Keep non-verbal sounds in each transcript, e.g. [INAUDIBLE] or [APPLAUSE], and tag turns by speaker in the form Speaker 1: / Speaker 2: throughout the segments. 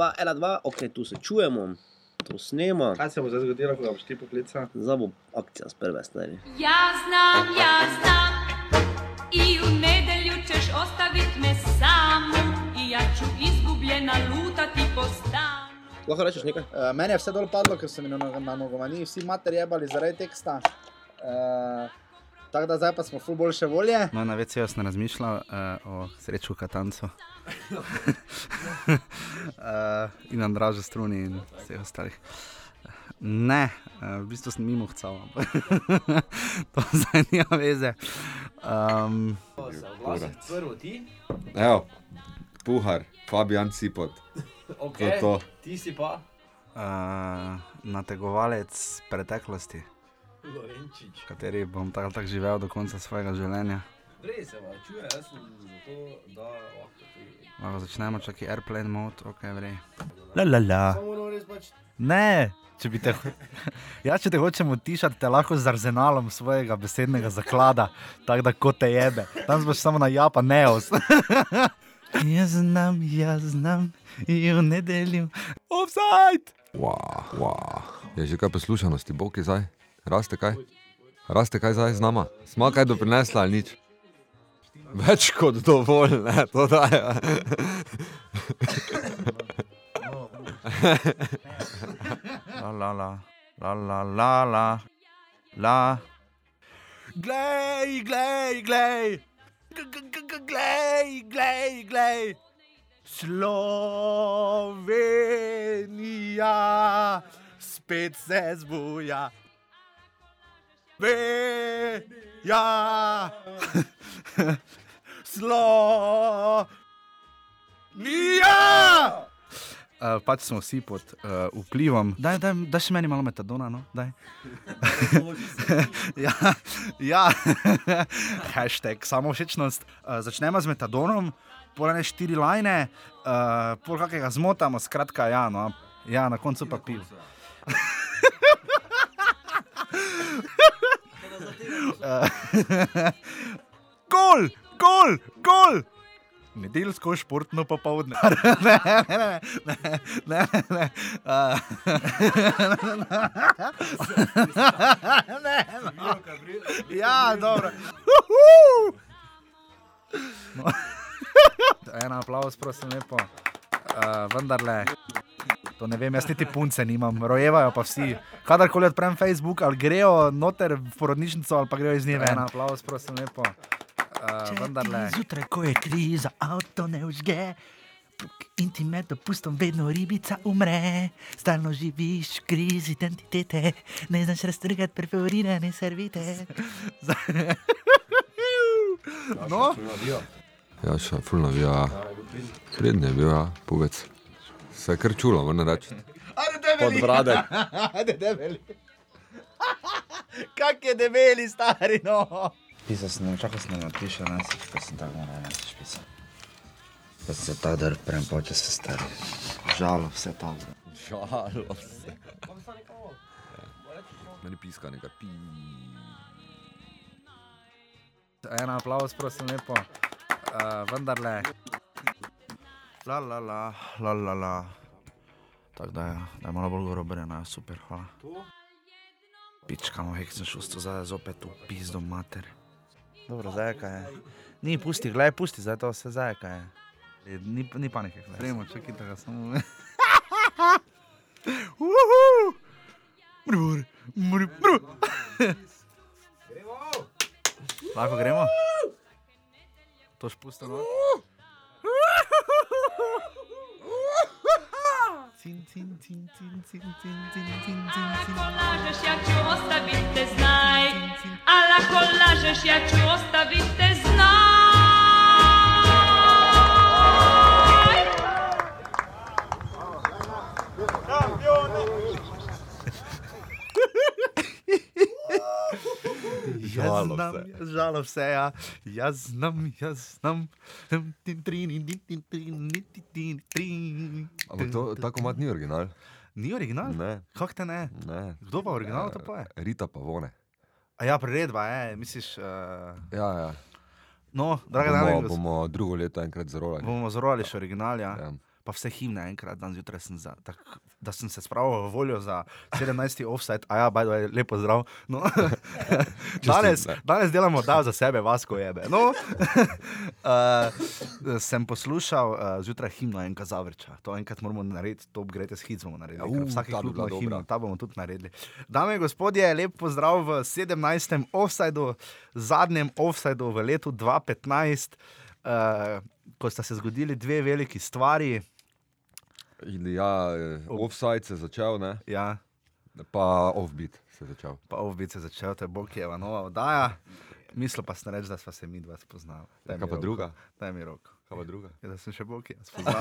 Speaker 1: Dva, ena, dva, ok, tu se čujemo, to snema.
Speaker 2: Kaj se bo zdaj zgodilo, ko boš ti poklical?
Speaker 1: Zdaj bo akcija s prve stvari.
Speaker 3: Ja znam, ja znam I u nedelju ćeš ostavit me samu I ja ću izgubljena lutati po stanu
Speaker 1: Lahko rečeš nekaj?
Speaker 4: Uh, meni je vse dol padlo, ker so mi na, na nogomaniji vsi mater jebali zaradi teksta. Uh, tako da zdaj pa smo ful boljše volje.
Speaker 5: No, na več jaz ne razmišljam uh, o sreču Katancu. uh, [LAUGHS] in Andražu Struni in vseh ostalih. Ne, uh, v bistvu sem mimo hcal, ampak [LAUGHS] to zdaj nima veze. Um,
Speaker 6: Prvo ti,
Speaker 7: Evo, puhar, Fabijan Cipot.
Speaker 6: ok,
Speaker 7: To je to.
Speaker 6: ti si pa.
Speaker 5: uh, nategovalec preteklosti,
Speaker 6: Lorenčič.
Speaker 5: kateri bom tako tak živel do konca svojega življenja.
Speaker 6: Prej se vam čuje, jaz sem zato, da lahko ti.
Speaker 5: Lahko začnemo, čakaj, airplane mode, ok, vrej.
Speaker 8: La, la, la.
Speaker 6: Res pač.
Speaker 8: Ne, če, bi te, [LAUGHS] ja, če te hočemo utišati, te lahko z arzenalom svojega besednega zaklada, tako da kot te jebe. Tam boš samo na japa neos. [LAUGHS] jaz znam, jaz znam, in v nedelju. Offside!
Speaker 7: Wow, wow. Je že kaj poslušanosti, bog je zdaj? Raste kaj? Raste kaj zdaj z nama? Smo kaj doprinesla ali nič? Več kot dovolj, ne, to da je.
Speaker 8: La, la, la, la, la, la, la, la. Glej, glej, glej, glej, glej, glej. Slovenija spet se zbuja. Veja, Slovenija. [LAUGHS]
Speaker 5: Uh, pač smo vsi pod uh, vplivom.
Speaker 8: Daj, daj, daj še meni malo metadona, no, daj. [LAUGHS] ja, ja. [LAUGHS] hashtag samo všečnost. Uh, začnemo z metadonom, pol ne štiri lajne, uh, pol kakega zmotamo, skratka, ja, no, ja, na koncu pa piv. [LAUGHS] Gol, gol, gol! Nedeljsko športno popoldne. [LAUGHS] ne, ne, ne, ne, ne, ne. Uh, ne, no. [LAUGHS] Ja, dobro. No.
Speaker 5: En aplaus, prosim, lepo. Uh, vendarle,
Speaker 8: To ne vem, jaz niti punce nimam, rojevajo pa vsi. Kadarkoli odprem Facebook, ali grejo noter v porodnišnico, ali pa grejo iz nje
Speaker 5: en
Speaker 8: ven.
Speaker 5: aplaus, prosim, lepo. Uh, vendarle,
Speaker 8: Zjutraj, ko je kriza, avto ne užge. In ti med dopustom vedno ribica umre, stalno živiš v krizi identitete, ne znaš raztrgati perforirane servite. [LAUGHS] no,
Speaker 7: Ja, še ful navija. Prednji je bil, ja, povec. Se je kar čulo, moram reči. Pod brade. [LAUGHS] [LAUGHS]
Speaker 8: Kak je debeli, stari no.
Speaker 4: Pisal sem, čakal sem na piše, ne, pa sem tako moral ne pisal. Pa se ta drg prem poče se stari. Žalo vse to.
Speaker 7: Žalo se. Meni piska nekaj pi.
Speaker 5: en aplaus, prosim, lepo. Uh, vendarle,
Speaker 8: La la la, la la la. Tako da, ja, da je malo bolj grobrena, ja, super, hvala. Pička, moj hek sem šusto, zdaj zopet v pizdo mater. Dobro, zdaj kaj je. Ni, pusti, gledaj, pusti, zdaj to vse zdaj kaj je. E, Ni, ni panike, gledaj.
Speaker 5: gremo, čakaj, da ga samo. [LAUGHS]
Speaker 8: Uhu! Mrmur, mrmur, mrmur. Lahko gremo?
Speaker 5: To špustimo.
Speaker 8: Cin, [LAUGHS] Tin, tin, ja tin, tin, tin, tin, tin, tin,
Speaker 3: tin. Alla kolaže sjaću ostavite znaj. Alla kolaže sjaću ostavite znaj.
Speaker 8: Jaz znam, jaz žalo vse, ja. Jaz znam, jaz znam.
Speaker 7: Ampak to, ta komat ni original.
Speaker 8: Ni original?
Speaker 7: Ne,
Speaker 8: Kako te ne?
Speaker 7: ne.
Speaker 8: Kdo pa original to poje?
Speaker 7: Rita pa vone.
Speaker 8: A ja, priredba, je, misliš. Uh...
Speaker 7: Ja, ja.
Speaker 8: No,
Speaker 7: bomo,
Speaker 8: dame, bomo,
Speaker 7: bomo drugo leto enkrat zroli.
Speaker 8: bomo zroli še original, ja.
Speaker 7: Ja.
Speaker 8: Pa vse himne enkrat dan zjutraj, sem za, tak, da sem se spravil v voljo za 17. offset, a ja, baj, baj, lepo zdrav. No. [LAUGHS] danes,
Speaker 7: ne.
Speaker 8: danes delamo da za sebe, vas ko jebe. No. uh, [LAUGHS] sem poslušal uh, zjutraj himno enka zavrča, to enkrat moramo narediti, to upgrade s hit bomo naredili.
Speaker 7: Ja,
Speaker 8: ker
Speaker 7: u,
Speaker 8: Vsake klub ima himno, ta bomo tudi naredili. Dame in gospodje, lep pozdrav v 17. offsajdu, zadnjem offsajdu v letu 2015, uh, ko sta se zgodili dve veliki stvari.
Speaker 7: Ili ja, eh, offside se je začel, ne?
Speaker 8: Ja,
Speaker 7: pa offbeat se je začel.
Speaker 8: pa ovbice začel, to je Bokijeva nova oddaja. Mislil pa sem reči, da sva se mi dva spoznala. Daj
Speaker 7: Kaj pa
Speaker 8: roko.
Speaker 7: druga?
Speaker 8: Daj mi roko.
Speaker 7: Kaj pa druga?
Speaker 8: Ja, da sem še bolj jaz spoznal.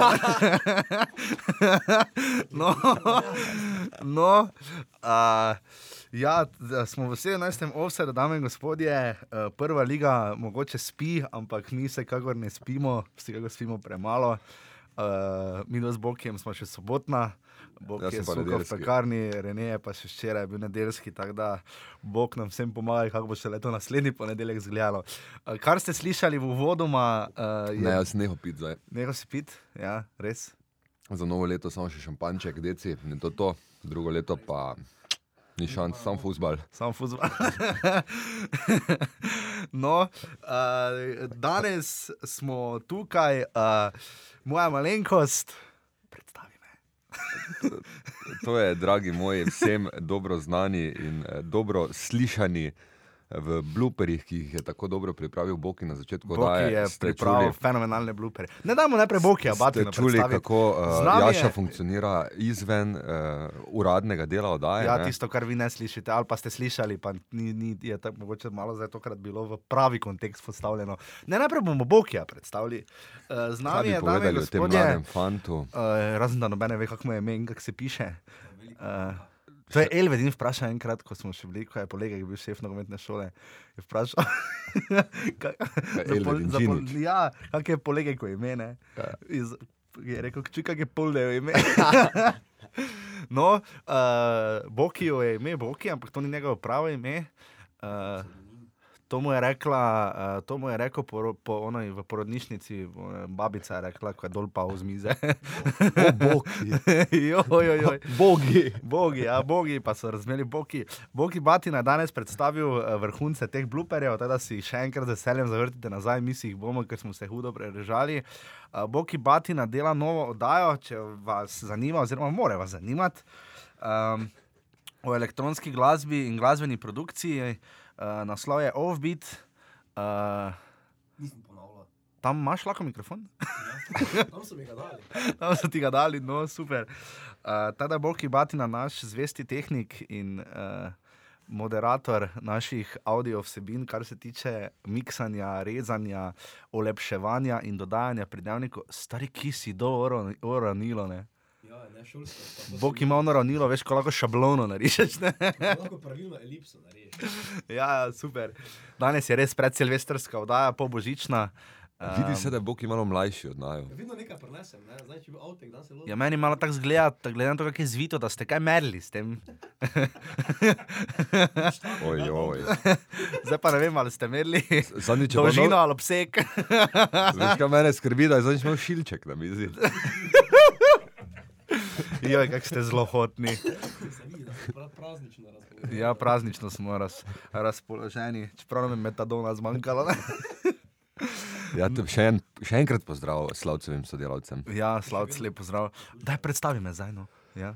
Speaker 8: [LAUGHS] no, no uh, ja, smo v 17. offsetu, dame in gospodje, uh, prva liga mogoče spi, ampak mi se kakor ne spimo, vsi kakor spimo premalo. Uh, mi dva z Bokijem smo še sobotna, Bog
Speaker 7: Jaz
Speaker 8: je
Speaker 7: pa
Speaker 8: suha v pekarni, Rene je pa še včeraj bil nedeljski, tako da Bog nam vsem pomaga, kako bo še leto naslednji ponedeljek izgledalo. Uh, kar ste slišali v uvodoma, uh, je
Speaker 7: Ne, jaz neho pit zdaj.
Speaker 8: Nekaj si pit, ja, res.
Speaker 7: Za novo leto samo še šampanček, deci, in to to. Drugo leto pa ni šans, sam futbal.
Speaker 8: Samo fuzbol. [LAUGHS] no, uh, danes smo tukaj, uh, moja malenkost, predstavi me.
Speaker 7: To je, dragi moji, vsem dobro znani in eh, dobro slišani v blooperjih, ki jih je tako dobro pripravil Boki na začetku.
Speaker 8: Boki
Speaker 7: oddaje.
Speaker 8: je
Speaker 7: Ste
Speaker 8: pripravil
Speaker 7: čuli-
Speaker 8: fenomenalne blupere. Ne damo najprej Bokija,
Speaker 7: Ste
Speaker 8: Batina
Speaker 7: čuli,
Speaker 8: predstaviti.
Speaker 7: kako uh, Jaša
Speaker 8: je-
Speaker 7: funkcionira izven uh, uradnega dela oddaje?
Speaker 8: Ja,
Speaker 7: ne?
Speaker 8: tisto, kar vi ne slišite, ali pa ste slišali, pa ni, ni je tako mogoče malo zdaj tokrat bilo v pravi kontekst postavljeno. Ne, najprej bomo Bokija predstavili. Uh, z nami je,
Speaker 7: tem
Speaker 8: gospodje? Uh, razen da nobene ve, kako mu je ime in kako se piše. Uh, to je Elvedin vprašal enkrat, ko smo še bili, ko je polega, ki je bil šef nogometne šole. Je vprašal, [LAUGHS] ka- za pol-
Speaker 7: Elvedin
Speaker 8: za pol-
Speaker 7: Džinić?
Speaker 8: ja, kak je polega, ko je ime. ne? Iz, je rekel, čuj, kak je poldejo ime. [LAUGHS] no, uh, Bokijo je ime Boki, ampak to ni njegovo pravo ime. Uh, To mu je rekla, uh, to mu je rekel po, po onoj, v porodnišnici, uh, babica je rekla, ko je dol pa z mize.
Speaker 7: O, Boki. [LAUGHS]
Speaker 8: jo, jo, jo.
Speaker 7: Bogi.
Speaker 8: Bogi, ja, bogi, pa so razumeli bogi. Bogi Batina je danes predstavil eh, vrhunce teh bluperjev, tako da si še enkrat z veseljem zavrtite nazaj, mi si jih bomo, ker smo se hudo prerežali. Uh, Bogi Batina dela novo oddajo, če vas zanima, oziroma more vas zanimati. Um, o elektronski glasbi in glasbeni produkciji, uh, naslov je Offbeat. Uh,
Speaker 6: Nisem ponavljal.
Speaker 8: tam imaš lahko mikrofon?
Speaker 6: Tam so mi ga dali. [LAUGHS]
Speaker 8: Tam so ti ga dali, no super. Uh, Tada Boki Batina, naš zvesti tehnik in uh, moderator naših audio vsebin, kar se tiče miksanja, rezanja, olepševanja in dodajanja pridevnikov, stari kisi do oro- oranilo. Ne?
Speaker 6: Ja.
Speaker 8: Bog ima ono ravnilo, veš, ko lahko šablono narišeš. Ne?
Speaker 6: Lahko pravilno elipso narediš. [LAUGHS]
Speaker 8: ja, super. Danes je res predsilvestrska oddaja, po božična.
Speaker 7: Vidi se, da je Boki malo mlajši od naju.
Speaker 6: Vedno nekaj prenesem, ne? Zdaj, če bi avtek, dan se loži.
Speaker 8: Ja, meni malo tako zgleda, da glede na to, kako je zvito, da ste kaj merili s tem. [LAUGHS]
Speaker 7: Oj, oj.
Speaker 8: Zdaj pa ne vem, ali ste merili
Speaker 7: bilo
Speaker 8: dolžino
Speaker 7: no-
Speaker 8: ali obseg.
Speaker 7: Veš, kaj mene skrbi, da je zadnjič imel šilček na mizi. [LAUGHS]
Speaker 8: Joj, kako ste zelo hotni.
Speaker 6: Se vidi, da si prav praznično razpoložen.
Speaker 8: Ja, praznično smo raz, razpoloženi, čeprav nam je metadona zmanjkalo. Ne?
Speaker 7: Ja, še, en, še enkrat pozdrav slavcevim sodelavcem.
Speaker 8: Ja, slavc, lepo zdrav. Daj, predstavi me zdaj. No. Ja.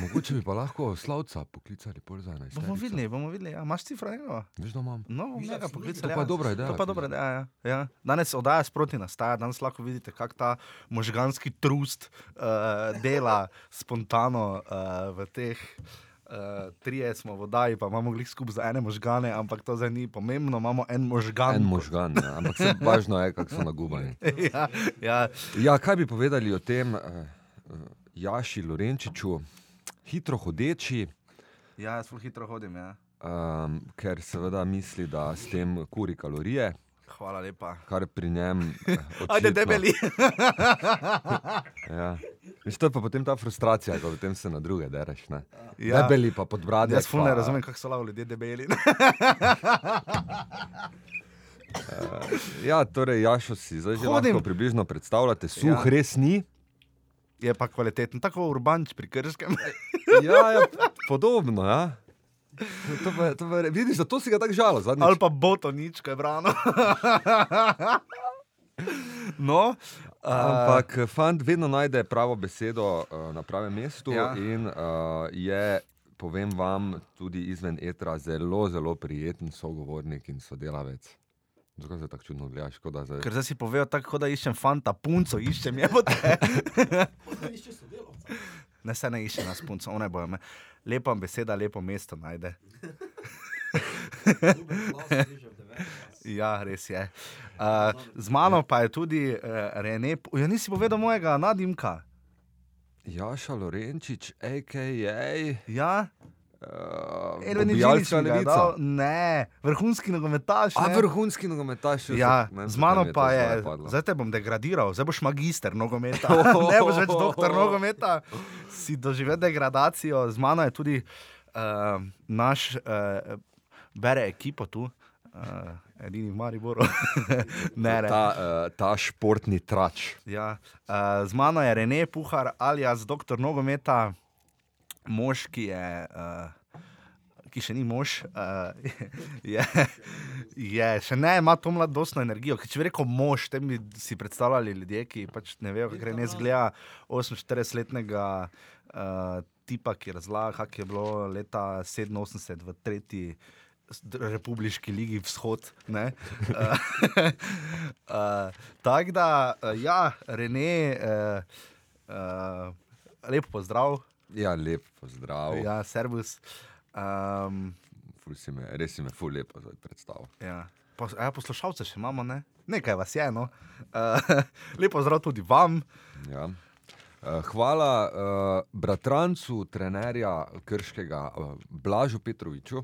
Speaker 7: Mogoče bi pa lahko slavca poklicali pol za ena.
Speaker 8: Bomo videli, bomo videli. Ja. Imaš cifra njega?
Speaker 7: Veš, da imam.
Speaker 8: No, njega poklicali.
Speaker 7: To pa je dobra ideja.
Speaker 8: To pa dobra ideja. Ja. Ja. Danes oddaja sproti nastaja, danes lahko vidite, kako ta možganski trust uh, dela spontano uh, v teh. Uh, trije smo v oddaji, pa imamo glih skupaj za ene možgane, ampak to zdaj ni pomembno, imamo en možgan.
Speaker 7: En možgan, ja. ampak važno je, kako so nagubani. [LAUGHS]
Speaker 8: ja, ja.
Speaker 7: Ja, kaj bi povedali o tem uh, uh, Jaši Lorenčiču, hitro hodeči,
Speaker 8: ja, jaz zelo hitro hodim. Ja.
Speaker 7: um, ker seveda misli, da s tem kuri kalorije,
Speaker 8: Hvala lepa.
Speaker 7: kar pri njem. eh, [LAUGHS]
Speaker 8: Ajde,
Speaker 7: očitno-
Speaker 8: debeli.
Speaker 7: Ja. Veš, to je pa potem ta frustracija, ko potem se na druge dereš. Ne?
Speaker 8: Ja.
Speaker 7: Debeli pa podbradi.
Speaker 8: Jaz fulno ne razumem, kako so lahko ljudje debeli. [LAUGHS]
Speaker 7: Ja, torej, Jašo si zdaj že lahko približno predstavljate, suh
Speaker 8: ja.
Speaker 7: res ni.
Speaker 8: Je pa kvaliteten, tako urbanč pri Krškem. [LAUGHS]
Speaker 7: Ja, ja, [LAUGHS] podobno, ja. To pa, to pa, vidiš, zato si ga tako žalo zadnjič.
Speaker 8: Ali pa Botonič, kaj je brano. [LAUGHS] no, uh,
Speaker 7: Ampak eh, fant vedno najde pravo besedo uh, na pravem mestu
Speaker 8: ja.
Speaker 7: in uh, je, povem vam, tudi izven etra zelo, zelo prijeten sogovornik in sodelavec. Zakaj se tako čudno gledaš? zdaj-
Speaker 8: ker zdaj si povedal tako, da iščem fanta, punco iščem, je bote. Ne se ne išče nas punco, one bojo me. Lepa beseda, lepo mesto najde. Ja, res je. Uh, z mano pa je tudi uh, Rene, ja nisi povedal mojega nadimka.
Speaker 7: Jaša Lorenčič, a.k.a.
Speaker 8: Ja,
Speaker 7: Uh,
Speaker 8: Erwin ga je
Speaker 7: levica.
Speaker 8: Ne, vrhunski nogometaš.
Speaker 7: A
Speaker 8: ne.
Speaker 7: vrhunski nogometaš.
Speaker 8: Ja,
Speaker 7: ne
Speaker 8: z mano pa je,
Speaker 7: zdaj
Speaker 8: te bom degradiral, zdaj boš magister nogometa, [LAUGHS] [LAUGHS] ne boš več doktor nogometa, si doživel degradacijo. Z mano je tudi uh, naš, uh, bere ekipo tu, uh, edini v Mariboru. [LAUGHS] ne, ne.
Speaker 7: Ta, uh, ta športni trač.
Speaker 8: Ja, uh, z mano je Rene Puhar, alias doktor nogometa, mož, ki je. Uh, Ki še ni mož, uh, [LAUGHS] je, je, še ne ima to mladostno energijo. Ker Če bi rekel mož, te bi si predstavljali ljudje, ki pač ne vejo, kako ne zgleda 48-letnega uh, tipa, ki razlaga, kako je bilo leta 87 v tretji republiški ligi vzhod. Uh, uh, [LAUGHS] Tako da, uh, ja, Rene, uh, uh, lep pozdrav,
Speaker 7: Ja, lep pozdrav. Ja.
Speaker 8: servus. Um,
Speaker 7: Ful si me, res si me ful lepo zdaj predstavil.
Speaker 8: Ja. Pos, ja, poslušalce še imamo, ne? Nekaj vas je, no. Uh, [LAUGHS] lepo zdrav tudi vam.
Speaker 7: Ja. Eh, Hvala uh, bratrancu, trenerja Krškega, uh, Blažu Petroviču,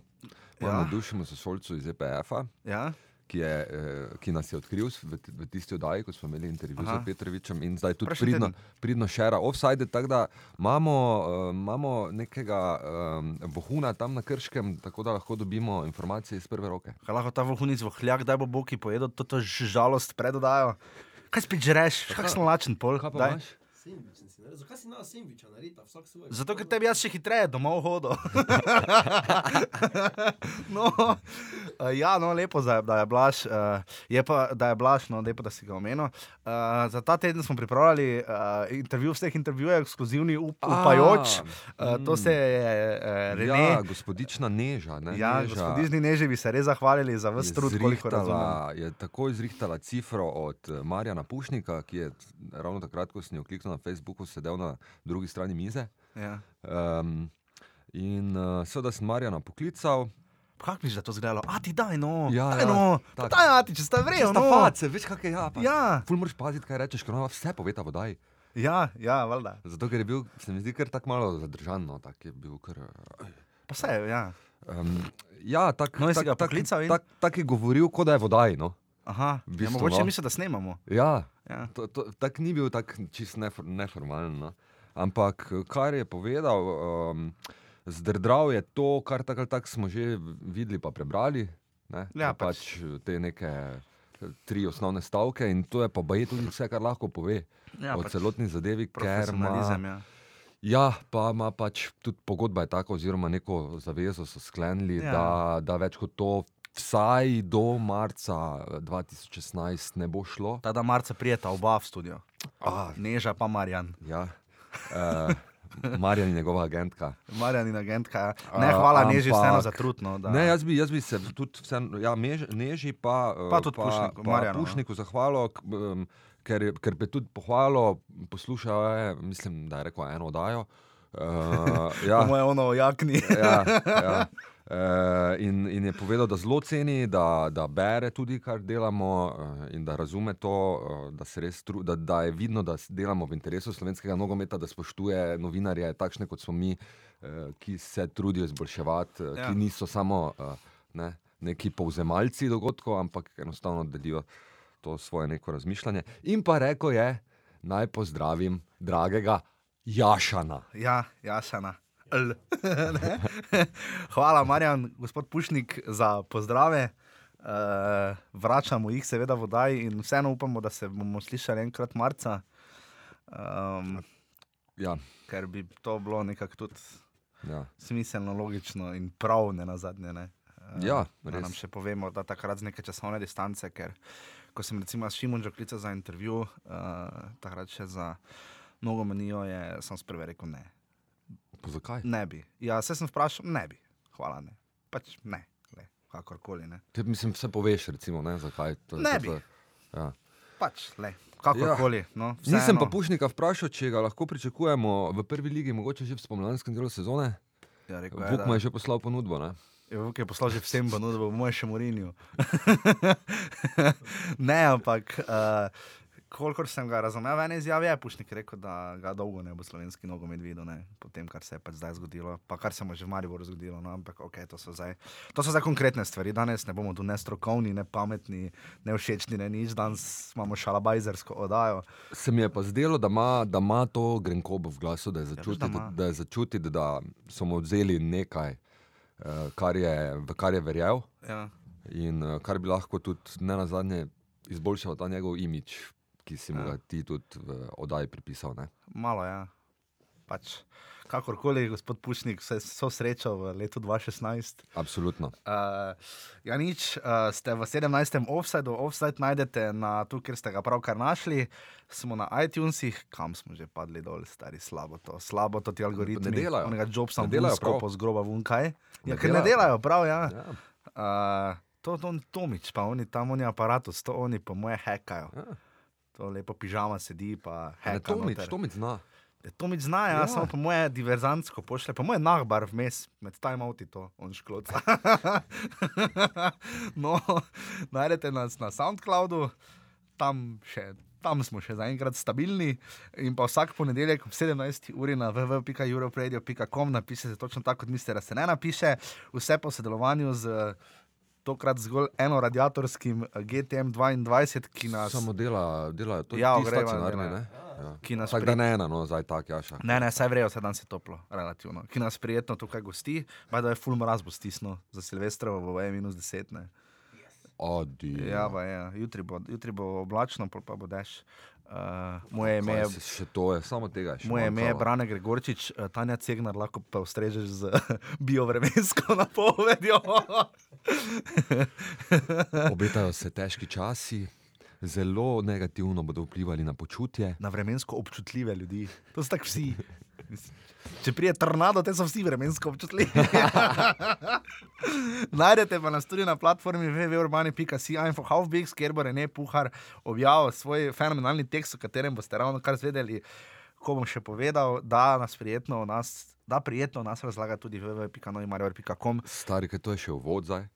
Speaker 8: Ja.
Speaker 7: ja. navdušenemu sošolcu iz EPF-a,
Speaker 8: Ja.
Speaker 7: Ki, je, eh, ki nas je odkril v, v tisti oddaji, ko smo imeli intervju
Speaker 8: Aha.
Speaker 7: z Petrovičem in zdaj tudi
Speaker 8: Prejšnji
Speaker 7: pridno,
Speaker 8: teden.
Speaker 7: pridno šera offside, tako da imamo, uh, imamo nekega um, vohuna tam na Krškem, tako da lahko dobimo informacije iz prve roke.
Speaker 8: Kaj lahko ta vohunic vohljak, daj bo Boki pojedel to, žalost predodajo. Kaj spet žreš, kakšen lačen pol?
Speaker 7: Kaj pa
Speaker 8: Daj.
Speaker 7: imaš?
Speaker 6: Sendvič naredil. Zakaj si na sendviča narita? Vsak svoj.
Speaker 8: Zato, ker tebi jaz še hitreje domov hodo. [LAUGHS] no, uh, ja, no, lepo, da je, Blaž, uh, je pa, da je Blaž, no, lepo, da si ga omenil. Uh, za ta teden smo pripravljali uh, intervju vseh intervjujev, ekskluzivni up, upajoč. Uh, to se je uh, Rene.
Speaker 7: Ja, gospodična Neža. Ne?
Speaker 8: Ja,
Speaker 7: Neža
Speaker 8: gospodižni neži bi se res zahvalili za vse trud, koliko razumem.
Speaker 7: Je tako izrihtala cifro od eh, Marjana Pušnika, ki je ravno takrat, ko sem jo kliknil na Facebooku, sedel na drugi strani mize.
Speaker 8: Ja.
Speaker 7: Um, in uh, seveda sem Marjana poklical.
Speaker 8: Kako misliš, da je to izgledalo? A ti daj no,
Speaker 7: Ja,
Speaker 8: daj
Speaker 7: ja,
Speaker 8: no,
Speaker 7: tak.
Speaker 8: daj, a ti če sta vrejo,
Speaker 7: Sta
Speaker 8: no.
Speaker 7: face, veš, kak je ja. Pa.
Speaker 8: Ja,
Speaker 7: Ful moraš paziti, kaj rečeš, ker ona vse pove ta vodaj.
Speaker 8: ja, ja, valjda.
Speaker 7: Zato, ker je bil, se mi zdi, kar tako malo zadržan. No, tak je bil kar, eh,
Speaker 8: Pa vse, ja.
Speaker 7: um, ja, tak,
Speaker 8: No,
Speaker 7: tak, tak, tak, tak je govoril, kot da je vodaj. No.
Speaker 8: Aha,
Speaker 7: V
Speaker 8: ja,
Speaker 7: bistvu,
Speaker 8: mogoče
Speaker 7: no.
Speaker 8: misliš, da snemamo.
Speaker 7: Ja,
Speaker 8: Ja.
Speaker 7: To, to, tak ni bil tak čist nefor, neformalen. No. Ampak kar je povedal, um, zdrdral je to, kar tako ali tako smo že videli, pa prebrali. Ne,
Speaker 8: Ja,
Speaker 7: Da pač te neke tri osnovne stavke in to je pa baje tudi vse, kar lahko pove
Speaker 8: Ja,
Speaker 7: o
Speaker 8: pač
Speaker 7: celotni zadevi, ker ima.
Speaker 8: Ja.
Speaker 7: Ja, pa ima pač tudi pogodba je taka, oziroma neko zavezo so sklenili,
Speaker 8: Ja.
Speaker 7: ja. da, da več kot to, vsaj do marca eh, 2016, ne bo šlo.
Speaker 8: Ta da marca prijeta oba v studio.
Speaker 7: Ah,
Speaker 8: Neža pa Marjan.
Speaker 7: Ja. Uh, Marjan in njegova agentka.
Speaker 8: Marjan in agentka. Ne, hvala Neži
Speaker 7: ampak-
Speaker 8: vseeno za trudno. Da...
Speaker 7: Ne, jaz bi, jaz bi se tudi vseeno, ja, mež, neži pa, eh,
Speaker 8: Pa tudi Pušniku,
Speaker 7: pa,
Speaker 8: Marjanu, no.
Speaker 7: Pušniku zahvalo, em, ker, je- ker bi tudi pohvalo, poslušal je, mislim, da je rekel eno oddajo. Uh, [LAUGHS] ja,
Speaker 8: Moje ono jakni.
Speaker 7: ja, ja. [LAUGHS] Uh, in, in je povedal, da zelo ceni, da, da bere tudi, kar delamo, uh, in da razume to, uh, da, res tru, da, da je vidno, da delamo v interesu slovenskega nogometa, da spoštuje novinarje, takšne kot smo mi, ki se trudijo izboljševati,
Speaker 8: Ja.
Speaker 7: ki niso samo ne, neki povzemalci dogodkov, ampak enostavno delijo to svoje neko razmišljanje. In pa rekel je, naj pozdravim dragega Jašana.
Speaker 8: Ja, Jašana. L. [LAUGHS] Hvala, Marjan, gospod Pušnik, za pozdrave. Uh, vračamo jih, seveda, vodaj in vseeno upamo, da se bomo slišali enkrat marca. Um,
Speaker 7: Ja,
Speaker 8: ker bi to bilo nekako tudi
Speaker 7: ja.
Speaker 8: smiselno, logično in prav, ne na zadnje. Ne? Eh,
Speaker 7: Ja,
Speaker 8: da
Speaker 7: res.
Speaker 8: nam še povemo, da takrat z neke časovne distance, ker ko sem recimo s Šimunžo klical za intervju, uh, takrat še za nogomenijo, je sem sprve rekel ne.
Speaker 7: Zakaj?
Speaker 8: Ne bi. Ja, se sem vprašal, ne bi. Hvala, ne. Pač ne, le, kakorkoli ne.
Speaker 7: Te, mislim, vse poveš, recimo, ne, zakaj. To,
Speaker 8: Ne
Speaker 7: to,
Speaker 8: bi.
Speaker 7: to, ja.
Speaker 8: Pač le, kakorkoli. Ja. No,
Speaker 7: Nisem pa
Speaker 8: vseeno.
Speaker 7: Pušnika vprašal, če ga lahko pričakujemo v prvi ligi, mogoče že v spomladanskem delu sezone.
Speaker 8: Ja, rekel
Speaker 7: Vuk mu je že poslal ponudbo. Ne?
Speaker 8: Je Vuk je poslal že vsem ponudbo, v moje še Morinju. [LAUGHS] ne, ampak uh, kolikor sem ga razumel, v eni izjavi je Pušnik rekel, da ga dolgo ne bo slovenski nogomet videl, ne, po tem, kar se je pač zdaj zgodilo, pa kar se mu že v Mariboru zgodilo. No, ampak ok, to so, zdaj, to so zdaj konkretne stvari. Danes ne bomo tu ne strokovni, ne pametni, ne všečni, ne nič, danes imamo šalabajzersko oddajo.
Speaker 7: Se mi je pa zdelo, da ima, da ima to grenkobo v glasu, da je začutiti,
Speaker 8: ima.
Speaker 7: da, da, je začutiti, da so mu vzeli nekaj, eh, kar je, v kar je verjel
Speaker 8: Ja.
Speaker 7: in eh, kar bi lahko tudi ne na zadnje izboljšal ta njegov imič, ki si mu
Speaker 8: Ja.
Speaker 7: ga ti tudi v oddaji pripisal. Ne?
Speaker 8: Malo, ja. Pač, kakorkoli, gospod Pušnik, vse so srečo v letu 2016.
Speaker 7: Absolutno.
Speaker 8: Uh, ja, nič, uh, ste v 17. offsajdu, offside najdete na tu, kjer ste ga pravkar našli, smo na iTunesih, kam smo že padli dol, stari slabo to, slabo to ti algoritmi.
Speaker 7: Ne delajo.
Speaker 8: Onega Jobsa
Speaker 7: Ne delajo
Speaker 8: Bunsko
Speaker 7: prav.
Speaker 8: po zgroba vunkaj. Ja, ker ne
Speaker 7: delajo
Speaker 8: prav, ja.
Speaker 7: Ja.
Speaker 8: Uh, to je Tomič, pa oni tam oni aparatus, to oni po moje hekajo.
Speaker 7: Ja.
Speaker 8: To lepo pižama sedi, pa heka.
Speaker 7: Tomič,
Speaker 8: noter.
Speaker 7: Tomič zna.
Speaker 8: Ja, To mi zna, ja,
Speaker 7: Ja.
Speaker 8: samo po moje diverzantsko pošle, po moje nahbar vmes, med timeouti to, on škloca. [LAUGHS] no, najdete nas na SoundCloudu, tam, še, tam smo še zaenkrat stabilni in pa vsak ponedeljek ob 17. uri na www.europradio.com napišete točno tako, kot mislite, da se ne napiše, vse po sodelovanju z tokrat zgolj eno radiatorskim eh, GTM 22, ki nas,
Speaker 7: Samo dela, delajo to,
Speaker 8: Ja, ogrevanje
Speaker 7: stacionarni,
Speaker 8: delajo.
Speaker 7: ne? Ja.
Speaker 8: ki nas
Speaker 7: Tako
Speaker 8: pri-
Speaker 7: da ne ena, no, zdaj tak, Jaša.
Speaker 8: Ne, ne, saj vrejo, sedaj se toplo, relativno. Ki nas prijetno tukaj gosti, pa da je full mraz bo stisnil za Silvestrovo v minus 10. Ne.
Speaker 7: Odi.
Speaker 8: Ja, pa je, jutri bo, jutri bo oblačno, pa bo dež. Uh, moje ime je.
Speaker 7: Še to je, samo tega.
Speaker 8: Moje ime je. Brane Gregorčič, uh, Tanja Cegnar, lahko pa ustrežeš z [LAUGHS] biovremensko [LAUGHS] napovedjo. [LAUGHS]
Speaker 7: Obetajo se težki časi, zelo negativno bodo vplivali na počutje.
Speaker 8: Na vremensko občutljive ljudi. To so tako vsi. Če prije tornado, te so vsi vremensko občutljivi. [LAUGHS] Najdete pa nas tudi na platformi www.urbani.ca in Hofbix, kjer bo Rene Puhar objavil svoj fenomenalni tekst, o katerem boste ravno kar zvedeli, ko bom še povedal, da nas prijetno nas. Da, prijetno nas razlaga tudi www.novimarjor.com.
Speaker 7: Stari, kaj to je še uvod zdaj?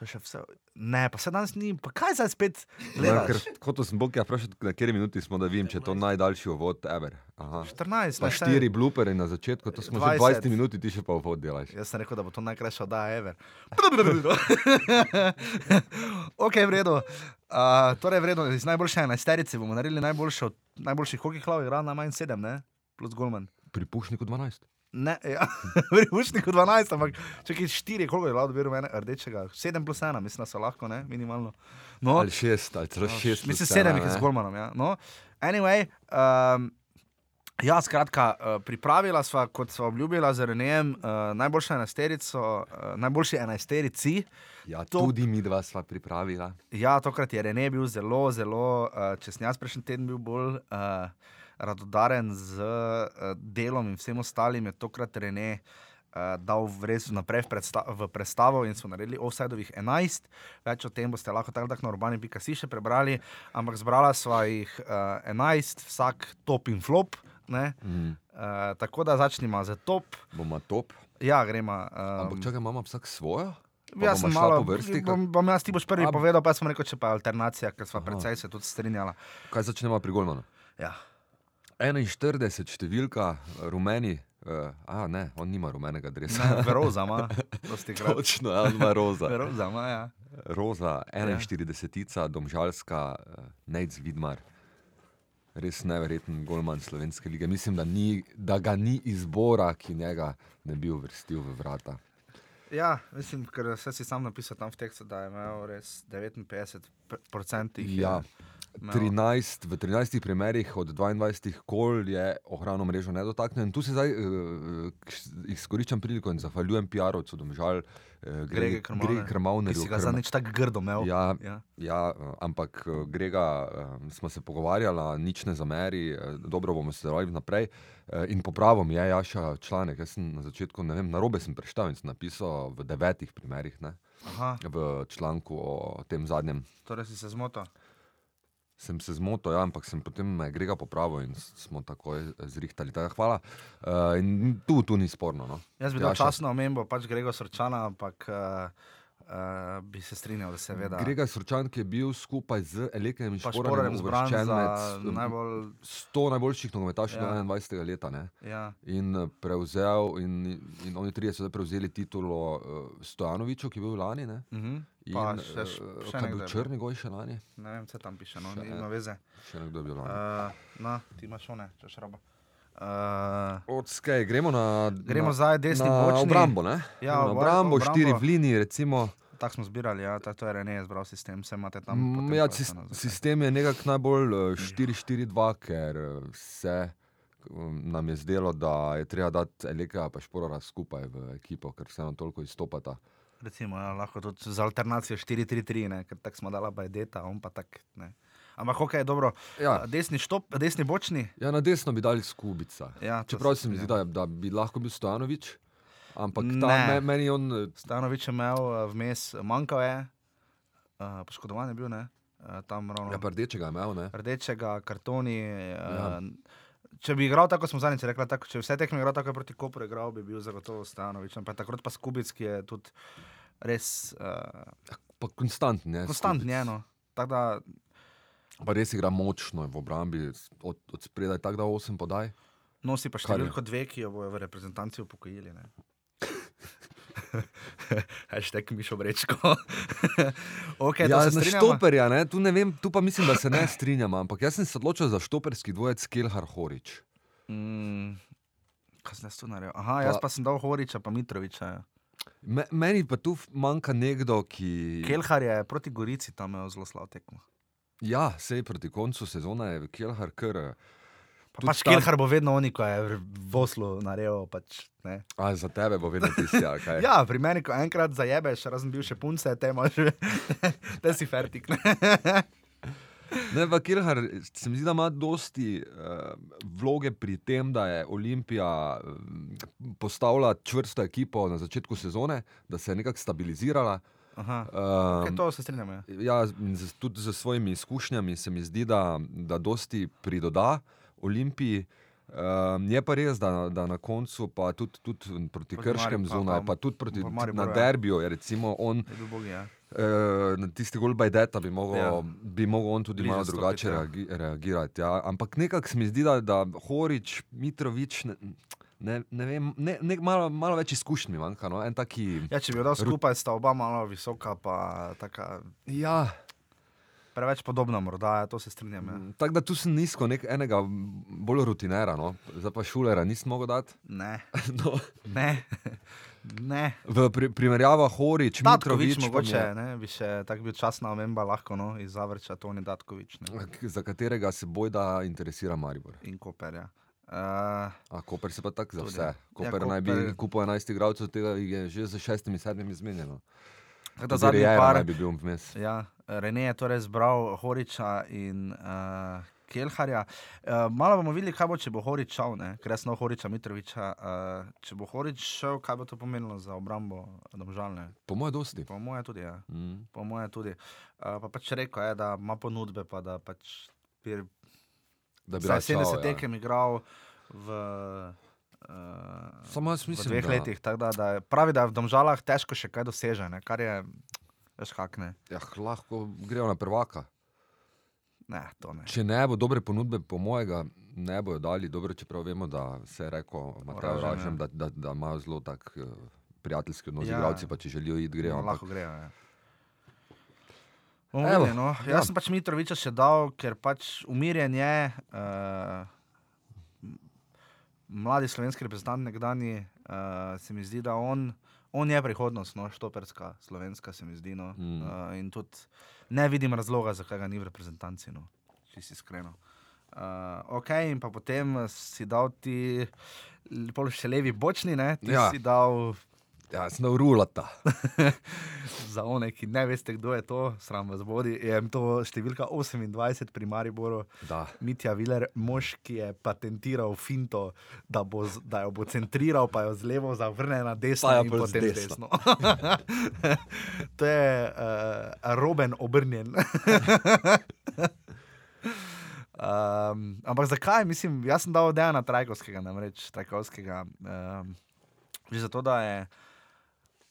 Speaker 8: To še vse. Ne, pa se danes ni, pa kaj zdaj spet gledaš?
Speaker 7: ker, kot sem Bog, ja vprašal, na kateri minuti smo, da vidim, če je to najdaljši uvod ever. Aha.
Speaker 8: 14,
Speaker 7: Pa
Speaker 8: ne, saj-
Speaker 7: štiri blupere na začetku, to smo
Speaker 8: 20.
Speaker 7: že 20 minut, ti še pa uvod delaš.
Speaker 8: Jaz sem rekel, da bo to najkrajša oddaja ever. [LAUGHS] ok, v redu. Uh, torej, v redu, iz najboljše enajsterice bomo naredili najboljšo, najboljših hokej klav, igra najmanj sedem, ne? plus Golman.
Speaker 7: Pri Pušniku 12.
Speaker 8: Ne, ja, [LAUGHS] pri Ušniku 12, ampak če kaj štiri, koliko je bilo, dobil mene rdečega, 7 plus 1, mislim, da so lahko, ne, minimalno. No,
Speaker 7: Ali šest, ali celo šest.
Speaker 8: Mislim,
Speaker 7: plus
Speaker 8: sedem
Speaker 7: ena,
Speaker 8: jih je z Golmanom. Ja. No, anyway, um, ja, skratka, uh, pripravila sva, kot sva obljubila z Renejem, uh, najboljšo enajsterico, uh, najboljši enajsterici.
Speaker 7: Ja,
Speaker 8: to-
Speaker 7: tudi mi dva sva pripravila.
Speaker 8: Ja, tokrat je Rene bil zelo, zelo, uh, če sem jaz prejšnji teden bil bolj uh, radodaren z uh, delom in vsem ostalim, je tokrat Rene. Uh, dal res naprej v, predsta v predstavo in so naredili offsajdovih 11. Več o tem boste lahko tako tak na urbani.si še prebrali, ampak zbrala sva jih uh, 11, vsak top in flop. Ne?
Speaker 7: Mm.
Speaker 8: Uh, tako da začnimo za top.
Speaker 7: Bomo top.
Speaker 8: Ja, gremo.
Speaker 7: Ampak
Speaker 8: Um,
Speaker 7: čakaj, imamo vsak svojo? Pa
Speaker 8: Jaz sem malo,
Speaker 7: vrsti.
Speaker 8: bom, bom jaz ti boš prvi
Speaker 7: A-
Speaker 8: povedal, pa sem rekel, če pa je alternacija, ker sva
Speaker 7: Aha.
Speaker 8: precej se tudi strinjala.
Speaker 7: Kaj začnemo pri Golmanu?
Speaker 8: Ja.
Speaker 7: 41 številka, rumeni. Uh, a, ne, on nima rumenega dresa.
Speaker 8: Ne, Veroza ima, dosti [LAUGHS] krat.
Speaker 7: Točno, ja, ima roza.
Speaker 8: Veroza ima, ja.
Speaker 7: Roza, 41, domžalska, uh, Nec Vidmar. Res neverjeten golman slovenske lige. Mislim, da, ni, da ga ni izbora, ki njega ne bi uvrstil v vrata.
Speaker 8: Ja, mislim, ker si sam napisal tam v tekstu, da je imel res 59% jih je.
Speaker 7: Ja. 13, v 13 primerih od 22 kol je ohranil mrežo nedotaknjen. In Tu se zdaj uh, izkoriščam priliko in zahvaljujem PR-ovcu, domžal uh,
Speaker 8: Grege Krmavner. Ki
Speaker 7: Krmavnerju.
Speaker 8: si ga zadnjič tako grdo imel.
Speaker 7: Ja,
Speaker 8: Ja.
Speaker 7: ja, eh, ampak eh, Grega eh, smo se pogovarjali, nič ne zameri, eh, dobro bomo sodelovali naprej. Eh, In popravo mi je Jaša članek. Jaz sem na začetku, ne vem, narobe sem preštel in sem napisal v devetih primerih, ne,
Speaker 8: Aha,
Speaker 7: v članku o tem zadnjem.
Speaker 8: torej si se zmotil.
Speaker 7: Sem se zmotil, ja, ampak sem potem me Grega popravil in smo takoj zrihtali. Tako, hvala. Uh, in tu, tu ni sporno. No.
Speaker 8: Jaz bi dal časno omembo, pač Gregor Srčana, ampak uh, uh, bi se strinjal, da seveda.
Speaker 7: Grega Srčan, ki je bil skupaj z Elekem in
Speaker 8: zbran
Speaker 7: uvrščen med
Speaker 8: najbolj.
Speaker 7: 100 najboljših nogometašev
Speaker 8: Ja.
Speaker 7: ja. 21. leta. Ne?
Speaker 8: Ja,
Speaker 7: In eh, prevzel, in, in oni trije so prevzeli titulo uh, Stojanoviču, ki je bil lani. Ne?
Speaker 8: uh -huh.
Speaker 7: In
Speaker 8: Pa
Speaker 7: eh,
Speaker 8: še še
Speaker 7: bil
Speaker 8: nekdo bil.
Speaker 7: Črnigoj še lani?
Speaker 8: ne vem, vse tam piše, no,
Speaker 7: Še
Speaker 8: nima veze.
Speaker 7: Še nekdo je bil lani.
Speaker 8: Uh, no, ti imaš one, če šroba. Uh,
Speaker 7: Odskej, gremo na,
Speaker 8: gremo
Speaker 7: na,
Speaker 8: zdaj desni
Speaker 7: na
Speaker 8: bočni.
Speaker 7: obrambo. Ne?
Speaker 8: Ja,
Speaker 7: na
Speaker 8: obra-
Speaker 7: obrambo,
Speaker 8: obrambo.
Speaker 7: štiri v liniji, recimo.
Speaker 8: Tako smo zbirali, ja, tako to je Rene izbral sistem, vse imate tam.
Speaker 7: Ja,
Speaker 8: se zakaj.
Speaker 7: sistem je nekako najbolj eh, 4-4-2, ker eh, se um, nam je zdelo, da je treba dati Eleka in Šporara skupaj v ekipo, ker vseeno toliko izstopata.
Speaker 8: Recimo, ja, lahko tudi z alternacijo 4-3-3, ne, ker tako smo dala bajdeta, on pa tak. Ne. Ampak ok, dobro.
Speaker 7: Ja.
Speaker 8: Desni štop, desni bočni.
Speaker 7: Ja, na desno bi dali skubica.
Speaker 8: Ja,
Speaker 7: Čeprav
Speaker 8: se
Speaker 7: mi zdi, da, da bi lahko bil Stojanovič, ampak ta,
Speaker 8: Ne.
Speaker 7: me, meni je on. eh,
Speaker 8: Stanovič je imel eh, vmes, manjkal je, uh, poškodovan je bil, ne, uh, tam ravno.
Speaker 7: Ja, rdečega je imel, ne?
Speaker 8: Rdečega, kartoni.
Speaker 7: Ja.
Speaker 8: Uh, Če bi igral tako, smo zadnjič rekli, tako, če vse tekme igral tako proti Koperu, igral bi bil zagotovo Stanovič. Ampak takrat pa Skubic, ki je tudi res uh,
Speaker 7: Pa konstantni. ne,
Speaker 8: konstantni, eno. Tako da
Speaker 7: Pa res igra močno v obrambi, od, od spredaj tako da 8 podaj.
Speaker 8: nosi pa
Speaker 7: Kar je.
Speaker 8: številko dve, ki jo bojo v reprezentanci upokojili. ne. [LAUGHS] Hashtag Mišo Brečko. [LAUGHS] okay,
Speaker 7: ja,
Speaker 8: se
Speaker 7: na
Speaker 8: strinjava?
Speaker 7: štoperja, ne, tu, ne vem, tu pa mislim, da se ne strinjamo, ampak jaz sem se odločil za štoperski dvojec Kelhar Horič.
Speaker 8: Mm, kaj sem jaz tu naredil? Aha, jaz
Speaker 7: Pa-
Speaker 8: pa sem dal Horiča, pa Mitroviča. Ja.
Speaker 7: Me, meni pa tu manjka nekdo, ki.
Speaker 8: Kelhar je proti Gorici tam imel zelo slab tekmo.
Speaker 7: Ja, sej proti koncu sezone je Kelhar kar.
Speaker 8: Pa
Speaker 7: Tudi
Speaker 8: pač
Speaker 7: tam-
Speaker 8: Kelhar bo vedno oni, ko je v Oslu naredil. Pač, ne.
Speaker 7: A za tebe bo vedno tisti, ali kaj. [LAUGHS]
Speaker 8: ja, pri meni, ko enkrat zajebeš, razen bivše punce, te imaš, [LAUGHS] te si fertik. Ne? [LAUGHS]
Speaker 7: Ne, pa Kilhar se mi zdi, da ima dosti uh, vloge pri tem, da je Olimpija um, postavila čvrsto ekipo na začetku sezone, da se je nekako stabilizirala.
Speaker 8: Aha,
Speaker 7: Um,
Speaker 8: okay, to se strinjam. Ja.
Speaker 7: Ja, z, tudi z svojimi izkušnjami se mi zdi, da, da dosti pridoda Olimpiji. Um, je pa res, da, da na koncu, pa tudi, tudi proti
Speaker 8: Proti
Speaker 7: Krškem
Speaker 8: Mari- pa-
Speaker 7: zunaj,
Speaker 8: pa-
Speaker 7: pa tudi proti,
Speaker 8: pa Mariboru,
Speaker 7: na
Speaker 8: ja.
Speaker 7: derbiju, je recimo on,
Speaker 8: Je bog, ja.
Speaker 7: na tisti gol Bajdeta bi mogel,
Speaker 8: Ja.
Speaker 7: bi mogel on tudi
Speaker 8: Bliže
Speaker 7: malo drugače reagi, reagirati. Ja. Ampak nekako se mi zdi, da, da Horič, Mitrovič, ne, ne, ne vem, ne, ne, malo, malo več izkušenj mi manjka. No? En taki,
Speaker 8: ja, če bi jo dal skupaj, sta oba malo visoka, pa taka,
Speaker 7: ja,
Speaker 8: preveč podobna, morda, ja, to se strinjam. Ja.
Speaker 7: Tako da tu sem nizko nek, enega bolj rutinera, no. zdaj pa šulera nisem mogel dati.
Speaker 8: Ne, [LAUGHS]
Speaker 7: No.
Speaker 8: ne, ne.
Speaker 7: V pri, primerjavah Horič, Mitrovič,
Speaker 8: mogoče,
Speaker 7: je-
Speaker 8: ne, bi še tako bil časna omemba, lahko no, iz Zavrča, Toni Datkovič ne,
Speaker 7: za katerega se bojda interesira Maribor.
Speaker 8: in Koper. Ja. Uh,
Speaker 7: A Koper se pa tako za vse.
Speaker 8: Ja,
Speaker 7: Koper naj bi
Speaker 8: Koper-
Speaker 7: kupil 11 igralcev, tega je že z šestimi, sedmimi zmenjeno.
Speaker 8: tako zadnji par,
Speaker 7: naj bi bil vmes.
Speaker 8: Ja, Rene je torej zbral Horiča in uh, Kelharja. Uh, malo bomo videli, kaj bo, če bo Horič šel, sem Horiča Mitroviča. Uh, če bo Horič šel, kaj bo to pomenilo za obrambo domžalne?
Speaker 7: Po mojem, dosti.
Speaker 8: Po moje tudi. Ja.
Speaker 7: Mm.
Speaker 8: Po moje tudi. Uh, pa pač rekel je, da ima ponudbe, pa da pač pir,
Speaker 7: Da bi šel,
Speaker 8: 70
Speaker 7: ja.
Speaker 8: tekem igral v, uh,
Speaker 7: Samo jaz
Speaker 8: v
Speaker 7: mislim,
Speaker 8: dveh
Speaker 7: da-
Speaker 8: letih. tako Da, da pravi, da je v Domžalah težko še kaj doseže, ne? kar je, veš kak ne.
Speaker 7: Ja, lahko grejo na prvaka.
Speaker 8: Ne, to ne.
Speaker 7: Če ne bo dobre ponudbe, po mojega, ne bojo dali. Dobro, čeprav vemo, da se je rekel
Speaker 8: Oražem,
Speaker 7: Ražem,
Speaker 8: ja.
Speaker 7: da, da, da imajo zelo tak uh, prijateljski odnos z
Speaker 8: Ja.
Speaker 7: igralci, pa če želijo iti, grejo.
Speaker 8: No, lahko grejo. Ja.
Speaker 7: Evo,
Speaker 8: videli, no.
Speaker 7: ja.
Speaker 8: Jaz sem pač Mitroviča še dal, ker pač umirjen je. Uh, mladi slovenski reprezentant, nekdani, uh, se mi zdi, da on, on je prihodnost, no, štoperska, slovenska, se mi zdi. No.
Speaker 7: Mm.
Speaker 8: Uh, in tudi ne vidim razloga, zakaj ga ni v reprezentanci. No. čisto iskreno. Uh, ok, in pa potem si dal ti, pol še levi bočni, ne? ti
Speaker 7: Ja.
Speaker 8: si dal
Speaker 7: Ja, sem urulata. [LAUGHS]
Speaker 8: za one, ki ne veste, kdo je to, sram vas bodi, je to številka 28 pri Mariboru.
Speaker 7: Da.
Speaker 8: Mitja Viler, mož, ki je patentiral finto, da, bo, da jo bo centriral, pa jo z levo zavrne na desno
Speaker 7: Pa
Speaker 8: in potem
Speaker 7: desno.
Speaker 8: desno. [LAUGHS] to je uh, Roben obrnjen. [LAUGHS] um, ampak zakaj? Mislim, jaz sem dal Dejana Trajkovskega, namreč Trajkovskega. Um, že zato, da je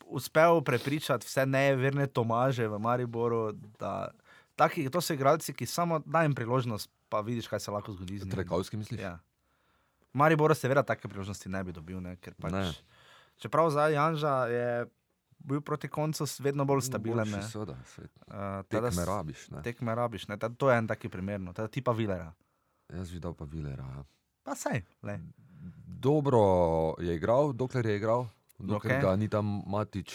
Speaker 8: uspel prepričati vse neverne Tomaže v Mariboru, da taki, to so igralci, ki samo daj jim priložnost, pa vidiš, kaj se lahko zgodi.
Speaker 7: Trekovski misliš?
Speaker 8: Ja. Maribor seveda take priložnosti ne bi dobil, ne, ker pač.
Speaker 7: Ne.
Speaker 8: Čeprav zdaj Janža je bil proti koncu vedno bolj stabilen. Ne.
Speaker 7: Seveda.
Speaker 8: Uh,
Speaker 7: Tekme rabiš, ne.
Speaker 8: Tekme rabiš, ne. Ta, to je en taki primer, no. Ta tipa Vilera.
Speaker 7: Jaz bi dal pa Vilera. ja.
Speaker 8: Pa sej, le.
Speaker 7: Dobro je igral, dokler je igral, dokler okay. ga ni tam Matič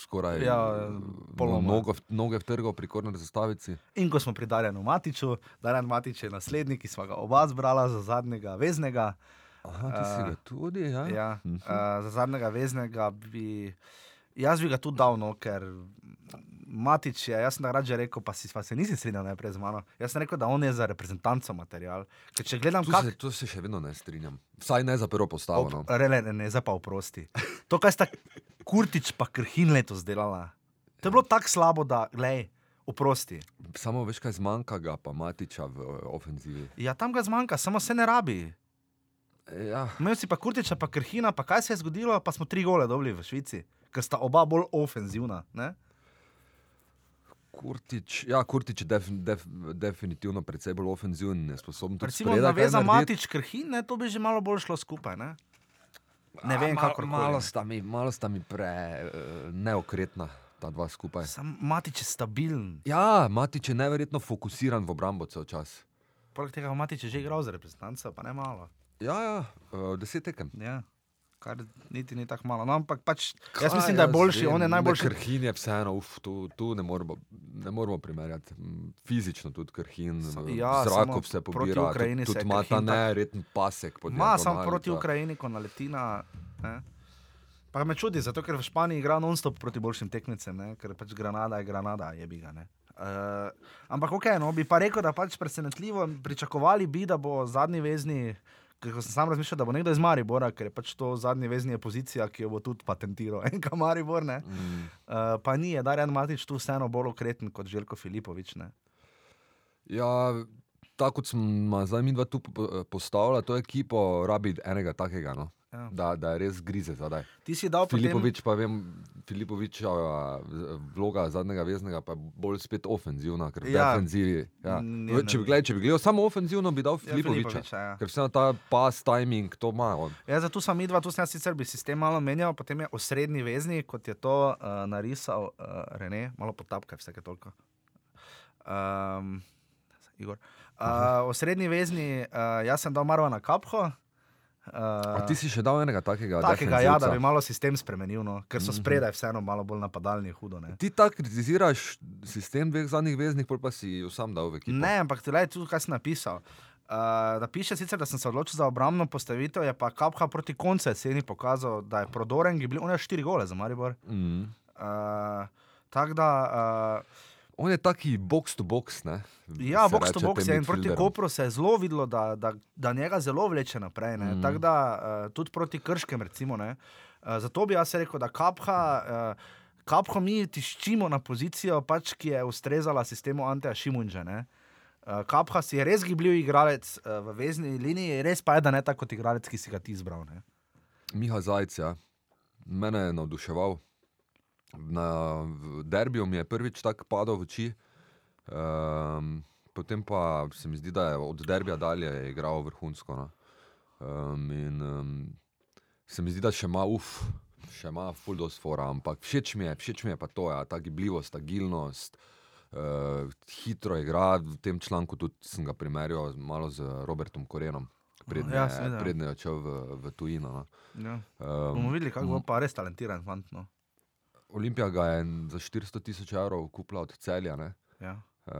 Speaker 7: skoraj
Speaker 8: Ja,
Speaker 7: eh,
Speaker 8: poloma.
Speaker 7: nogo, v- noge vtrgal pri korner zastavici.
Speaker 8: In ko smo pri Darjanu Matiču, Darjan Matič je naslednji, ki smo ga oba zbrala za zadnjega veznega.
Speaker 7: Aha, ti si
Speaker 8: Eh,
Speaker 7: ga tudi, ja?
Speaker 8: Ja,
Speaker 7: Mhm.
Speaker 8: uh, za zadnjega veznega bi. Jaz bi ga tudi dal, no, ker Matič je, jaz sem takrat že rekel, pa, si, pa se nisi strinjal najprej z mano. Jaz sem rekel, da on je za reprezentanco material. Ker če gledam,
Speaker 7: Tu
Speaker 8: kako
Speaker 7: se, tu se še vedno ne strinjam. Vsaj ne za prvo postavo. No.
Speaker 8: Rele, ne, ne, zdaj pa oprosti. To, kar sta Kurtič pa Krhin letos delala, to je bilo tako slabo, da, glej, oprosti.
Speaker 7: Samo veš, kaj zmanjka ga pa Matiča v eh, ofenzivi.
Speaker 8: Ja, tam ga zmanjka, samo se ne rabi.
Speaker 7: Ja,
Speaker 8: Imel si pa Kurtiča, pa Krhina, pa kaj se je zgodilo, pa smo tri gole dobili v Švici, ker sta oba bolj ofenzivna. Ne?
Speaker 7: Kurtič, ja, Kurtič je def, def, definitivno precej bolj ofenziven, je sposoben
Speaker 8: Recimo,
Speaker 7: kaj
Speaker 8: naveza
Speaker 7: narediti.
Speaker 8: Matič Krhin, ne, to bi že malo bolj šlo skupaj. Ne, ne vem,
Speaker 7: A,
Speaker 8: kako
Speaker 7: malo, malo sta mi, malo sta mi pre uh, neokretna, ta dva skupaj.
Speaker 8: Sam Matič je stabilen.
Speaker 7: Ja, Matič je neverjetno fokusiran v obrambo cel čas.
Speaker 8: Poleg tega Matič je že igral za reprezentanco, pa ne malo.
Speaker 7: Ja, ja, uh, deset tekem.
Speaker 8: Ja. Kar niti ni tako malo. No, ampak pač, jaz mislim, da je boljši, on je najboljši.
Speaker 7: Krhin je vseeno, uf, tu, tu ne, moramo, ne moramo primerjati. Fizično tudi Krhin,
Speaker 8: ja,
Speaker 7: zraku
Speaker 8: samo
Speaker 7: se pobira, tudi, tudi ima ta nereten pasek.
Speaker 8: Ma, samo proti Ukrajini, ko naleti na. Ne? Pa me čudi, zato ker v Španiji igra non-stop proti boljšim tekmecem, ne? ker pač Granada je Granada, je bi ga. Ne? Uh, ampak ok, no, bi pa rekel, da pač presenetljivo pričakovali bi, da bo zadnji vezni, ker ko sem sam razmišljal, da bo nekdo iz Maribora, ker je pač to zadnji vezni je pozicija, ki jo bo tudi patentiral, [LAUGHS] enka Maribor. Ne?
Speaker 7: Mm.
Speaker 8: Uh, pa ni, je Darjan Matič tu vseeno bolj okreten kot Željko Filipovič. Ne?
Speaker 7: Ja, tako kot smo zdaj mi dva tu po- postavila, to ekipo rabi enega takega, no?
Speaker 8: Ja.
Speaker 7: da, da je res grize zadaj.
Speaker 8: Ti si dal potem-
Speaker 7: Filipovič, pa vem, Filipoviča vloga zadnjega veznega pa je bolj spet ofenzivna, ker v
Speaker 8: Ja.
Speaker 7: defenzivi. Ja. V- Če bi, gledal, če bi gledal samo ofenzivno, bi dal
Speaker 8: Ja,
Speaker 7: Filipoviča.
Speaker 8: Filipoviča, ja.
Speaker 7: Ker vseeno ta pas, timing, to ima on.
Speaker 8: Ja, zato sem midva, tu sem jaz sicer bi sistem malo menjal, potem je osrednji vezni, kot je to uh, narisal uh, Rene, malo potapka, vsake toliko. Um, Igor. Uh, osrednji vezni, uh, jaz sem dal Marvana Kapho.
Speaker 7: A
Speaker 8: Uh,
Speaker 7: ti si še dal enega takega?
Speaker 8: takega, ja, da bi malo sistem spremenil, no, ker so
Speaker 7: Mhm.
Speaker 8: spredaj vseeno malo bolj napadalni, hudo. Ne?
Speaker 7: Ti tako kritiziraš sistem dveh zadnjih veznih, pa si jo sam dal v ekipo.
Speaker 8: Ne, ampak tudi tu, kaj sem napisal. Uh, da piše sicer, da sem se odločil za obrambno postavitev, je pa Kapha proti koncu jeseni pokazal, da je prodoren, on je štiri gole za Maribor.
Speaker 7: Mm.
Speaker 8: Uh, Tako da, uh,
Speaker 7: On je taki box to box, ne?
Speaker 8: ja, box to box je in proti. Kopru se je zelo videlo, da, da, da njega zelo vleče naprej. Mm.
Speaker 7: Mm.
Speaker 8: Tako da uh, tudi proti Krškem, recimo. Ne, uh, zato bi jaz rekel, da Kapha. Uh, Kapho mi tiščimo na pozicijo, pač, ki je ustrezala sistemu Anteja Šimunža. ne. Uh, Kapha si je res gibljiv igralec uh, v vezni liniji, res pa je, da ne tako kot igralec, ki si ga ti izbral. Ne.
Speaker 7: Miha Zajc, ja. mene je navduševal. Na derbiju mi je prvič tako padal v oči, um, potem pa se mi zdi, da je od derbija dalje igral vrhunsko. No. Um, in um, se mi zdi, da še ima uf, še ima full dose fora, ampak všeč mi je, všeč mi je pa to, ja, ta gibljivost, agilnost. Uh, hitro igra, v tem članku tudi sem ga primerjal malo z Robertom Korenom, prednje,
Speaker 8: Ja, seveda.
Speaker 7: prednje je odšel v, v tujino. No.
Speaker 8: Ja.
Speaker 7: Um,
Speaker 8: Bomo videli, kako bo pa res talentiran fant. No.
Speaker 7: Olimpija ga je za 400 tisoč evrov kupila od celja. Ne?
Speaker 8: Ja.
Speaker 7: Uh,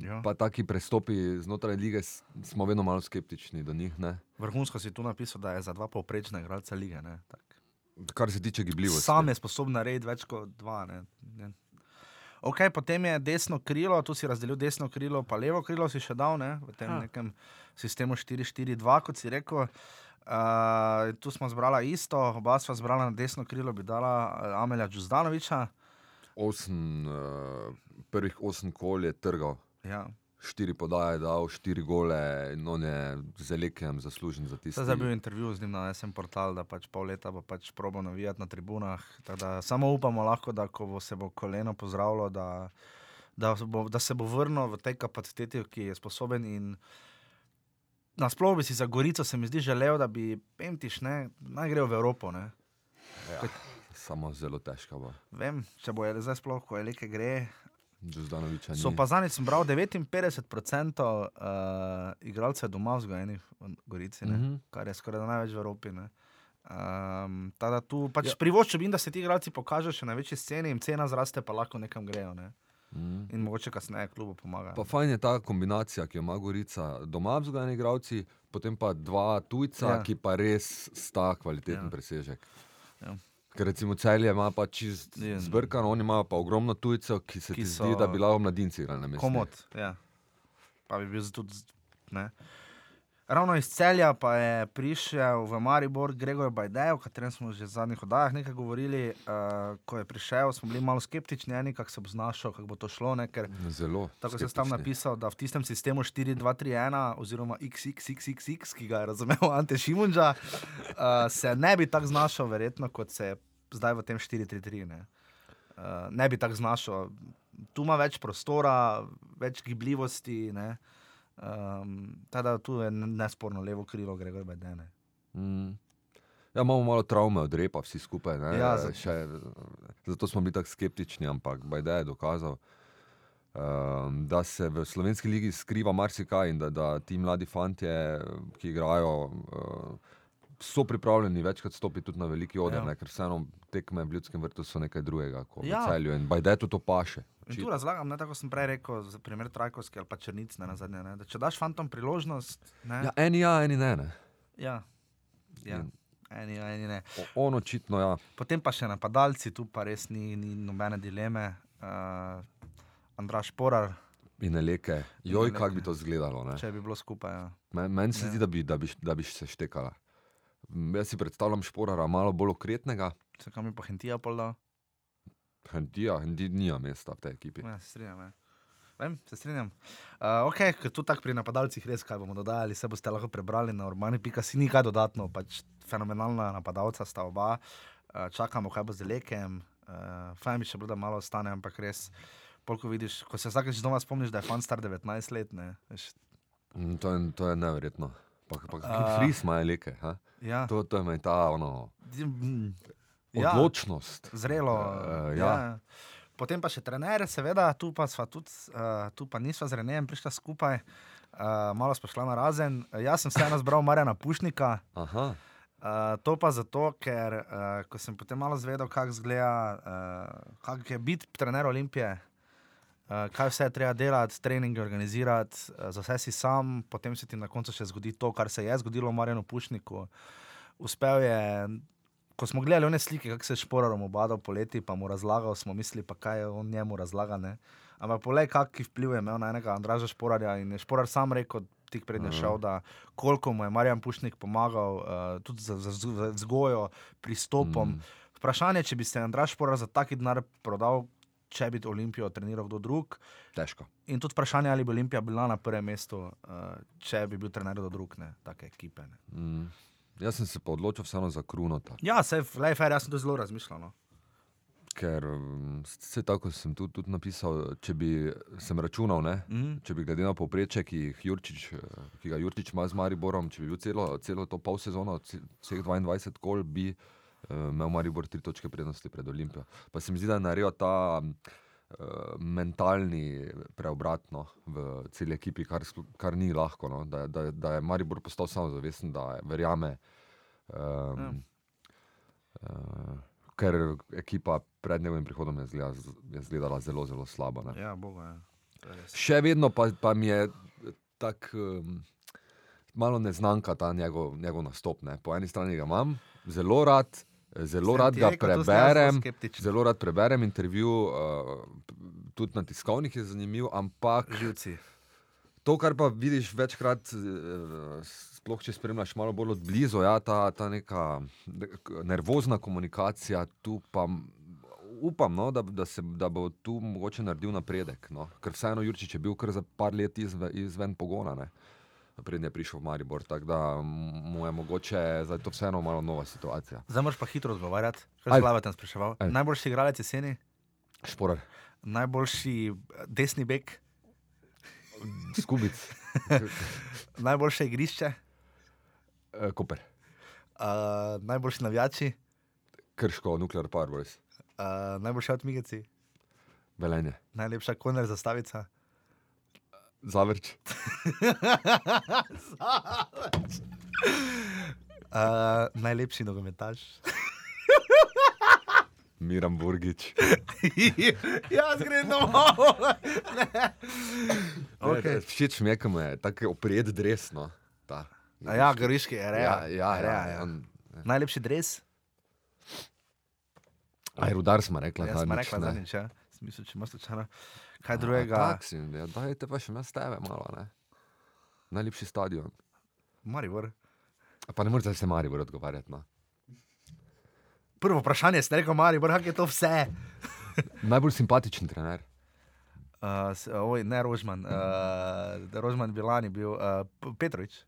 Speaker 8: Ja.
Speaker 7: pa taki prestopi znotraj lige smo vedno malo skeptični do njih. Ne?
Speaker 8: Vrhunsko si tu napisal, da je za dva povprečna igralca lige. Ne? Tak.
Speaker 7: Kar se tiče gibljivosti.
Speaker 8: Sam je sposoben narediti več kot dva. Ne? Ne. Ok, potem je desno krilo, tu si razdelil desno krilo, pa levo krilo si še dal ne? v tem
Speaker 5: Ja.
Speaker 8: nekem sistemu 4-4-2, kot si rekel. Uh, tu smo zbrali isto, oba sva zbrala na desno krilo, bi dala uh, Amelja Džuzdanoviča.
Speaker 7: Osem, uh, prvih osem kol je trgal,
Speaker 8: Ja.
Speaker 7: štiri podaje je dal, štiri gole in on je z Lekem zaslužen za tisto.
Speaker 8: Zdaj je bil intervju z njim na SM portal, da pač pol leta bo pač probo navijati na tribunah. Da samo upamo lahko, da ko bo se bo koleno pozdravilo, da, da, bo, da se bo vrnil v tej kapaciteti, ki je sposoben. In nasploh bi si za Gorico se mi zdi želel, da bi Pemtiš ne, naj gre v Evropo. Ne.
Speaker 7: Ja, samo zelo težko bo.
Speaker 8: Vem, če bo je zdaj sploh, ko je leke gre. So pa zadnjič sem bral 59% uh, igralcev doma vzgojenih v Gorici, ne, mm -hmm. kar je skoraj največ v Evropi. Ne. Um, da tu pač
Speaker 7: Ja.
Speaker 8: privoščim, da se ti igralci pokažejo še na večji sceni, jim cena zraste, pa lahko nekam grejo. Ne.
Speaker 7: Mm.
Speaker 8: In mogoče kasneje klubu pomagajo.
Speaker 7: Pa fajn je ta kombinacija, ki jo ima Gorica, doma vzgajani igravci, potem pa dva tujca, ja.
Speaker 8: Ja.
Speaker 7: ki pa res sta kvaliteten ja.
Speaker 8: Ja.
Speaker 7: presežek.
Speaker 8: Ja.
Speaker 7: Ker recimo celje ima pa čist
Speaker 8: Je.
Speaker 7: zbrkano, oni imajo pa ogromno tujcev, ki se
Speaker 8: Ki
Speaker 7: ti
Speaker 8: so-
Speaker 7: zdi, da bi lahko mladinci igrali na mestu.
Speaker 8: Komod, ja. Pa bi bil tudi. Ne. Ravno iz celja pa je prišel v Maribor Gregor Bajdej, o katerem smo že v zadnjih oddajah nekaj govorili. Uh, ko je prišel, smo bili malo skeptični, eni, kako se bo znašel, kako bo to šlo. Ne, ker
Speaker 7: Zelo.
Speaker 8: Tako sem tam
Speaker 7: skeptični.
Speaker 8: napisal, da v tistem sistemu 4-2-3-1 oziroma XXXXX, ki ga je razumel [LAUGHS] Ante Šimunča, uh, se ne bi tako znašel, verjetno, kot se je zdaj v tem 4-3-3. Ne. Uh, ne bi tako znašel. Tu ima več prostora, več gibljivosti. Ne. Um, teda tu je nesporno levo krilo, Gregor Bedene.
Speaker 7: Mm. Ja, imamo malo travme od repa, vsi skupaj. Ne?
Speaker 8: Ja,
Speaker 7: za...
Speaker 8: za-
Speaker 7: Še, zato smo bili tako skeptični, ampak Bajde je dokazal, um, da se v slovenski ligi skriva marsikaj in da, da ti mladi fantje, ki igrajo, uh, so pripravljeni večkrat stopiti tudi na veliki oder,
Speaker 8: Ja.
Speaker 7: ja. ker vseeno tekme v ljudskem vrtu so nekaj drugega kot
Speaker 8: Ja.
Speaker 7: celju in Bajde to paše.
Speaker 8: In tu razlagam, ne, tako sem prej rekel, za primer Trajkovski ali pa Črnic, ne, na zadnje, ne, da če daš fantom priložnost, ne,
Speaker 7: Ja, eni ja, eni ne. ne.
Speaker 8: ja, ja,
Speaker 7: In-
Speaker 8: eni, ja, eni ne.
Speaker 7: O- On očitno ja.
Speaker 8: Potem pa še napadalci, tu pa res ni, ni nobene dileme. Uh, Andraš Porar,
Speaker 7: In leke, joj, kako bi to izgledalo. ne.
Speaker 8: če bi bilo skupaj. Ja.
Speaker 7: Men- Meni se
Speaker 8: Ne.
Speaker 7: zdi, da bi, da, bi, da bi se štekala. M, Jaz si predstavljam šporara malo bolj okretnega,
Speaker 8: Se kam je pa Hentija pol dal?
Speaker 7: Hendija, Hendi nima mesta v tej ekipi.
Speaker 8: Ja, se strinjam. Ja. Vem, se strinjam. Uh, ok, ker tu tako pri napadalcih res kaj bomo dodajali, se boste lahko prebrali na urbani.si, ni kaj dodatno, pač fenomenalna napadalca sta oba. Uh, čakamo, kaj bo z Lekem. Uh, fajn bi še bilo, da malo ostane, ampak res. Polko vidiš, ko se vsakeč znova spomniš, da je fan star 19 let, ne, veš,
Speaker 7: Mm, To je, to je neverjetno. Pa, pa
Speaker 8: A.
Speaker 7: uh, fris ima leke. Ha?
Speaker 8: ja.
Speaker 7: To, to je ta ono,
Speaker 8: Mm,
Speaker 7: odločnost.
Speaker 8: zrelo.
Speaker 7: Eh,
Speaker 8: ja.
Speaker 7: ja.
Speaker 8: Ja. Potem pa še trener, seveda, tu pa, tudi, uh, tu pa nisva z Renejem prišla skupaj, uh, malo smo šla na razen. Jaz sem vseeno zbral Marjana Pušnika.
Speaker 7: Aha,
Speaker 8: Uh, to pa zato, ker uh, ko sem potem malo zvedel, kako uh, kako je biti trener Olimpije, uh, kaj vse je treba delati, treninge organizirati, uh, za vse si sam, potem se ti na koncu še zgodi to, kar se je zgodilo Marjanu Pušniku. Uspel je, ko smo gledali one slike, kako se je šporarom obadal poleti, pa mu razlagal, smo mislili, pa kaj je on njemu razlaga. Ne? Ampak poglej, kakšen vpliv je imel na enega Andraža Šporarja in je Šporar sam rekel, tik pred njim šel, da koliko mu je Marjan Pušnik pomagal, uh, tudi za, za vzg- za vzgojo, pristopom.
Speaker 7: Mm.
Speaker 8: Vprašanje, če bi se Andraž Šporar za taki denar prodal, če bi Olimpijo treniral kdo drug.
Speaker 7: težko.
Speaker 8: In tudi vprašanje, ali bi Olimpija bila na prvem mestu, uh, če bi bil trener kdo drug, ne, take ekipe. Ne.
Speaker 7: Mm. Jaz sem se pa odločil vseeno za Krunota,
Speaker 8: Ja, se je fair, jaz sem to zelo razmišljal. No.
Speaker 7: ker vse tako sem tudi, tudi napisal, če bi sem računal, ne,
Speaker 8: Mm.
Speaker 7: če bi glede na povprečje, ki, Jurčič, eh, ki ga Jurčič ima z Mariborom, če bi bil celo, celo to pol sezono, vseh 22 kol, bi uh, imel Maribor tri točke prednosti pred Olimpijo. Pa se mi zdi, da je naredil ta uh, mentalni preobrat no, v celi ekipi, kar, kar ni lahko. No, da, da, da je Maribor postal samozavesten, da verjame. Um,
Speaker 8: Ja.
Speaker 7: uh, ker ekipa pred njegovim prihodom je, zgleda, je izgledala zelo, zelo slabo. Ne.
Speaker 8: Ja, boga. Ja.
Speaker 7: Še vedno pa, pa mi je tako um, malo neznanka ta njegov, njegov nastop. Ne. Po eni strani ga imam, zelo rad, zelo
Speaker 8: Sem
Speaker 7: rad ga
Speaker 8: rekel,
Speaker 7: preberem. Zelo rad preberem intervju, uh, tudi na tiskovnih je zanimiv, ampak
Speaker 8: Živci.
Speaker 7: to, kar pa vidiš večkrat, eh, sploh če spremljaš malo bolj od blizu, ja, ta, ta neka nervozna komunikacija, tu pa upam, no, da, da, se, da bo tu mogoče naredil napredek. No. Ker vseeno Jurčič je bil kar za par let izven, izven pogona. Ne. Prednje je prišel v Maribor, tako da mu je mogoče zdaj to vseeno malo nova situacija.
Speaker 8: Zdaj moraš pa hitro odgovarjati. Kaj si glava tam spraševal?
Speaker 7: Ajde.
Speaker 8: Najboljši igralec jeseni,
Speaker 7: Šporar,
Speaker 8: najboljši eh, desni bek,
Speaker 7: Skubic, [LAUGHS]
Speaker 8: najboljše igrišče,
Speaker 7: eh, Koper,
Speaker 8: uh, najboljši navijači,
Speaker 7: Krško, Nuclear Power Boys,
Speaker 8: uh, najboljši odmigeci,
Speaker 7: Velenje,
Speaker 8: najlepša koner zastavica. [LAUGHS]
Speaker 7: Zavrč,
Speaker 8: Uh, najlepši nogometaš. [LAUGHS]
Speaker 7: Miran Burgič. [LAUGHS]
Speaker 8: Jaz grem domov.
Speaker 7: Okay. Všeč mi je, ko mu je tako oprijet dresno. Ta.
Speaker 8: A ja, goriški, je rea.
Speaker 7: ja, ja,
Speaker 8: Rea,
Speaker 7: ja,
Speaker 8: ja.
Speaker 7: on-
Speaker 8: Najlepši dres?
Speaker 7: Aj, rudar smo rekla,
Speaker 8: Jaz sem
Speaker 7: zadnjič,
Speaker 8: rekla
Speaker 7: ne.
Speaker 8: zadnjič, ja. Sem mislil, če imaš slučajno. Kaj drugega?
Speaker 7: Ja, dajte pa še nas tebe malo, ne. Najlepši stadion.
Speaker 8: Maribor.
Speaker 7: A Pa ne morete se Maribor odgovarjati, no.
Speaker 8: Prvo vprašanje ste rekel Maribor, kak je to vse? [LAUGHS]
Speaker 7: Najbolj simpatičen trener.
Speaker 8: Uh, oj, ne Rožman, uh, Rožman Bilan je bil uh, Petrovič,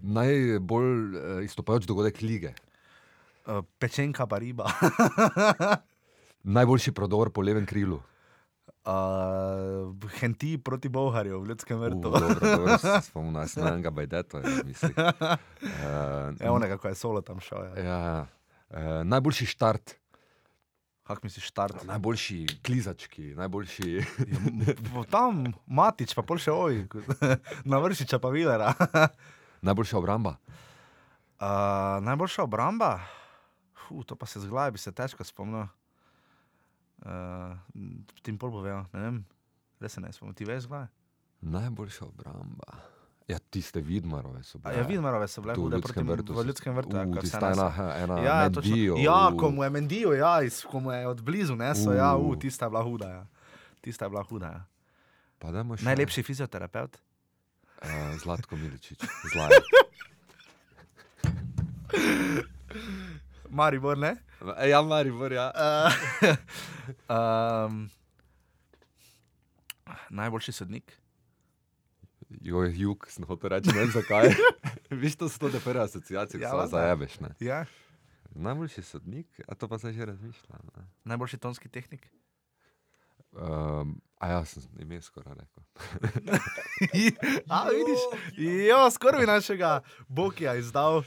Speaker 7: Najbolj uh, izstopajoč dogodek lige.
Speaker 8: uh, pečenka pa riba, [LAUGHS]
Speaker 7: Najboljši prodor po levem krilu.
Speaker 8: Uh, Henti proti Boharju v ljudskem vrtu. [LAUGHS]
Speaker 7: spomnim, jaz enega bajdeta, mislim. [LAUGHS] Uh,
Speaker 8: Evo nekako je solo tam šel. Ja.
Speaker 7: ja, uh, najboljši štart,
Speaker 8: Kak misliš štart?
Speaker 7: najboljši klizački, najboljši.
Speaker 8: Ja, [LAUGHS] tam Matič, pa pol še oj, na vršiča pa Vilera.
Speaker 7: Najboljša obramba.
Speaker 8: Uh, najboljša obramba? Fuh, to pa se zglaja, bi se težko spomnil. Uh, tim pol bovejo, ne vem, res se ne spomnim, ti veš zglaja.
Speaker 7: Najboljša obramba. Ja, tiste Vidmarove so bile.
Speaker 8: Ja, Vidmarove so bile hude proti
Speaker 7: vrtu.
Speaker 8: v ljudskem vrtu. ja,
Speaker 7: Uh,
Speaker 8: kar
Speaker 7: tista ena, ena
Speaker 8: Ja,
Speaker 7: med
Speaker 8: točno. ja, ko mu je mendijo, ja, iz, ko mu je od blizu nesel, ja,
Speaker 7: uh,
Speaker 8: tista je bila huda. Ja. Tista je bila huda. Ja.
Speaker 7: Pa dajmo še.
Speaker 8: Najlepši fizioterapeut?
Speaker 7: Uh, Zlatko Miličič. [LAUGHS] Zlaj.
Speaker 8: Maribor, ne?
Speaker 7: ja, Maribor, ja. [LAUGHS]
Speaker 8: Uh, um, najboljši sodnik?
Speaker 7: Jo je jug, sem hotel reči, ne vem zakaj. [LAUGHS] Viš, to so te prve asociacije, ki
Speaker 8: Ja,
Speaker 7: se. Ne?
Speaker 8: Ja.
Speaker 7: Najboljši sodnik, a to pa se že razmišlja. Ne?
Speaker 8: Najboljši tonski tehnik?
Speaker 7: Um, a ja, sem ime skoraj rekel. [LAUGHS]
Speaker 8: A, vidiš? Jo, skoraj bi našega Bokija izdal.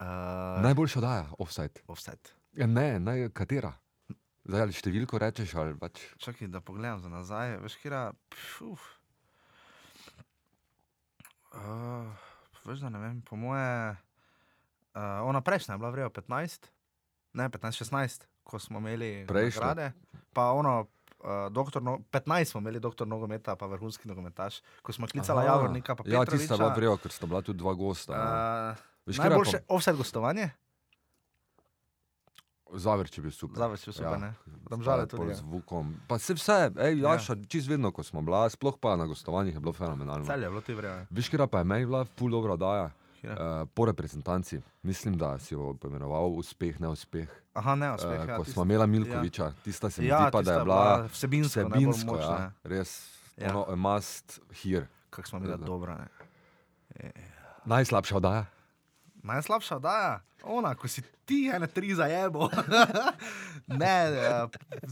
Speaker 8: Uh,
Speaker 7: Najboljša daja, offside.
Speaker 8: offset.
Speaker 7: Ja, ne, naj, katera? Zdaj ali številko rečeš ali pač.
Speaker 8: Čakaj, da pogledam za nazaj. Veš, kira. Uh, veš, da ne vem, po moje. Uh, ona prejšnja je bila vrela 15, ne 15, 16, ko smo imeli
Speaker 7: Prejšnja?
Speaker 8: nagrade. Pa ono, uh, doktor, no, 15 smo imeli doktor nogometa, pa vrhunski nogometaš, ko smo klicali. Javornika, pa
Speaker 7: Ja, tista bila vrela, ker sta bila tudi dva gosta. Uh, Veš,
Speaker 8: najboljše offset gostovanje?
Speaker 7: Zavrč je bil super.
Speaker 8: Zavrč je bil super,
Speaker 7: Ja.
Speaker 8: ne? Domžale tudi, ja.
Speaker 7: Z Vukom. Pa se vse, ej,
Speaker 8: Ja.
Speaker 7: Jaša, ja. čist vedno, ko smo bila, sploh pa na gostovanjih je bilo fenomenalno.
Speaker 8: Celje je bilo ti vreme.
Speaker 7: Viš, kera pa je meni bila ful dobra daja. Uh, po reprezentanci, mislim, da si jo poimenoval uspeh, neuspeh.
Speaker 8: Aha, ne, uspeh.
Speaker 7: Uh,
Speaker 8: ja,
Speaker 7: ko
Speaker 8: tisto-
Speaker 7: smo imeli Milkoviča, ja. tista se mi
Speaker 8: Ja,
Speaker 7: zdi pa, da
Speaker 8: tista
Speaker 7: je
Speaker 8: je
Speaker 7: bila
Speaker 8: vsebinsko
Speaker 7: vsebinsko
Speaker 8: močna,
Speaker 7: ja,
Speaker 8: ja.
Speaker 7: res
Speaker 8: Ja.
Speaker 7: ja. ono, a must hear.
Speaker 8: Kako smo bili dobra. Ne?
Speaker 7: Najslabša oddaja.
Speaker 8: Najslabša oddaja, ona, ko si ti ene tri zajebo. [LAUGHS] ne, eh,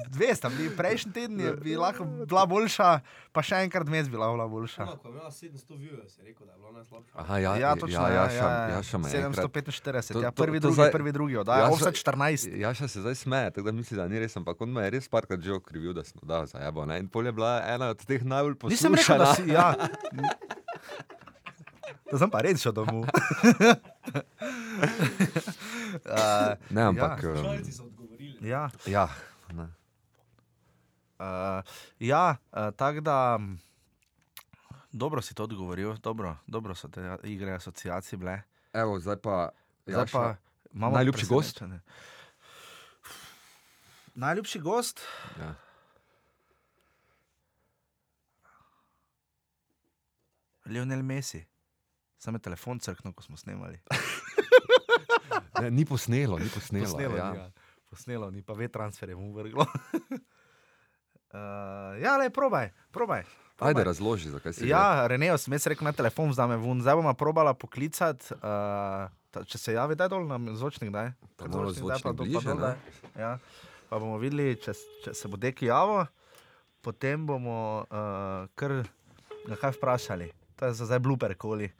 Speaker 8: dve sta bili, prejšnji teden je bila, bila boljša, pa še enkrat mes bila, bila boljša.
Speaker 6: Ona, ko je imela 700 views, je rekel, da je bila najslabša.
Speaker 7: Aha, ja,
Speaker 8: Ja, točno,
Speaker 7: ja,
Speaker 8: ja, ja,
Speaker 7: Jaša me je enkrat-
Speaker 8: 745,
Speaker 7: To-
Speaker 8: ja,
Speaker 7: to-
Speaker 8: prvi,
Speaker 7: to
Speaker 8: drugi,
Speaker 7: zdaj-
Speaker 8: prvi, drugi oddaja, offset 14.
Speaker 7: Jaša se zdaj smeje, tako da misli, da ni res, ampak on me je res parkrat že okrivil, da sem dal za jebo. Ne? In pol je bila ena od teh najbolj poslušanih.
Speaker 8: Nisem rekel, da si, ja. [LAUGHS] To sem pa res šel domov. [LAUGHS] [LAUGHS] uh,
Speaker 7: Ne, ampak.
Speaker 8: Ja.
Speaker 7: Ja,
Speaker 6: Šalci so odgovorili.
Speaker 8: ja.
Speaker 7: ja ne.
Speaker 8: Uh, ja, uh, tako da. Dobro si to odgovoril, dobro, dobro so te igre asociacij bile.
Speaker 7: Evo, zdaj pa.
Speaker 8: Zdaj
Speaker 7: Jaša,
Speaker 8: pa imamo
Speaker 7: najljubši gost?
Speaker 8: Najljubši gost?
Speaker 7: Ja.
Speaker 8: Lionel Messi. Sam je telefon crknil, ko smo snemali. [LAUGHS]
Speaker 7: Ne, ni posnelo, ni posnelo.
Speaker 8: Posnelo,
Speaker 7: ja.
Speaker 8: ni, ja. Posnelo ni, pa ve transferje mu vrglo. uh, [LAUGHS] ja, le, probaj, probaj. probaj.
Speaker 7: Ajde, razloži, zakaj si.
Speaker 8: Ja, Renejo, sem jaz rekel, na telefon vzame ven, zdaj bomo probala poklicati. Uh, ta, če se javi, daj dol na zvočnik, daj.
Speaker 7: Pa
Speaker 8: Ker
Speaker 7: malo
Speaker 8: daj,
Speaker 7: zvočnik
Speaker 8: pa dol,
Speaker 7: bliže,
Speaker 8: daj. Ja. Pa bomo videli, če, če se bo deki javo, potem bomo uh, kar ga kaj vprašali. To je za zdaj bluper koli.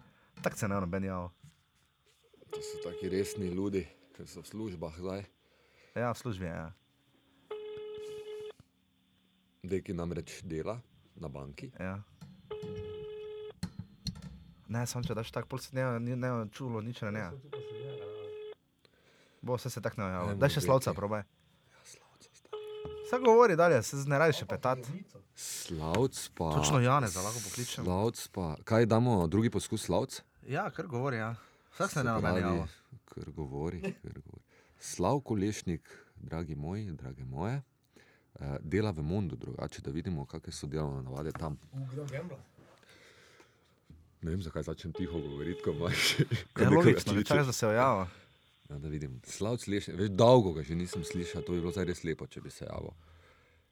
Speaker 8: Tako se ne noben javo.
Speaker 7: To so taki resni ljudje, ki so v službah zdaj.
Speaker 8: Ja, v službi je. Ja.
Speaker 7: Deki namreč dela na banki.
Speaker 8: Ja. Ne, samo če daš tako, pol se ne, ni- ne čulo, nič ne. ne. Bo vse se tako ne
Speaker 7: Ne
Speaker 8: javlja. Daj še slovca, probaj. Vse govori dalje, se ne raje še petati.
Speaker 7: Slavc pa.
Speaker 8: Točno Janeza lahko pokličem.
Speaker 7: Slavc pa. Kaj damo, drugi poskus slavc?
Speaker 8: Ja, kar govori, ja. Vsak se
Speaker 7: Se
Speaker 8: ne namenja.
Speaker 7: Kar govori, kar govori. Slavko Lešnik, dragi moji, drage moje, eh, dela v Mondu, drugače da vidimo, kakšne so delovne navade tam. Ne vem, zakaj začnem tiho govoriti, ko imaš. ko
Speaker 8: Ja, logično, čakaj, da se ojava.
Speaker 7: Ja, da vidim. Slavc Lešnik, več dolgo ga že nisem slišal, to bi bilo zdaj res lepo, če bi se javil.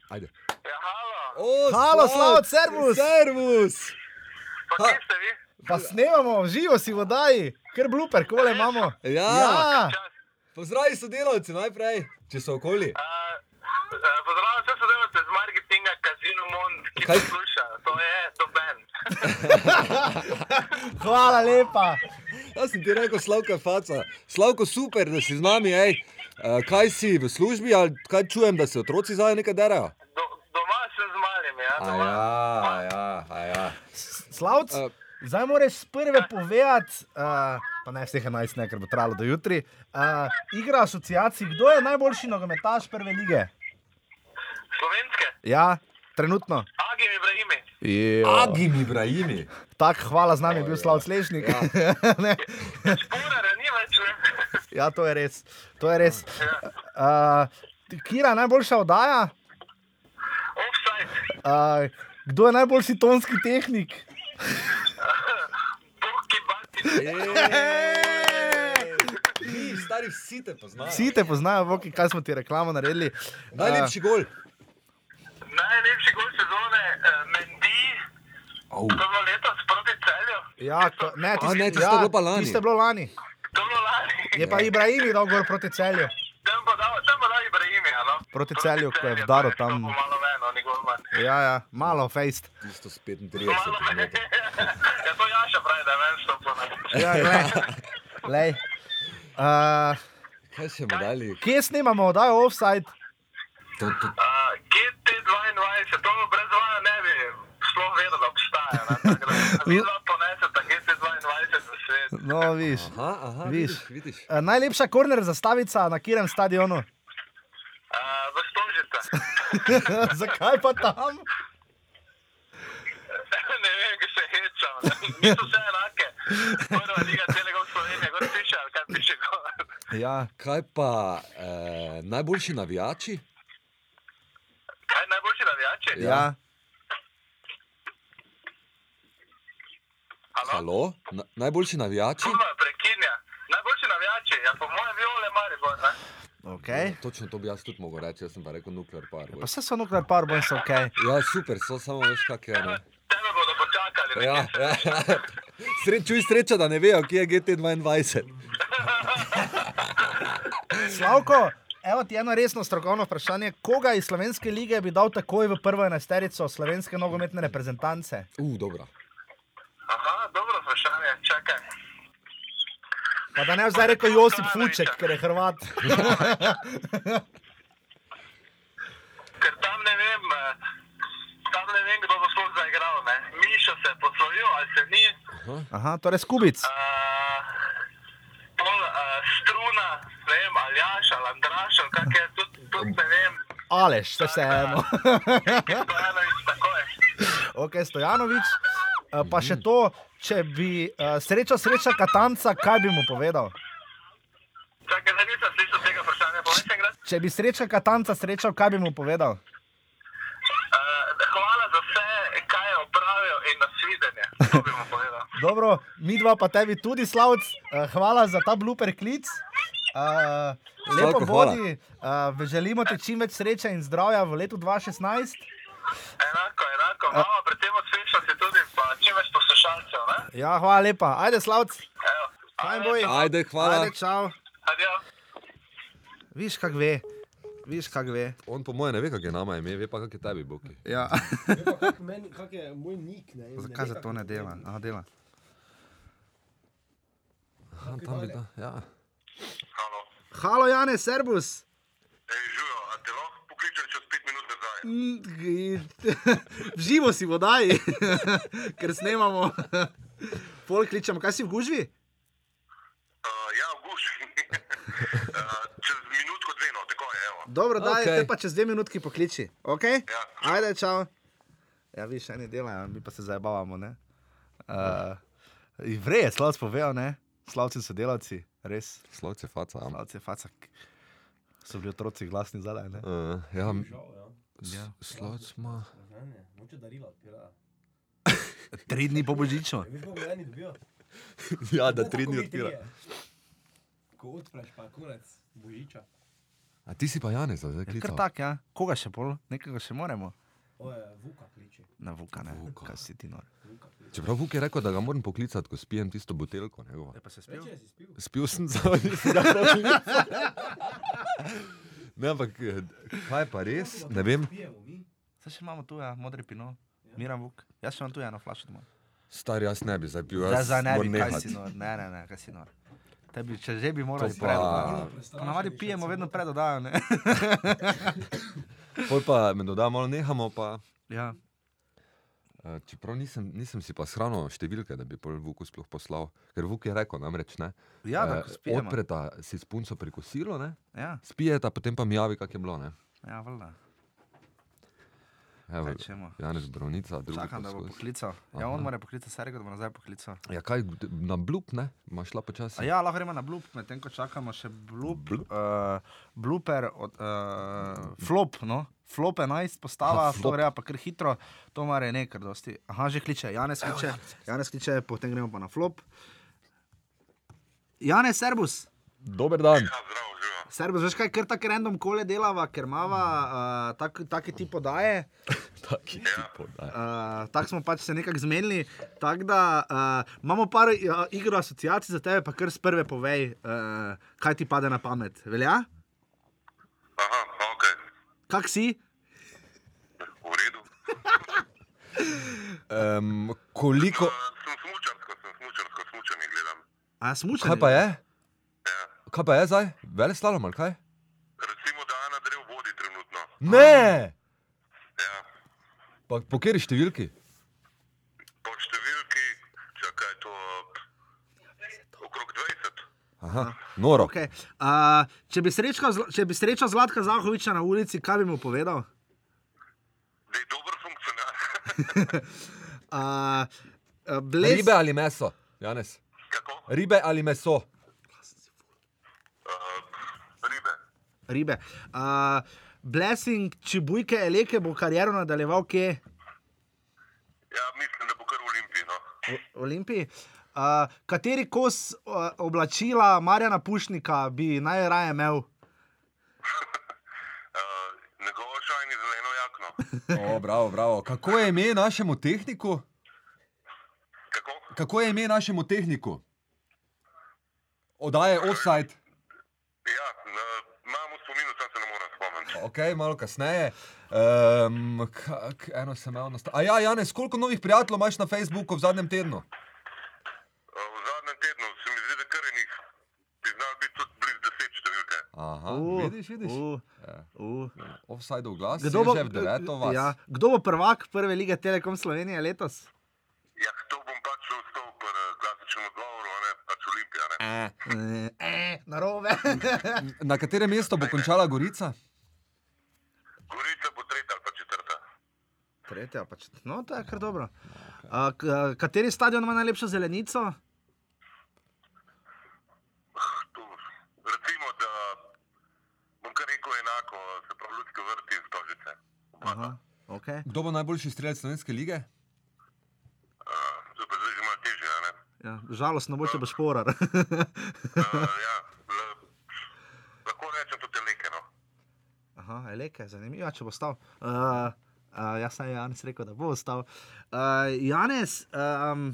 Speaker 7: Ajde.
Speaker 9: Ja, halo,
Speaker 7: O,
Speaker 8: Halo, Slavc, servus!
Speaker 7: Servus!
Speaker 9: pa kje ste vi?
Speaker 8: Pa snemamo, živo si v vodaji, ker bluper, kole imamo.
Speaker 7: Ja,
Speaker 8: Ja,
Speaker 7: pozdravi sodelavci najprej, če so okoli.
Speaker 9: Uh, uh, pozdravljam vse sodelavce z marketinga Casino Mond, ki
Speaker 7: Kaj?
Speaker 9: posluša. To je doben. [LAUGHS]
Speaker 8: hvala lepa.
Speaker 7: Jaz sem ti rekel, Slavko je faca. Slavko, super, da si z nami, ej. Uh, kaj si v službi, ali kaj čujem, da se otroci zdaj nekaj derajo?
Speaker 9: Do, doma sem z malim, ja. Doma.
Speaker 7: ja, a ja, a ja.
Speaker 8: Slavc,
Speaker 7: Eh.
Speaker 8: Zdaj moraš prve povedati, uh, pa ne vseh 11, ne, ker bo trajalo do jutri. Uh, igra asociacij, kdo je najboljši nogometaš prve lige?
Speaker 9: Slovenske,
Speaker 8: Ja, trenutno.
Speaker 9: Agim Ibrahimi.
Speaker 7: Agim Ibrahimi.
Speaker 8: Tak, hvala, z nami je bil Slavc Lešnik. [LAUGHS] Ne.
Speaker 9: Šporare ni več,
Speaker 8: ja, to je res. To je res. Uh, Kira, najboljša oddaja?
Speaker 9: Offside,
Speaker 8: Uh, kdo je najboljši tonski tehnik?
Speaker 9: Boki Bati.
Speaker 7: Mi, stari, vsi te poznajo.
Speaker 8: Vsi te poznajo, Voki, kaj smo ti reklamo naredili.
Speaker 7: Najlepši gol.
Speaker 9: Najlepši gol sezone, uh, Mendy.
Speaker 7: Au.
Speaker 9: To je bilo letos proti celju.
Speaker 8: Ja, ko, ne,
Speaker 7: A ne, tisto je bilo pa lani.
Speaker 8: Tiste je bilo lani.
Speaker 9: To je bilo lani.
Speaker 8: Je pa Ibrahim dal gor proti celju.
Speaker 9: Tam pa dal, tam pa dal Ibrahimi, a no?
Speaker 8: Proti Celju, ko je
Speaker 9: to je
Speaker 8: tam.
Speaker 9: Malo ven, oni golman.
Speaker 8: Ja, ja, malo fejst.
Speaker 7: Tisto s 35
Speaker 9: Ja,
Speaker 8: glej. [LAUGHS] glej. Uh,
Speaker 7: Kaj še bomo dali?
Speaker 8: kje snemamo, da je offside?
Speaker 7: To, to,
Speaker 9: Uh, GT22, to brez vaja ne bi sploh vedel, da obstaja. Vidno ponesete GT22 v svet.
Speaker 8: No, viš.
Speaker 7: aha, aha,
Speaker 8: Viš.
Speaker 7: vidiš, vidiš.
Speaker 8: Uh, najlepša korner zastavica na katerem stadionu?
Speaker 9: Uh, v Stožice. [LAUGHS]
Speaker 8: Zakaj pa tam? [LAUGHS]
Speaker 9: ne vem, ki se hečam. ne. Niso vse. Prva liga celega v Sloveniji, gor piše, ali kaj piše gor.
Speaker 8: Ja,
Speaker 7: Kaj pa eh, najboljši navijači?
Speaker 9: Kaj najboljši navijači?
Speaker 8: ja.
Speaker 9: Halo?
Speaker 7: Halo? Na, najboljši navijači?
Speaker 9: Kurva, prekinja. Najboljši navijači, ja po mojem viole Maribor, ne?
Speaker 8: Okay.
Speaker 7: Točno to bi jaz tudi mogel reči, jaz sem pa rekel nuklear par.
Speaker 8: Pa vse so nuklear par, boj so ok.
Speaker 7: Ja, super, so samo veš, kak je. Ne?
Speaker 9: Tebe bodo počakali. ne,
Speaker 7: Ja,
Speaker 9: se-
Speaker 7: ja. Sreč, čuj sreča, da ne vejo, kje je GT22.
Speaker 8: Slavko, evo ti eno resno strokovno vprašanje. Koga iz slovenske lige bi dal takoj v prvo enesterico slovenske nogometne reprezentance?
Speaker 7: Uh, dobro.
Speaker 9: Aha, dobro vprašanje, čakaj.
Speaker 8: Pa da ne bi zdaj rekel Josip Fuček, ker je Hrvat. [LAUGHS]
Speaker 9: Ker tam ne vem, eh, tam ne vem, kdo bo sploh zaigral. Ne? Mišo se je poslovil, ali se ni.
Speaker 8: Aha, torej Skubic.
Speaker 9: Uh, pol uh, struna, ne vem, ali Jaš, ali Andraš, ali kak je, tudi tud ne vem.
Speaker 8: Aleš, vse vseeno.
Speaker 9: Stojanovič, takoj.
Speaker 8: ok, Stojanovič. Uh, pa še to, če bi uh, srečal sreča Katanca, kaj bi mu povedal?
Speaker 9: Čakaj, zdaj nisem slišal tega vprašanja, povej še enkrat.
Speaker 8: Če bi sreča Katanca srečal, kaj bi mu povedal?
Speaker 9: Uh, hvala za vse, kaj je opravil in nasvidenje. To bi mu povedal.
Speaker 8: Dobro, mi dva pa tebi tudi, Slavc, uh, hvala za ta bluper klic. Uh, lepo
Speaker 7: Slavko,
Speaker 8: bodi, uh, želimo ti čim več sreče in zdravja v letu 2016.
Speaker 9: Enako, enako. Mama, predvsem uspešnosti tudi, pa čim več poslušalcev, ne?
Speaker 8: Ja, hvala lepa. Ajde, Slavc. Boj?
Speaker 7: Ajde, hvala.
Speaker 8: Ajde, čau.
Speaker 9: Adijo.
Speaker 8: Viš, kak ve. Viš, kak ve.
Speaker 7: On po mojem ne ve, kak je nama ime, ve pa, kak je tebi, Boki.
Speaker 8: Ja.
Speaker 1: Kak, meni, kak je moj nik, ne?
Speaker 8: Zakaj za to ne dela? Aha, dela.
Speaker 7: Tam bi da, ja.
Speaker 9: Halo.
Speaker 8: Halo, Jane, servus.
Speaker 9: Ej, Žujo, a te lahko pokličem čez pet minut nazaj? [LAUGHS]
Speaker 8: V živo si vodaj, [LAUGHS] ker snemamo. [LAUGHS] Pol kličemo, kaj si v gužvi?
Speaker 9: Uh, ja, v guš. uh, čez minutko dve, no, tako je, evo.
Speaker 8: Dobro, daj,
Speaker 7: Okej.
Speaker 8: okay. te pa čez dve minutki pokliči. Okay?
Speaker 9: Ja.
Speaker 8: Ajde, čau. Ja, viš, eni delajo, mi pa se zabavamo. Uh, Vrej je, slavc povedal, ne? Slavci so delavci, res.
Speaker 7: Slovce faca, ja.
Speaker 8: Slavci je facak. So bili otroci glasni zadaj, ne?
Speaker 7: Uh, ja,
Speaker 1: ja.
Speaker 8: Ja.
Speaker 7: Slovc ima.
Speaker 1: Moče darila odpira. [LAUGHS]
Speaker 8: Tri dni po božiču.
Speaker 1: Dobijo? [LAUGHS]
Speaker 7: Ja,
Speaker 1: O, kako mi trije. Ko odpreš, pa konec božiča.
Speaker 7: A ti si pa Janez, zdaj
Speaker 8: Ja, kar tak, ja. Koga še pol? Nekega še moramo.
Speaker 1: Vuka kliči.
Speaker 8: Na vuka, ne.
Speaker 7: Vuka.
Speaker 8: Kaj si ti nor?
Speaker 7: Čeprav Vuk je rekel, da ga moram poklicati, ko spijem tisto buteljko. njegovo.
Speaker 8: Je pa se
Speaker 1: si spil?
Speaker 7: Spil sem za. [LAUGHS] Ne, ampak eh, kaj pa res? Ne vem.
Speaker 8: Zdaj še imamo tu, ja, modri pino. Miram vuk. Jaz še imam tu eno flašo doma.
Speaker 7: Star, jaz ne bi zdaj pil.
Speaker 8: Zdaj
Speaker 7: Jaz
Speaker 8: za ne bi, kaj si nor. Ne, ne, ne, kaj si nor. Tebi, če že bi morali
Speaker 7: pa-
Speaker 8: predodajati. Ponavadi pijemo vedno predodajo, ne? [LAUGHS]
Speaker 7: Pol pa me doda malo nehamo, pa.
Speaker 8: ja.
Speaker 7: eh, Čeprav nisem, nisem si pa shranil številke, da bi Vuku sploh poslal. Ker Vuk je rekel namreč, ne.
Speaker 8: Ja, da,
Speaker 7: Eh. Odpreta si s punco pri kosilu, ne.
Speaker 8: Ja,
Speaker 7: Spijeta, potem pa mi javi, kak je bilo, ne.
Speaker 8: ja, valjda.
Speaker 7: Evo? Janez Brovnica, drugi
Speaker 8: Čakam, da bo
Speaker 7: poskus.
Speaker 8: poklical. Ja, on mora poklicati, sergo, da bo nazaj poklical.
Speaker 7: Ja, kaj, na blub, ne? Imaš šla počasi.
Speaker 8: A ja, lahko gremo na blup, medtem ko čakamo še blup,
Speaker 7: Blup?
Speaker 8: uh, blooper, od, uh, flop, no. Flop 11 postava,
Speaker 7: Aha, [LAUGHS]
Speaker 8: to
Speaker 7: flop.
Speaker 8: gre pa kar hitro, to mora je nekaj dosti. Aha, že kliče, Janez kliče, Janez kliče, potem gremo pa na flop. Janez, servus.
Speaker 7: Dober dan.
Speaker 9: Ja, zdravo, Žujo.
Speaker 8: Servus, veš kaj, ker tako random kole delava, ker imava uh, tak, take ti podaje. [LAUGHS]
Speaker 7: Taki ti podaj.
Speaker 8: Uh, tako smo pač se nekako zmenili. Tako da uh, imamo par uh, igro asociacij za tebe, pa kar z prve povej, uh, kaj ti pade na pamet. Velja?
Speaker 9: Aha, ok,
Speaker 8: Kak si?
Speaker 9: v redu. [LAUGHS]
Speaker 7: Um, koliko.
Speaker 9: Uh, sem smučarsko, sem smučarsko, smučanje gledam.
Speaker 8: A smučanje?
Speaker 7: Kaj pa je? Kaj pa je zdaj? Vele slalom ali kaj?
Speaker 9: Recimo, da Ana Drev vodi trenutno.
Speaker 7: Ne!
Speaker 9: Ja.
Speaker 7: Pa po kateri številki?
Speaker 9: Po številki, čakaj, to okrog 20.
Speaker 7: Aha, noro.
Speaker 8: Okay. Uh, če, bi srečal, če bi srečal Zlatka Zahoviča na ulici, kaj bi mu povedal?
Speaker 9: Da je dober funkcionar.
Speaker 8: Uh, uh, bles,
Speaker 7: Ribe ali meso? Janez.
Speaker 9: Kako?
Speaker 7: Ribe ali meso?
Speaker 9: Uh, ribe.
Speaker 8: Ribe. Uh, Blessing, čebujke, eleke bo kariero nadaljeval kje?
Speaker 9: Ja, mislim, da bo kar v Olimpiji. No.
Speaker 8: V Olimpiji. Uh, kateri kos uh, oblačila Marjana Pušnika bi najraje imel? [LAUGHS]
Speaker 9: Uh, njegovo šajni zeleno jakno. [LAUGHS]
Speaker 7: O, bravo, bravo. Kako je ime našemu tehniku?
Speaker 9: Kako?
Speaker 7: Kako je ime našemu tehniku? Odaje offside.
Speaker 9: Ja, na, imam v spominu, sam se ne morem spomniti.
Speaker 7: Ok, malo kasneje. Um, kak, eno sem imel na sta- A ja, Janez, koliko novih prijateljev imaš na Facebooku v zadnjem tednu?
Speaker 9: Uh, v zadnjem tednu se mi zdi, da kar je njih. Bi znal biti tudi blizu deset številke.
Speaker 7: Aha,
Speaker 8: Uh,
Speaker 7: vidiš, vidiš.
Speaker 8: Uh,
Speaker 7: Ja.
Speaker 8: uh.
Speaker 7: Offside v glas,
Speaker 8: Kdo bo,
Speaker 7: že v deveto vas.
Speaker 8: ja, kdo bo prvak prve lige Telekom Slovenije letos?
Speaker 9: Ja, to bom pač ostal pri uh, klasičnem odgovoru, a ne pač Olimpija. Ne?
Speaker 7: Eh.
Speaker 8: Narobe. [LAUGHS]
Speaker 7: Na katerem mestu bo končala Gorica?
Speaker 10: Gorica bo tretja ali pa četrta.
Speaker 8: Tretja, pa če... no, to je kar dobro. A, kateri stadion ima najlepšo zelenico?
Speaker 10: Tu, recimo, da bom kar rekel enako, se pravi, ljudske vrti in stožice.
Speaker 8: Aha, okay.
Speaker 7: Kdo bo najboljši strelec slovenske lige?
Speaker 10: Pa zdaj že malo težje, a ne?
Speaker 8: ja, žalostno bo, če boš porar.
Speaker 10: Uh, ja, l- lahko rečem tudi leke, no.
Speaker 8: Aha, eleke, zanimivo, če bo stal. Uh, uh, jaz sem Janes rekel, da bo ostal. Uh, Janes, um,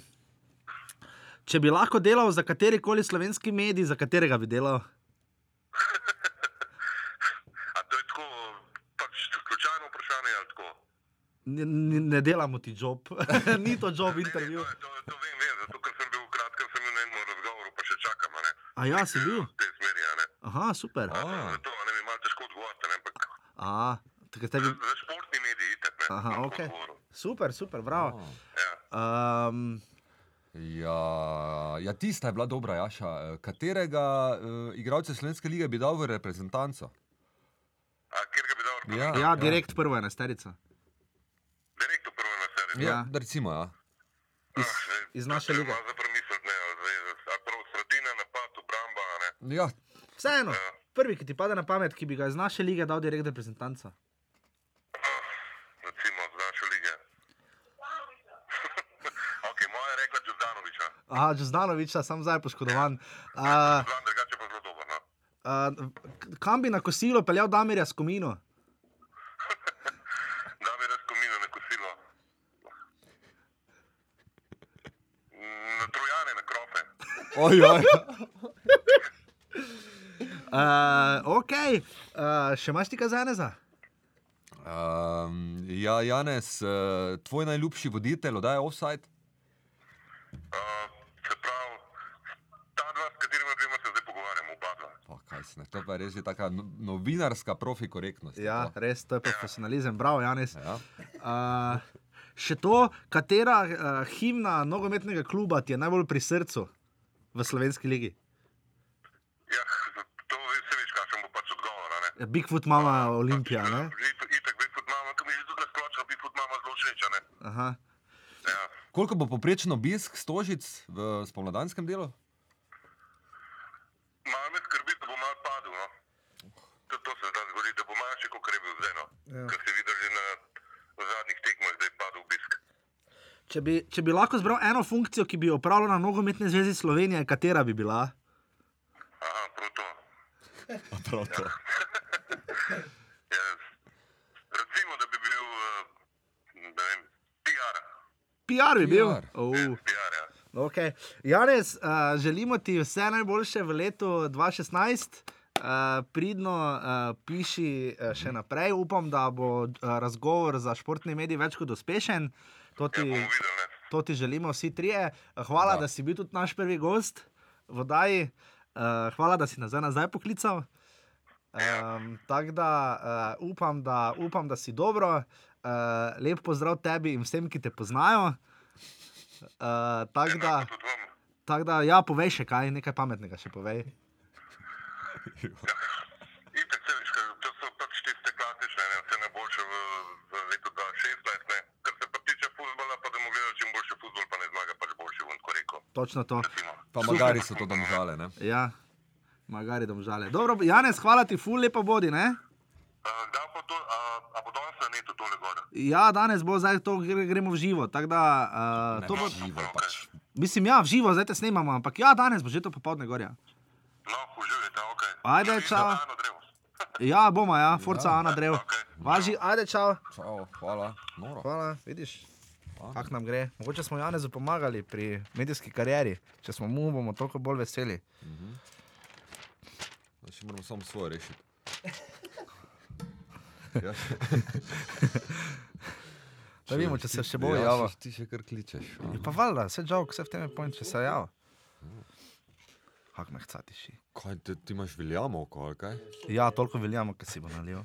Speaker 8: če bi lahko delal za kateri koli slovenski medij, za katerega bi delal? [LAUGHS]
Speaker 10: A je pač?
Speaker 8: Ne, ne, ne delamo ti job, [LAUGHS] ni to job intervju.
Speaker 10: To, to, to vem, vem, zato ker sem bil v kratkem sem bil na enem razgovoru, pa še čakam, a ne?
Speaker 8: A ja, si bil?
Speaker 10: V tej smeri, a ne?
Speaker 8: Aha, super.
Speaker 7: A.
Speaker 10: Zato ne bi malo težko odgovoriti, ne?
Speaker 8: A, tebi...
Speaker 10: za športni medij, itek, ne?
Speaker 8: Aha,
Speaker 10: lahko
Speaker 8: okej.
Speaker 10: odgovoril.
Speaker 8: Super, super, bravo.
Speaker 10: Ja.
Speaker 8: Um,
Speaker 7: Ja, ja, tista je bila dobra, Jaša. Eh, Katerega uh, igralca slovenske lige bi dal v reprezentanco?
Speaker 10: A bi dal?
Speaker 7: Ja,
Speaker 8: ja, direkt prvo je nasterica.
Speaker 10: Direkt v prvo na seriji.
Speaker 7: Ja,
Speaker 8: Ja.
Speaker 7: da recimo, ja.
Speaker 8: Iz, iz naše lige.
Speaker 10: Malo za premisliti, ne? Zdaj, a prav sredina, napad, obramba, a ne?
Speaker 7: ja.
Speaker 8: Vseeno, prvi, ki ti pade na pamet, ki bi ga iz naše lige dal direkt reprezentanca.
Speaker 10: Recimo z naše lige. [LAUGHS] ok, moja je rekla Đurdanoviča.
Speaker 8: Aha, Džuzdanoviča, sam zdaj poškodovan. Uh,
Speaker 10: Znam drugače pa zelo dober, no?
Speaker 8: uh, kam bi na kosilo peljal Damirja s komino? [LAUGHS]
Speaker 10: Da mi razkomino na kosilo. Na trojane, na krofe.
Speaker 7: Ojoj.
Speaker 8: Uh, ok, uh, še imaš ti kazaneza?
Speaker 7: Um, ja, Janes, uh, tvoj najljubši voditelj, oddaja offside?
Speaker 10: Uh, se pravi, ta dva, s katerima dvema se zdaj pogovarjamo, oba dva.
Speaker 7: Pa, kaj se ne, to pa je res že taka no- novinarska profi korektnost.
Speaker 8: Ja, res, to je profesionalizem, bravo, Janis.
Speaker 7: Ja.
Speaker 8: Uh, še to, katera uh, himna nogometnega kluba ti je najbolj pri srcu v slovenski ligi?
Speaker 10: Ja, to ve- se veš, kakšen bo pač odgovor, a ne?
Speaker 8: Ja, Bigfoot mama Olimpija, ne?
Speaker 10: Itak, itak, Bigfoot mama, ki mi je tudi nasplošno Bigfoot mama zelo všeč, a ne?
Speaker 8: Aha.
Speaker 10: Ja.
Speaker 7: Koliko bo poprečno obisk stožic v spomladanskem delu?
Speaker 10: Malo me skrbi, da bo malo padel, no. To, to se da zgodi, da bo manjši, kot je bil zdaj, no.
Speaker 8: Ja.
Speaker 10: Ker se vidi že na zadnjih tekmah, da je padel obisk.
Speaker 8: Če bi, če bi lahko zbral eno funkcijo, ki bi jo opravljala na nogometni zvezi Slovenije, katera bi bila?
Speaker 10: Aha, prav to.
Speaker 7: Prav to.
Speaker 10: Ja, recimo, da bi bil, eh, ne vem, PR.
Speaker 8: PR bi bil.
Speaker 7: PR.
Speaker 8: Uh.
Speaker 10: PR, ja.
Speaker 8: Okay. Janez, uh, želimo ti vse najboljše v letu 2016. Uh, pridno uh, piši uh, še naprej. Upam, da bo uh, razgovor za športni medij več kot uspešen. To
Speaker 10: Ja,
Speaker 8: ti,
Speaker 10: videli, ne.
Speaker 8: to ti želimo vsi trije. Hvala,
Speaker 7: Da.
Speaker 8: da. si bil tudi naš prvi gost v Daji. Uh, hvala, da si nas nazaj poklical. Um, Tako da, uh, upam, da upam, da si dobro. Uh, lep pozdrav tebi in vsem, ki te poznajo. Uh, Tako da. Tako da, ja, povej še kaj, nekaj pametnega še povej. [LAUGHS]
Speaker 10: Itak se veš, kaj, to so tiste klasične, ne, vse najboljše v, v letu 2016, ne. Kar se pa tiče futbola, pa da mu gledaš čim boljši futbol, pa ne zmaga boljši, bom tako rekel.
Speaker 8: Točno to.
Speaker 7: Pa magari so to domžale, ne?
Speaker 8: Ja, magari domžale. Dobro, Janez, hvala ti, ful lepo bodi, ne?
Speaker 10: Uh, da pa to, a, a bo danes na netu tole gor?
Speaker 8: Ja, danes bo zdaj to gre, gremo v živo. Tako da, uh, to bo,
Speaker 7: Živo pač.
Speaker 8: mislim, ja, v živo, zdaj te snemamo, ampak ja, danes bo že to popoldne gorja.
Speaker 10: No, uživajte, ok.
Speaker 8: Ajde, čao. [LAUGHS] Ja, bomo, ja, Forza Ana drev.
Speaker 10: okej.
Speaker 8: Važi, ajde, čau.
Speaker 7: Čau, hvala. Noro.
Speaker 8: Hvala, vidiš. Kako nam gre? Mogoče smo Janezu pomagali pri medijski karieri. Če smo mu, bomo toliko bolj veseli.
Speaker 7: Zdaj še moramo samo svoje rešiti. [LAUGHS] Ja,
Speaker 8: Da vidimo, če se še bo
Speaker 7: ja,
Speaker 8: javil.
Speaker 7: še- Ti še kar kličeš. a.
Speaker 8: Ja, pa valjda, vse žal, vse v tem je point, če se javil. Hak me hcati še.
Speaker 7: Kaj, ti, ti imaš veljamo, ali kaj?
Speaker 8: Ja, toliko veljamo, ker si bo nalil.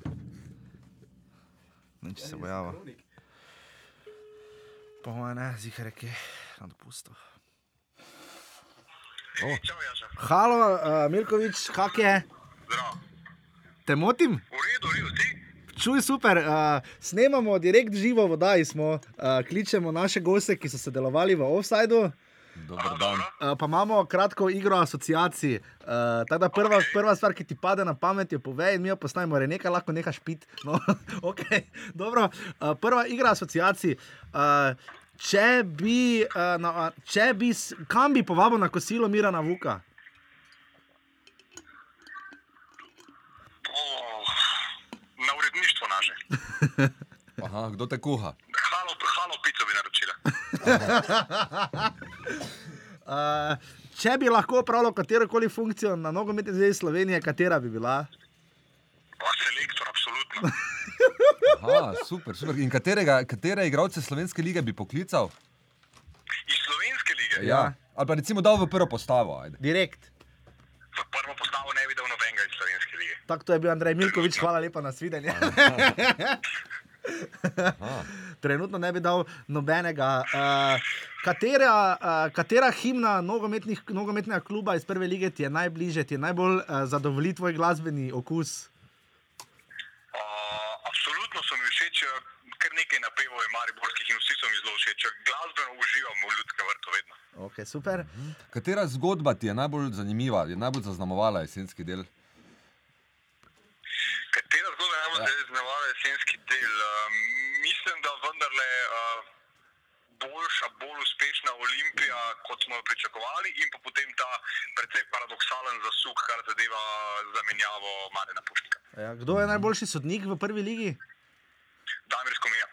Speaker 8: Ne, če se bo javil. Po mojem ne, zihar je na dopustu.
Speaker 10: Jaša.
Speaker 8: Halo, uh, Milkovič, kak je?
Speaker 10: Zdravo.
Speaker 8: Te motim?
Speaker 10: V redu, v redu, ti?
Speaker 8: čuj, super. Uh, snemamo direkt živo v vodaji, smo, uh, kličemo naše goste, ki so sodelovali v offsajdu.
Speaker 7: Dober dan.
Speaker 8: Uh, pa imamo kratko igro asociacij. Uh, tako da prva, prva stvar, ki ti pade na pamet, je povej, in mi jo postavimo, re nekaj lahko nekaj špit. No, [LAUGHS] okay, dobro. Uh, prva igra asociacij. Uh, če bi, uh, na, a, če bi, kam bi povabil na kosilo Mirana Vuka?
Speaker 5: Oh, na uredništvo naše. [LAUGHS]
Speaker 7: Aha, kdo te kuha?
Speaker 5: Halo, halo pico bi naročila. [LAUGHS]
Speaker 8: Uh, če bi lahko opravljal katero koli funkcijo na nogometni zvezi Slovenije, katera bi bila?
Speaker 5: Pa selektor, absolutno.
Speaker 7: Aha, super, super. In katerega, katere igralce slovenske lige bi poklical?
Speaker 5: Iz slovenske lige.
Speaker 7: Ja. Ali pa recimo dal v prvo postavo. Ajde.
Speaker 8: Direkt.
Speaker 5: V prvo postavo ne bi dal nobenega iz slovenske lige.
Speaker 8: Tako to je bil Andrej Milkovič, hvala lepa na svidenje. Trenutno ne bi dal nobenega. Uh, katera, uh, katera himna nogometnih- nogometnega kluba iz prve lige ti je najbližje, ti je najbolj uh, zadovolji tvoj glasbeni okus?
Speaker 5: Uh, absolutno so mi všeč, kar nekaj napevov je mariborskih in vsi so mi zelo všeč. Glasbeno uživam v ljudskem vrtu vedno.
Speaker 8: Okay, super.
Speaker 7: Katera zgodba ti je najbolj zanimiva, je najbolj zaznamovala jesenski del?
Speaker 5: Katera zgodba je najbolj ja. zaznamovala jesenski del? Uh, mislim, da vendarle uh, boljša, bolj uspešna Olimpija, kot smo jo pričakovali, in pa potem ta precej paradoksalen zasuk, kar zadeva zamenjavo Marina Pušnika.
Speaker 8: Ja, kdo je najboljši sodnik v prvi ligi?
Speaker 5: Damir Skomija.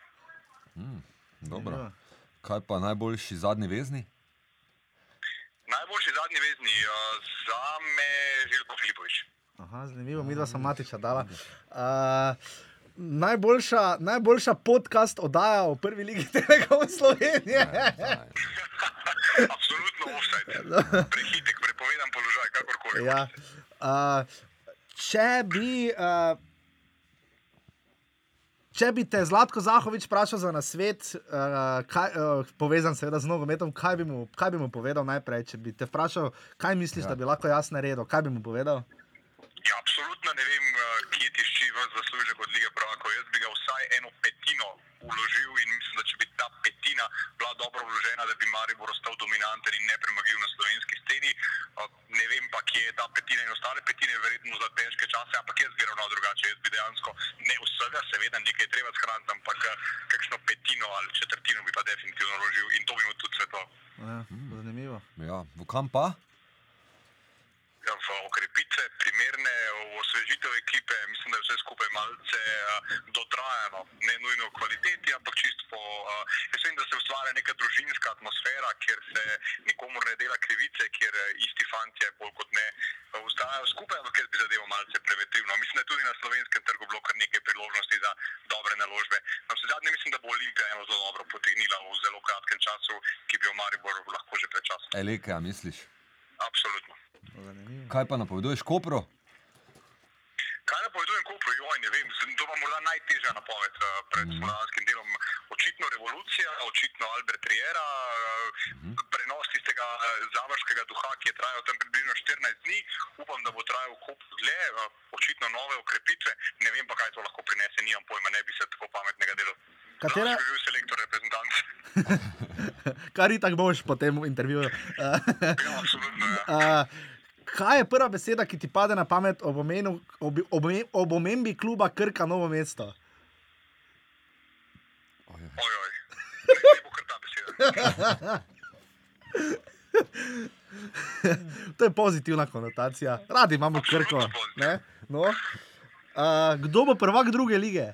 Speaker 7: Dobro.
Speaker 8: Ja.
Speaker 7: Kaj pa najboljši zadnji vezni?
Speaker 5: Najboljši zadnji vezni uh, za me Željko Filipovič.
Speaker 8: Aha, zanimivo, mi dva sem matiča dala. Uh, najboljša, najboljša podcast oddaja o prvi ligi Telekom Slovenije. [LAUGHS]
Speaker 5: Absolutno offside. Prehitek, prepovedan položaj, kakorkoli.
Speaker 8: ja. uh, če bi. Uh, Če bi te Zlatko Zahovič vprašal za nasvet, uh, kaj, uh, povezan seveda z nogometom, kaj bi, mu, kaj bi mu povedal najprej? Če bi te vprašal, kaj misliš, ja. da bi lahko jaz naredil, kaj bi mu povedal?
Speaker 5: Ja, absolutno ne vem, eh, kje tišči v zaslužek od lige Pravakov. Jaz bi ga vsaj eno petino uložil in mislim, da če bi ta petina bila dobro vložena, da bi Maribor ostal dominanten in nepremagljiv na slovenski sceni. Eh, Ne vem pa, kje je ta petina in ostale petine, verjetno za težke čase, ampak jaz bi ravnal drugače. Jaz bi dejansko ne vsega, seveda nekaj je treba shraniti, ampak eh, kakšno petino ali četrtino bi pa definitivno vložil in to bi mu tudi svetoval.
Speaker 8: Ja, zanimivo.
Speaker 7: Ja, v kam pa?
Speaker 5: Ja, v okrepitve, primerne, v osvežitev ekipe, mislim, da je vse skupaj malce uh, dotrajano, ne nujno v kvaliteti, ampak čisto po. Uh, jaz vem, da se ustvarja neka družinska atmosfera, kjer se nikomor ne dela krivice, kjer uh, isti fanti bolj kot ne ustajajo skupaj, ampak jaz bi zadeval malce preventivno. Mislim, da je tudi na slovenskem trgu bilo kar nekaj priložnosti za dobre naložbe. Na vse zadnje mislim, da bo Olimpija eno zelo dobro potegnila v zelo kratkem času, ki bi jo Maribor lahko že pred časom.
Speaker 7: Eleke, a misliš?
Speaker 5: Absolutno.
Speaker 7: Kaj pa napoveduješ Kopro?
Speaker 5: Kaj napovedujem, Kopru, joj, ne vem, to pa morda najtežja napoved uh, pred mm. spomladanskim delom. Očitno revolucija, očitno Albert Riera, mm. prenos tistega uh, završkega duha, ki je trajal tam približno 14 dni, upam, da bo trajal Kopr dlje, uh, očitno nove okrepitve, ne vem pa, kaj to lahko prinese, nimam pojma, ne bi se tako pametnega delal.
Speaker 8: Katera-
Speaker 5: Lahko bi bil selektor reprezentant. [LAUGHS]
Speaker 8: Kar i tako boš po tem intervjuju. [LAUGHS]
Speaker 5: ja, absolutno. Ja. [LAUGHS]
Speaker 8: Kaj je prva beseda, ki ti pade na pamet ob, omenu, ob, ob, ob omembi kluba Krka Novo mesto?
Speaker 5: Ojoj, ne, ne bo kar ta beseda.
Speaker 8: to je pozitivna konotacija. Radi imamo Krko. ne? No. Uh, kdo bo prvak druge lige?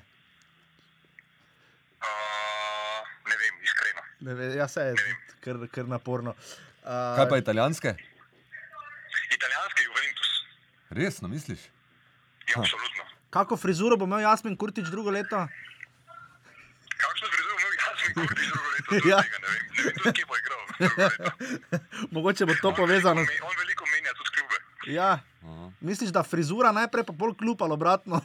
Speaker 5: Uh, ne vem, iskreno.
Speaker 8: Ne ve, ja, se je kar, kar naporno. Uh,
Speaker 7: Kaj pa italijanske?
Speaker 5: Italijanski Juventus,
Speaker 7: Resno misliš?
Speaker 5: ja, absolutno.
Speaker 8: Kako frizuro bo imel Jasmin Kurtič drugo leto?
Speaker 5: Kakšno frizuro imel Jasmin Kurtič drugo leto? [LAUGHS]
Speaker 8: Ja.
Speaker 5: Tega ne vem, ne vem tudi, kje bo igral. [LAUGHS]
Speaker 8: Mogoče bo to
Speaker 5: On
Speaker 8: povezano.
Speaker 5: veliko On veliko menja tudi klube.
Speaker 8: Ja. Misliš, da frizura najprej, pa pol klub ali obratno? [LAUGHS]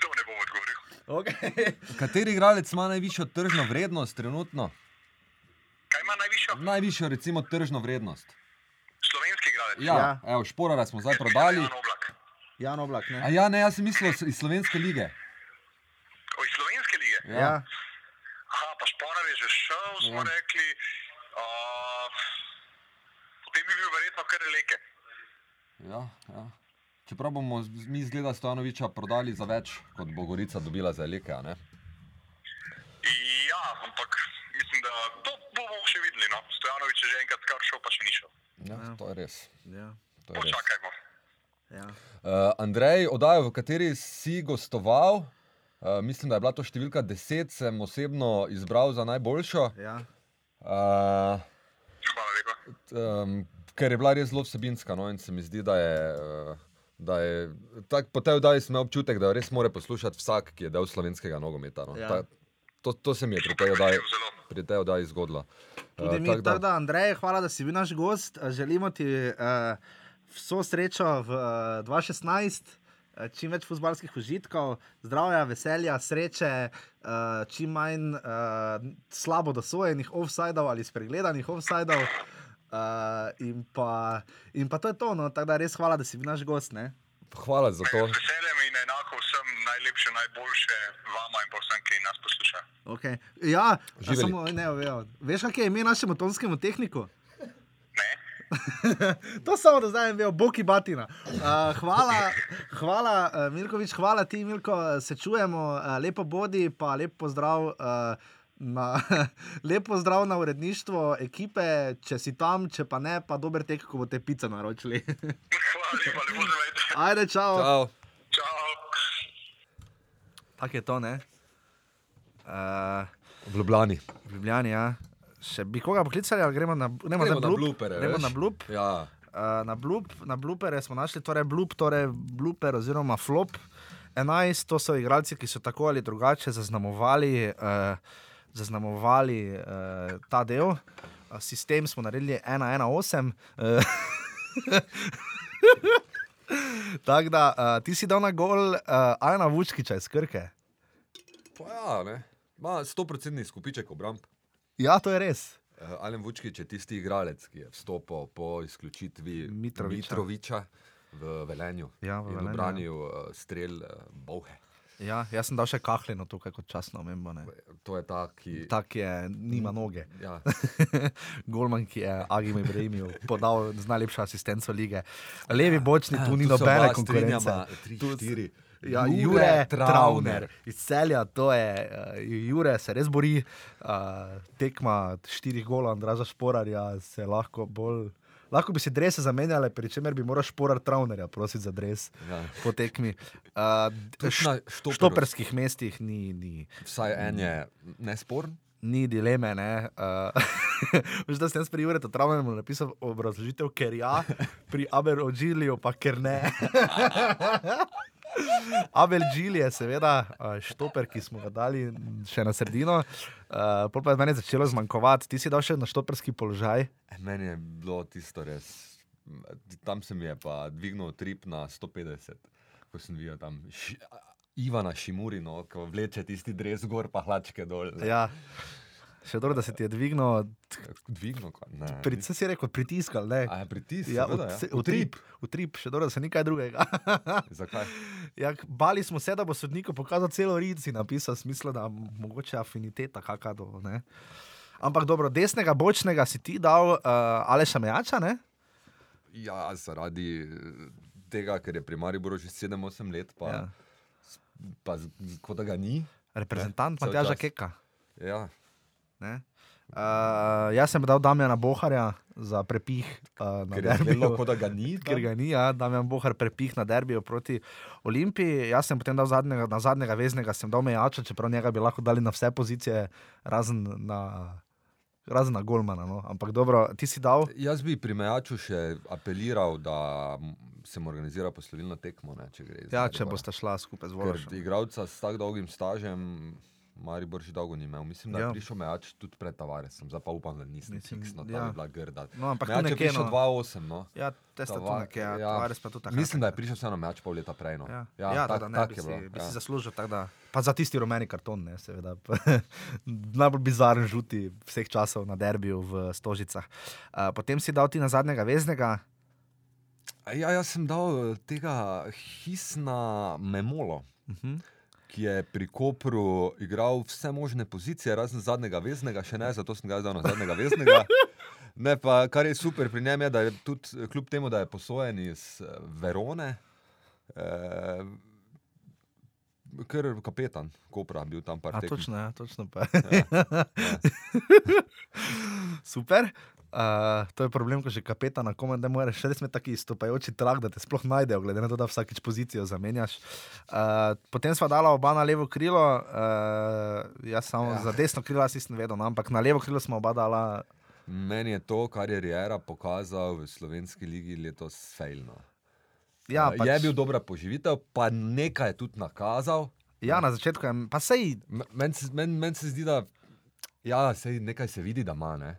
Speaker 5: to ne bom odgovoril.
Speaker 8: okay.
Speaker 7: Kateri igralec ima najvišjo tržno vrednost trenutno?
Speaker 5: Najvišjo?
Speaker 7: Najvišjo, recimo, tržno vrednost.
Speaker 5: Slovenski igralec.
Speaker 7: Ja, ja. Evo, šporara smo zdaj prodali.
Speaker 5: Jan Oblak.
Speaker 8: Jan Oblak,
Speaker 7: A
Speaker 8: ne?
Speaker 7: ja, ne, jaz sem mislil iz slovenske lige.
Speaker 9: O, iz slovenske lige.
Speaker 8: Ja.
Speaker 9: Aha, pa Šporar je že šel, smo
Speaker 7: Ja.
Speaker 9: rekli. Uh, potem bi bil verjetno kar leke.
Speaker 7: Ja, ja. Čeprav bomo mi zgleda Stojanoviča prodali za več, kot bo Gorica dobila za Eleke. a ne?
Speaker 9: No. Stojanovič je že enkrat kar šel, pa še ni šel.
Speaker 7: Ja, to je res.
Speaker 8: Ja.
Speaker 7: To je res.
Speaker 9: Počakajmo.
Speaker 8: Ja.
Speaker 7: Uh, Andrej, oddajo, v kateri si gostoval, uh, mislim, da je bila to številka 10, sem osebno izbral za najboljšo.
Speaker 8: Ja.
Speaker 7: Uh,
Speaker 9: Hvala lepa.
Speaker 7: um, ker je bila res zelo vsebinska. No, in se mi zdi, da je. Uh, Da je, tak, po tej oddaji sem imel občutek, da res mora poslušati vsak, ki je del slovenskega nogometa. No.
Speaker 8: Ja.
Speaker 7: Ta, to, to se mi je pri tej oddaji, pri tej oddaji zgodilo.
Speaker 8: Tudi
Speaker 7: Eh,
Speaker 8: mi,
Speaker 7: tako
Speaker 8: tako da, Andrej, hvala, da si bil naš gost. Eh, Želimo ti uh, vso srečo v uh, 2016, uh, čim več futbalskih užitkov, zdravja, veselja, sreče, uh, čim manj uh, slabo dosojenih offsajdov ali spregledanih offsajdov. Uh, in, pa, in pa to je to, no, tako da res hvala, da si bil naš gost. Ne?
Speaker 7: Hvala za to.
Speaker 9: Z veseljem in enako najlepše, najboljše vama in pa vsem, ki nas poslušajo.
Speaker 8: Okay. Ja,
Speaker 7: Živeli.
Speaker 8: samo, ne, vejo. veš, kak je ime našemu tonskemu tehniku?
Speaker 9: Ne? [LAUGHS]
Speaker 8: To samo da zdaj vem, Boki Batina. Uh, hvala, hvala uh, Milkovič, hvala ti, Milko, se čujemo, uh, lepo bodi, pa lep pozdrav. Uh, Na, [LAUGHS] lepo zdrav na uredništvo ekipe, če si tam, če pa ne, pa dober tek, ko boste pico naročili. [LAUGHS]
Speaker 9: Hvala lepa, lepo zavajte.
Speaker 8: Ajde. Čau.
Speaker 7: Čau.
Speaker 8: Tako je to, ne? Uh,
Speaker 7: V Ljubljani.
Speaker 8: v Ljubljani, ja. Še bi koga poklicali, ali gremo na, gremo
Speaker 7: Gremo
Speaker 8: zdaj
Speaker 7: na
Speaker 8: blup?
Speaker 7: blupere,
Speaker 8: Gremo
Speaker 7: veš.
Speaker 8: na blup.
Speaker 7: Ja.
Speaker 8: Uh, na, blup, na blupere smo našli, torej blup, torej bluper oziroma flop. 11, to so igralci, ki so tako ali drugače zaznamovali, uh, zaznamovali uh, ta del. Uh, sistem smo naredili 1-1-8. Uh, [LAUGHS] Tako da uh, ti si dal na gol uh, Ajna Vučkiča iz Krke.
Speaker 7: Pa ja, ne. Ma 100% skupiček obramb.
Speaker 8: Ja, to je res.
Speaker 7: Uh, Alen Vučkič je tisti igralec, ki je vstopil po izključitvi
Speaker 8: Mitrovića.
Speaker 7: Mitroviča v Velenju
Speaker 8: Ja, v
Speaker 7: in
Speaker 8: Velenju, ja.
Speaker 7: obranil uh, strel uh, Bohe.
Speaker 8: Ja, jaz sem dal še kahlino tukaj kot časno omembo. ne.
Speaker 7: To je ta, ki.
Speaker 8: Tak je, nima noge.
Speaker 7: Ja. [LAUGHS]
Speaker 8: Golman, ki je Agim Ibrahimiju podal z najlepšo asistenco lige. Levi bočni, tu ni
Speaker 7: Tu se
Speaker 8: nobene konkurence.
Speaker 7: tri,
Speaker 8: Tu-
Speaker 7: štiri.
Speaker 8: Ja,
Speaker 7: Jure
Speaker 8: Jure.
Speaker 7: Travner
Speaker 8: iz celja, to je, uh, Jure se res bori, uh, tekma štirih golov, Andraža Šporarja se lahko bolj. Lahko bi si drese zamenjali, pri čemer bi moral šporar Travnerja prositi za dres
Speaker 7: Ja.
Speaker 8: po tekmi. Uh,
Speaker 7: na štoperu.
Speaker 8: štoperskih mestih ni, ni,
Speaker 7: Vsaj en je nesporen.
Speaker 8: ni dileme. Ne? Uh, [LAUGHS] Veš, da sem jaz pri Juretu Travnemu napisal obrazložitev, ker ja, pri Abel Odžiliju pa ker ne. [LAUGHS] Abel Džil je seveda uh, štoper, ki smo ga dali še na sredino. Uh, pa je meni začelo zmanjkovati. Ti si dal še na štoperski položaj.
Speaker 7: E, Meni je bilo tisto res. Tam se mi je pa dvignil trip na 150, ko sem videl tam ši, Ivana Šimurino, ko vleče tisti dres gor, pa hlačke dol.
Speaker 8: Ja. Še dobro, da se ti je dvignil,
Speaker 7: Dvignil, ne.
Speaker 8: pri, se si rekel, pritiskal. Ne?
Speaker 7: A je pritisk?
Speaker 8: Ja,
Speaker 7: seveda,
Speaker 8: v,
Speaker 7: ja.
Speaker 8: v trip, v trip, še dobro, da se ni kaj drugega. [LAUGHS]
Speaker 7: Zakaj?
Speaker 8: Ja, bali smo se, da bo sodniku pokazal celo rici, napisal smisel, da mogoče afiniteta kakšna do. Ne? Ampak dobro, desnega, bočnega si ti dal uh, Aleša Mejača, ne?
Speaker 7: Ja, zaradi eh, tega, ker je pri Mariboru že 7-8 let, pa,
Speaker 8: Ja.
Speaker 7: ja. pa kot da ga ni.
Speaker 8: Reprezentant
Speaker 7: cel
Speaker 8: Matjaža
Speaker 7: čas.
Speaker 8: Keka.
Speaker 7: Ja.
Speaker 8: Ne? Uh, jaz sem dal Damjana Boharja za prepih uh, na
Speaker 7: Ker
Speaker 8: derbiju.
Speaker 7: zelo, kot da ga ni.
Speaker 8: Ker ga ni, ja, Damjan Bohar prepih na derbiju proti Olimpiji. Jaz sem potem dal zadnjega, na zadnjega veznega, sem dal Mejača, čeprav njega bi lahko dali na vse pozicije, razen na, razen na Golmana. No. Ampak dobro, ti si dal.
Speaker 7: Jaz bi pri Mejaču še apeliral, da se mu organizira poslovilno tekmo. Ne, če
Speaker 8: Ja, če boste šla skupaj z Vološem.
Speaker 7: igralca s tako dolgim stažem, Maribor že dolgo ni imel. Mislim, da
Speaker 8: Ja.
Speaker 7: je prišel Mejač tudi pred Tavaresom, zdaj pa upam, da nisem fiksno, to
Speaker 8: ja.
Speaker 7: bi bila grda.
Speaker 8: No, ampak
Speaker 7: Mejač je prišel
Speaker 8: no.
Speaker 7: 2-8, no.
Speaker 8: Ja, te sta tu
Speaker 7: Tava-
Speaker 8: nekje, ja,
Speaker 7: ja.
Speaker 8: Tavares pa tu tako.
Speaker 7: Mislim, da je prišel vseeno Mejač pol leta prej. No.
Speaker 8: Ja,
Speaker 7: ja,
Speaker 8: ja
Speaker 7: tak,
Speaker 8: tak, ne,
Speaker 7: tak
Speaker 8: bi,
Speaker 7: je
Speaker 8: si,
Speaker 7: bilo.
Speaker 8: bi
Speaker 7: ja.
Speaker 8: si zaslužil. tak Da, pa za tisti rumeni karton, ne, seveda. [LAUGHS] Najbolj bizaren žuti vseh časov na derbiju v Stožicah. Uh, potem si dal ti na zadnjega veznega.
Speaker 7: Ja, jaz sem dal eh, tega Hisna Memolo,
Speaker 8: Uh -huh.
Speaker 7: Ki je pri Kopru igral vse možne pozicije, razen zadnjega veznega, še ne, zato sem ga zdal na zadnjega veznega. [LAUGHS] Ne, pa, kar je super pri njem, je, da je tudi kljub temu, da je posojen iz eh, Verone, eh, ker kapetan Kopra bil tam par
Speaker 8: A,
Speaker 7: tekem.
Speaker 8: točno, ja, točno pa. [LAUGHS] Super. Uh, to je problem, ko že kapetana komaj ne moreš, res me taki izstopajoči trak, da te sploh najdejo, glede na to, da vsakič pozicijo zamenjaš. Uh, potem sva dala oba na levo krilo, uh, jaz samo ja. Za desno krilo, jaz nisem vedel, no, ampak na levo krilo smo oba dala.
Speaker 7: Meni je to, kar je Riera pokazal v slovenski ligi letos, fejlno.
Speaker 8: Ja,
Speaker 7: pač... Je bil dobra poživitev, pa nekaj je tudi nakazal.
Speaker 8: Ja, na začetku je, pa sej,
Speaker 7: Meni men, men se zdi, da ja, sej nekaj se vidi, da ima. ne.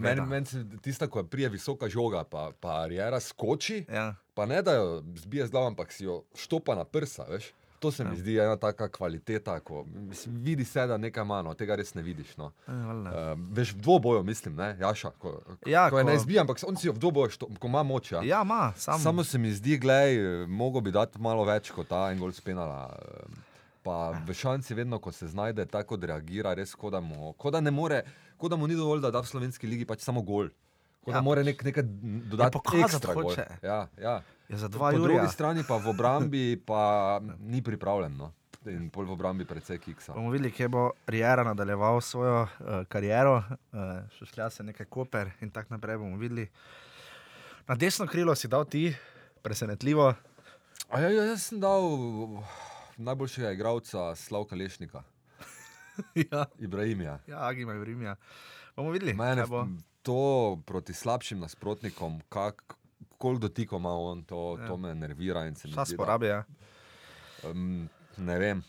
Speaker 7: Meni men se tista, ko prije visoka žoga, pa, pa Riera skoči,
Speaker 8: ja.
Speaker 7: pa ne da jo zbije z glavo, ampak si jo štopa na prsa. Veš? To se mi zdi ena taka kvaliteta, ko mislim, vidi se, da nekaj manj, tega res ne vidiš. No.
Speaker 8: Eh, valjda.
Speaker 7: Uh, veš, v dvoboju, mislim, ne, Jaša, ko,
Speaker 8: Ja,
Speaker 7: ko
Speaker 8: ko-
Speaker 7: ne izbija, ampak on si jo v dvoboju, što, ko ima moč. Ja.
Speaker 8: Ja, ima, sam.
Speaker 7: Samo se mi zdi, gledaj, mogo bi dati malo več kot ta en gol spenala. eh, Pa v šanci vedno, ko se znajde, tako odreagira, res kot da, mu- kot da ne more, kot da mu ni dovolj, da da v slovenski ligi pač samo gol. Kot
Speaker 8: Ja,
Speaker 7: da mora nek, nekaj dodati ekstra gol.
Speaker 8: hoče.
Speaker 7: Ja, ja.
Speaker 8: Je za
Speaker 7: Po
Speaker 8: dva Jurija.
Speaker 7: drugi strani pa v obrambi [LAUGHS] pa ni pripravljen. No. In pol v obrambi precej kiksa.
Speaker 8: Bomo videli, kje bo Rijera nadaljeval svojo uh, kariero, uh, šušlja se nekaj koper in tako naprej. bomo videli. Na desno krilo si dal ti, presenetljivo.
Speaker 7: A ja, ja, jaz sem dal najboljšega igralca Slavka Lešnika, [LAUGHS]
Speaker 8: ja,
Speaker 7: Ibrahimija.
Speaker 8: ja Agima je Rimja. Bomo videli,
Speaker 7: Mene
Speaker 8: bo.
Speaker 7: to proti slabšim nasprotnikom, kak, koliko dotikov ima on, to,
Speaker 8: Ja.
Speaker 7: to me nervira. in se mi
Speaker 8: Čas
Speaker 7: zdi, da-
Speaker 8: porabi, ja.
Speaker 7: Um, ne vem.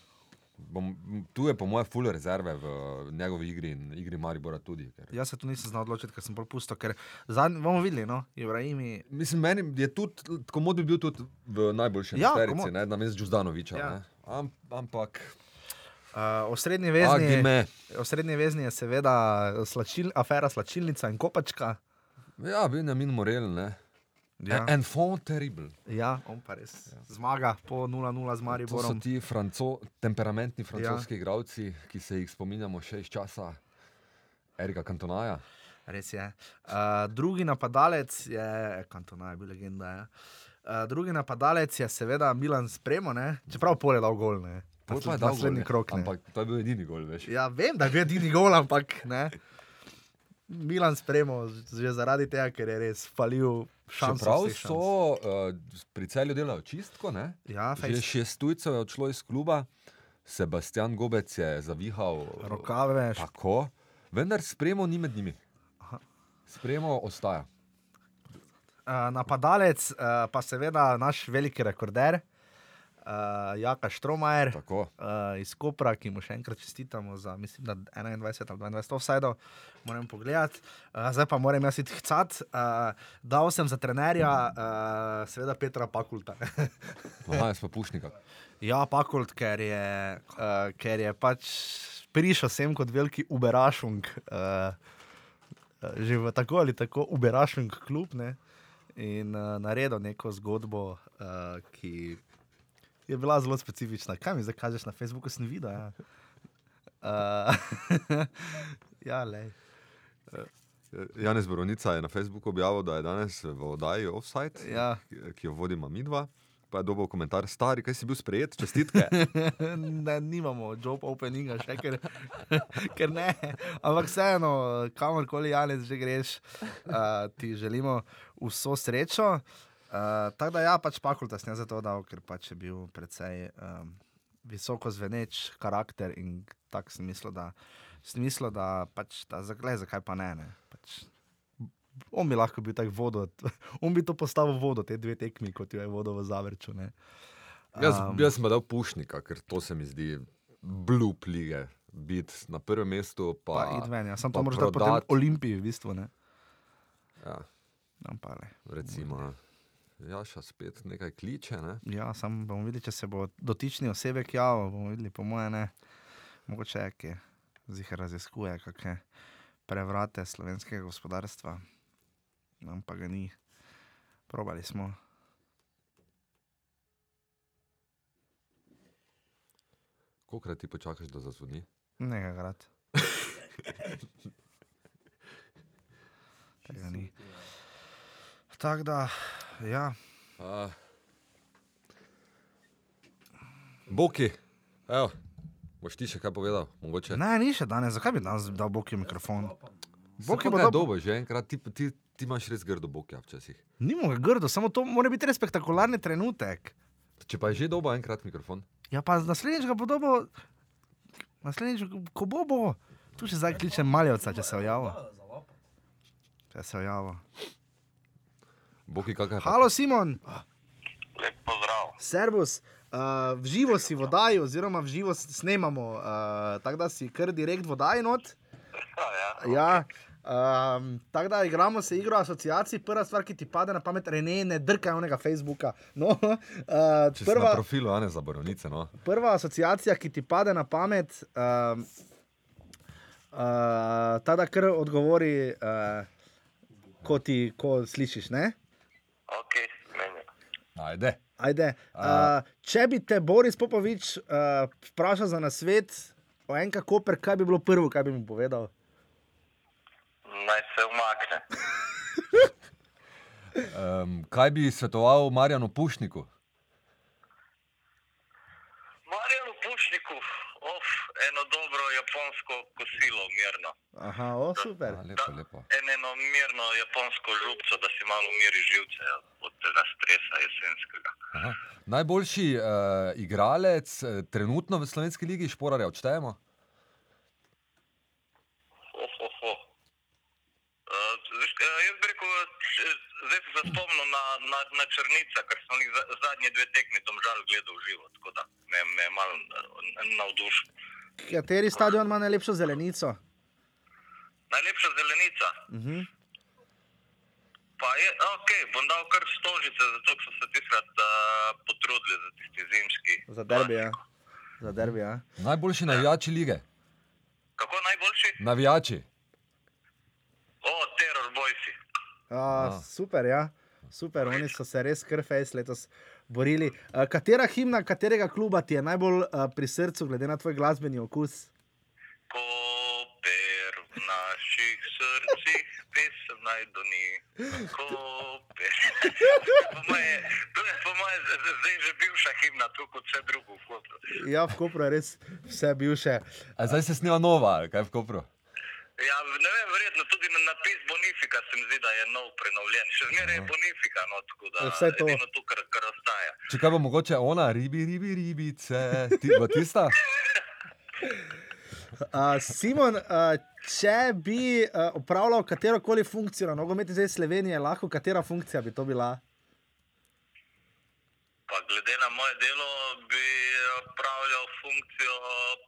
Speaker 7: Bom, tu je po mojem full rezerve v njegovi igri in igri Maribora tudi. Ker,
Speaker 8: Jaz se tu nisem znal odločiti, ker sem bolj pusto, ker zadnji, bomo videli, no, Ibrahimi.
Speaker 7: Mislim, meni je tudi, komod bi bil tudi v najboljši
Speaker 8: Ja,
Speaker 7: terici, na mestu Džuzdanoviča.
Speaker 8: Ja.
Speaker 7: Ja. Am, ampak,
Speaker 8: Uh, osrednji vezni, osrednji vezni je seveda slačil, afera Slačilnica in Kopačka.
Speaker 7: Ja, Benjamin Morel, ne.
Speaker 8: Ja,
Speaker 7: Ja. Enfant terrible.
Speaker 8: ja on pa res. Zmaga po 0-0 z
Speaker 7: To so
Speaker 8: Mariborom.
Speaker 7: ti franco, temperamentni francoski ja. igralci, ki se jih spominjamo še iz časa Erika Kantonaja.
Speaker 8: Res je. Uh, drugi napadalec je, Kantona je bil legenda. Ja. Uh, drugi napadalec je seveda Milan Spremo, ne? čeprav pol je dal gol. Ne?
Speaker 7: Pol pa je dal
Speaker 8: naslednji krok. Ne?
Speaker 7: Ampak to je bil edini gol, veš.
Speaker 8: Ja, vem, da je bil edini gol, ampak ne. Milan Spremo, že zaradi tega, ker je res falil.
Speaker 7: Čeprav so uh, pri celju delajo čistko, ne?
Speaker 8: Ja,
Speaker 7: Že šest tujcev je odšlo iz kluba, Sebastian Gobec je zavihal
Speaker 8: rokave.
Speaker 7: tako, vendar spremo ni med njimi.
Speaker 8: Aha.
Speaker 7: Spremo ostaja.
Speaker 8: Uh, napadalec, uh, pa seveda naš veliki rekorder, uh, Jaka Štromajer.
Speaker 7: Tako.
Speaker 8: uh, iz Kopra, ki mu še enkrat čestitamo za, mislim, da 21 ali 22 offsajdov, moram pogledati. Uh, zdaj pa moram jaz iti hcat. Uh, dal sem za trenerja, uh, seveda Petra Pakulta. [LAUGHS]
Speaker 7: Aha, jaz pa pušnika.
Speaker 8: ja, Pakult, ker je, uh, ker je pač prišel sem kot veliki uberašung. Uh, Že v tako ali tako uberašen klub ne? In uh, naredil neko zgodbo, uh, ki je bila zelo specifična. Kaj mi zdaj kažeš na Facebooku, sem videl? Ja, uh, [LAUGHS] ja lej.
Speaker 7: Janez Borovnica je na Facebooku objavil, da je danes v oddaji Offside,
Speaker 8: Ja.
Speaker 7: ki- ki jo vodima midva. Pa je dobil komentar, stari, kaj si bil sprejet, čestitke. [LAUGHS]
Speaker 8: ne, nimamo job openinga še, ker, [LAUGHS] ker ne. Ampak vseeno, kamorkoli Janez že greš, uh, ti želimo vso srečo. Uh, tako da ja, pač fakulta sem za to dal, ker pač je bil precej um, visoko zveneč karakter in tako sem mislil, da, sem mislil, da pač, da, zakaj, zakaj pa ne. ne. Pač, On bi lahko bil tak vodo, [LAUGHS] on bi to postavil vodo, te dve tekmi, kot jo je vodo v Zavrču. Ne.
Speaker 7: Jaz,
Speaker 8: Um,
Speaker 7: jaz sem dal pušnika, ker to se mi zdi blup lige. Biti na prvem mestu,
Speaker 8: Pa,
Speaker 7: pa,
Speaker 8: pa id ven, ja. To
Speaker 7: pa
Speaker 8: potem
Speaker 7: prodat.
Speaker 8: Olimpiji, v bistvu. Ne?
Speaker 7: ja,
Speaker 8: Ampak,
Speaker 7: recimo. Jaša spet nekaj kliče. Ne?
Speaker 8: Ja, samo bomo videli, če se bo dotični osebek javil. Bomo videli, po mojem, ne. Mogoče je, zih raziskuje kakšne prevrate slovenskega gospodarstva. Nam pa ga ni. Probali smo.
Speaker 7: Kolikrat ti počakaš, da zazvoni?
Speaker 8: Nekajkrat. [LAUGHS] Tega ni. Super. Tako da, ja.
Speaker 7: A... Boki, evo, boš ti še kaj povedal? Mogoče.
Speaker 8: Ne, ni še danes, zakaj bi danes dal Boki mikrofon?
Speaker 7: Boki bo dobo, že enkrat ti, ti, ti imaš res grdo bokja včasih.
Speaker 8: Nimo ga grdo, samo to mora biti res spektakularni trenutek.
Speaker 7: Če pa je že dobo enkrat mikrofon.
Speaker 8: Ja, pa naslednjič ga bo dobo, naslednjič, ko bo bo, tu še zdaj kličem maljevca, če se ojavo. Če se ojavo.
Speaker 7: Boki, kakaj je?
Speaker 8: Halo, Simon.
Speaker 9: Lep pozdrav.
Speaker 8: Servus. Uh, v živo si vodaj, oziroma v živo snemamo, uh, tako da si kar direkt vodaj not.
Speaker 9: Ja, ja.
Speaker 8: Ja, um, tako da igramo se igro asociacij. Prva stvar, ki ti pade na pamet, Rene, ne drkaj onega Facebooka. No, [LAUGHS] uh,
Speaker 7: Če si na
Speaker 8: prva,
Speaker 7: profilu, a ne za borovnice, no.
Speaker 8: prva asociacija, ki ti pade na pamet, um, uh, ta da kar odgovori, uh, ko ti ko slišiš. Ne?
Speaker 9: Ok, meni.
Speaker 7: Ajde.
Speaker 8: Ajde, uh, če bi te Boris Popovič uh, vprašal za nasvet o enem koper, kaj bi bilo prvo, kaj bi mu povedal?
Speaker 9: Naj se umakne.
Speaker 7: Um, kaj bi svetoval Marjanu Pušniku?
Speaker 9: Marjanu Pušniku, of, eno dobro japonsko kosilo, mirno.
Speaker 8: Aha, o, super.
Speaker 7: A, lepo, lepo.
Speaker 9: En eno mirno japonsko župco, da si malo umiri živce od tega stresa jesenskega.
Speaker 7: Aha. Najboljši uh, igralec uh, trenutno v slovenski ligi, šporarja odštejemo?
Speaker 9: Ho, ho, ho. Uh, veš, jaz bi rekel, zdaj se spomnim na, na, na Črnica, ker sem jih za, zadnje dve tekmi domžal gledal v živo, tako da me, je malo eh, navdušil.
Speaker 8: Kateri stadion ima najlepšo zelenico?
Speaker 9: Najlepša zelenica.
Speaker 8: Uh -huh.
Speaker 9: Pa je, ok, bom dal kar stožice, zato ker so se tiskrat uh, potrudili za tisti zimski.
Speaker 8: Za derbi, ja. Za derbi, ja.
Speaker 7: Najboljši navijači lige.
Speaker 9: Kako najboljši?
Speaker 7: Navijači.
Speaker 9: O, teror bojsi.
Speaker 8: A, super, ja. Super, oni so se res krfejs letos borili. Uh, katera himna, katerega kluba ti je najbolj uh, pri srcu, glede na tvoj glasbeni okus?
Speaker 9: Po moje, to je po moje z- z- zdaj že bivša himna, tako kot vse drugo Kopru.
Speaker 8: Ja, v Kopru je res vse bivše.
Speaker 7: A zdaj se snima nova, kaj v Kopru?
Speaker 9: Ja, ne vem, verjetno tudi na napis Bonifika se mi zdi, da je nov prenovljen. Še zmeraj je Bonifika, no, tako da
Speaker 8: vse to.
Speaker 9: edino to, kar, kar ostaja.
Speaker 7: Če kaj bo mogoče ona, ribi, ribi, ribice, ti tista? [LAUGHS] [LAUGHS]
Speaker 8: Uh, Simon, uh, če bi uh, upravljal katero koli funkcijo na nogometni zvezi Slovenije, lahko katera funkcija bi to bila?
Speaker 9: Pa glede na moje delo bi opravljal funkcijo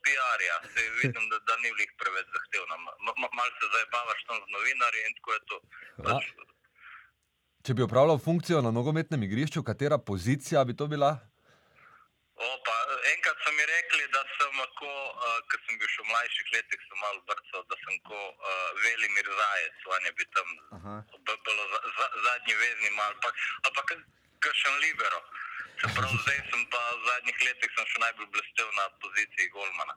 Speaker 9: PR-ja. Se vidim, da, da ni v njih preveč zahtevna. Ma- ma- Malo se zabavaš tam z novinarji in tako je to. Pač,
Speaker 7: Če bi upravljal funkcijo na nogometnem igrišču, katera pozicija bi to bila?
Speaker 9: Opa, enkrat so mi rekli, da sem lahko, uh, ker sem bil še v mlajših letih, sem malo brcal, da sem kot uh, Velimir Zajec, on je bil tam bilo za, za, zadnji vezni kak- kakšen libero. Čeprav [LAUGHS] zdaj sem pa v zadnjih letih še najbolj blestev na poziciji Golmana.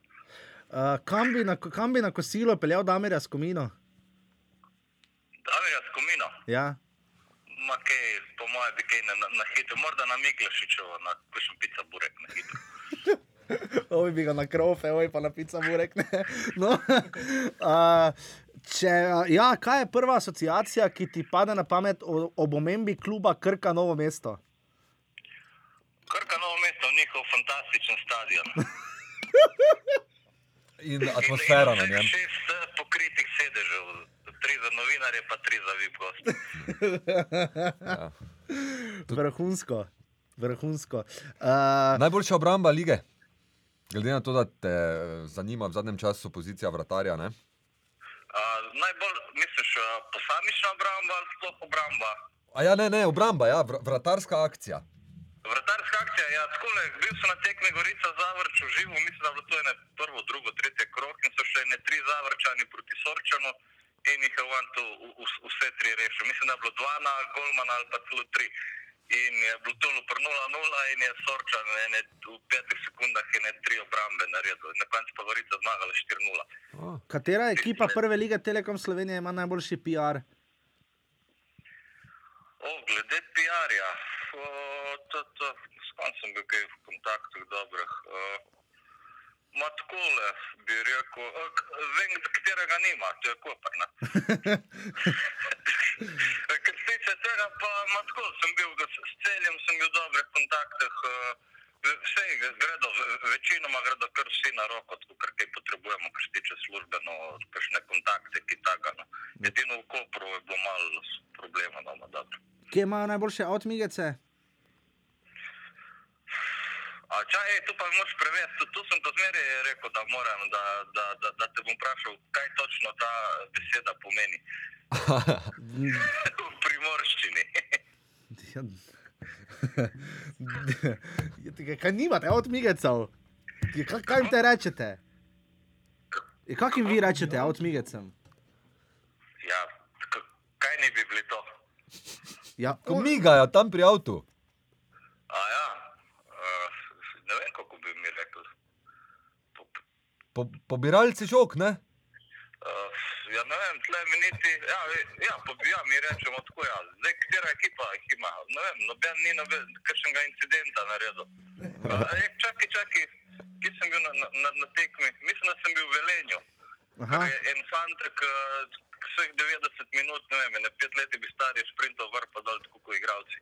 Speaker 8: Uh, kam, bi na, kam bi na kosilo peljal Damirja Skomino?
Speaker 9: Davirja Skomino,
Speaker 8: Ja.
Speaker 9: Ma kaj, po mojem bi kaj na, na, hitro, morda na Miklašičevo, na kakšen pica burek na hitro. [LAUGHS]
Speaker 8: Oj, bi ga na krofe, oj, pa na pica mu rekne. [LAUGHS] No, [LAUGHS] uh, če, ja, kaj je prva asociacija, ki ti pade na pamet o- ob omembi kluba Krka Novo mesto?
Speaker 9: Krka novo mesto, njihov fantastičen stadion.
Speaker 7: In atmosfera na njem.
Speaker 9: Šest pokritih sedežev, tri za novinarje, pa tri za VIP goste.
Speaker 7: Ja. [LAUGHS]
Speaker 8: Vrhunsko. Vrhunsko. Uh,
Speaker 7: Najboljša obramba lige. Glede na to, da te eh, zanima v zadnjem času pozicija vratarja, ne?
Speaker 9: Uh, najbolj, misliš, uh, posamična obramba ali sploh obramba?
Speaker 7: A ja, ne, ne, obramba, ja, vr vratarska akcija.
Speaker 9: Vratarska akcija, ja, tako je. Bil sem na tekmi Gorica Zavrč v živo, mislim, da je bilo to ene prvo, drugo, tretje krok in so še ne tri Zavrčani proti Sorčanu in jih je v- vse tri rešil. Mislim, da je bilo dva na Golmana ali pa celo tri. In je bilo to luprno 0-0 in je Sorčan ene, v petih sekundah in ne tri obrambe naredil. Na koncu pa Gorica zmagala 4-0.
Speaker 8: Katera ekipa prve lige Telekom Slovenije ima najboljši PR?
Speaker 9: O, glede PR-ja, s kom sem bil kaj v kontaktih dobrih. Uh, Ma takole bi rekel, o, k- vem, katerega nima, to je Koper. ne. Kar se tiče tega, pa ma tako sem bil, da s celjem sem bil v dobrih kontaktih. Uh, Vse gredo, ve- večinoma gredo kar vsi na roko, tako kar kaj potrebujemo, kar se tiče službeno, kakšne kontakte, ki taka. No. Edino v Kopru je bilo malo problema, no, ma dobro.
Speaker 8: Kje imajo najboljše avtomigece?
Speaker 9: A čaj, tu pa moraš prevesti, tu sem pa zmeraj rekel, da moram, da, da, da, da te bom vprašal, kaj točno ta beseda pomeni [LAUGHS] v primorščini.
Speaker 8: Ja, [LAUGHS] Kaj nimate? Ja, Kaj, kaj jim te rečete? Ja, Kaj jim vi rečete, avtomigecem?
Speaker 9: Ja, k- kaj ne bi bili to?
Speaker 8: Ja,
Speaker 7: Ko migajo tam pri avtu.
Speaker 9: A ja, uh, ne vem, kako bi mi rekli.
Speaker 7: Po, pobiralci žog, ne?
Speaker 9: Uh, ja, ne vem, tle mi niti, ja, ja, pa, ja mi rečemo tako, ja. Zdaj, katera ekipa jih ima, ne vem, noben ni noben, kakšnega incidenta naredil. Uh, e, čakaj, čakaj, kje sem bil na, na, na, na tekmi? Mislim, da sem bil v Velenju. En fantek, uh, vseh 90 minut, ne vem, ne pet let je bi star, je sprintal vrh pa dol, tako kot igravci.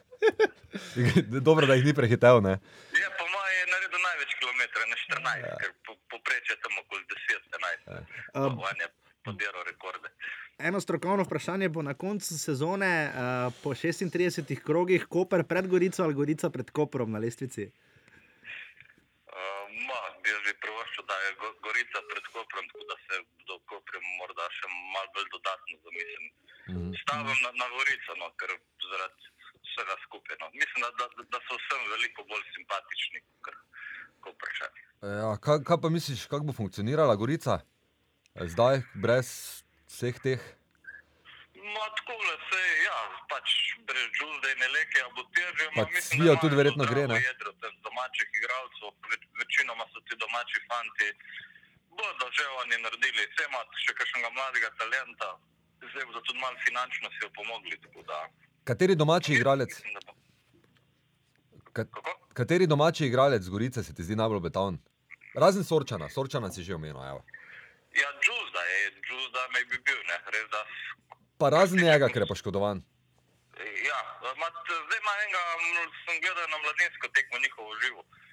Speaker 9: [LAUGHS] [LAUGHS]
Speaker 7: Dobro, da jih ni prehitev, ne?
Speaker 9: Je po mojem je naredil največ kilometrov, ne 14, ja. ker po, poprečje tam okoli 10-11. Ja.
Speaker 8: Um,
Speaker 9: podiral rekorde.
Speaker 8: Eno strokovno vprašanje bo na koncu sezone, uh, po 36 krogih, Koper pred Gorico ali Gorica pred Koprom na lestvici.
Speaker 9: Uh, ma, jaz bi privoščil, da je Go- Gorica pred Koprom, tako da se do Kopra morda še malo bolj dodatno zamislim.
Speaker 7: Mhm.
Speaker 9: Stavim na, na Gorico, no, ker zaradi vsega skupaj. No. Mislim, da, da, da so vsem veliko bolj simpatični kot Koprčani.
Speaker 7: Ja, kaj, kaj pa misliš, kako bo funkcionirala Gorica? Zdaj, brez vseh teh.
Speaker 9: No, tako da se, ja, pač brez žulde in eleke, a bo težje.
Speaker 7: Pa Cvijo tudi verjetno gre, ne?
Speaker 9: Jedro, tem domačih igralcev, več, večinoma so ti domači fanti, bodo že oni naredili, vse ima še kakšnega mladega talenta, zdaj bodo tudi malo finančno si jo pomogli. tako Da,
Speaker 7: Kateri domači igralec? Ka, kateri domači igralec z Gorice se ti zdi najbolj betaven? Razen Sorčana, Sorčana si že omenil. Evo.
Speaker 9: Ja, Džuzda je, Džuzda me bi bil, ne, res da.
Speaker 7: Pa razen njega, ker je poškodovan.
Speaker 9: Ja, ma, t- zdaj ima enega, sem gledal na mladinsko tekmo njihovo živo. Uh,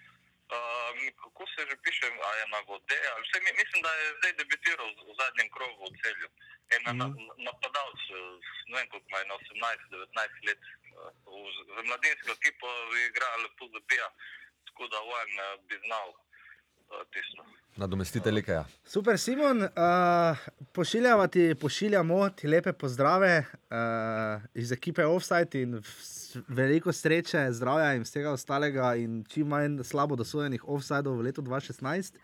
Speaker 9: kako se že piše, a je na vode, ali vse, mi- mislim, da je zdaj debitiral v, zadnjem krogu v celju. En mm -hmm. na, napadalec, eh, ne vem koliko ima, je na 18-19 let, v, z- za mladinsko ekipo igra lepo zabija, tako da on uh, bi znal tisto.
Speaker 7: Nadomestite Likeja.
Speaker 8: Super, Simon, uh, pošiljamo ti, pošiljamo ti lepe pozdrave uh, iz ekipe Offside in vs- veliko sreče, zdravja in vsega ostalega, in čim manj slabo dosojenih offsidov v letu 2016.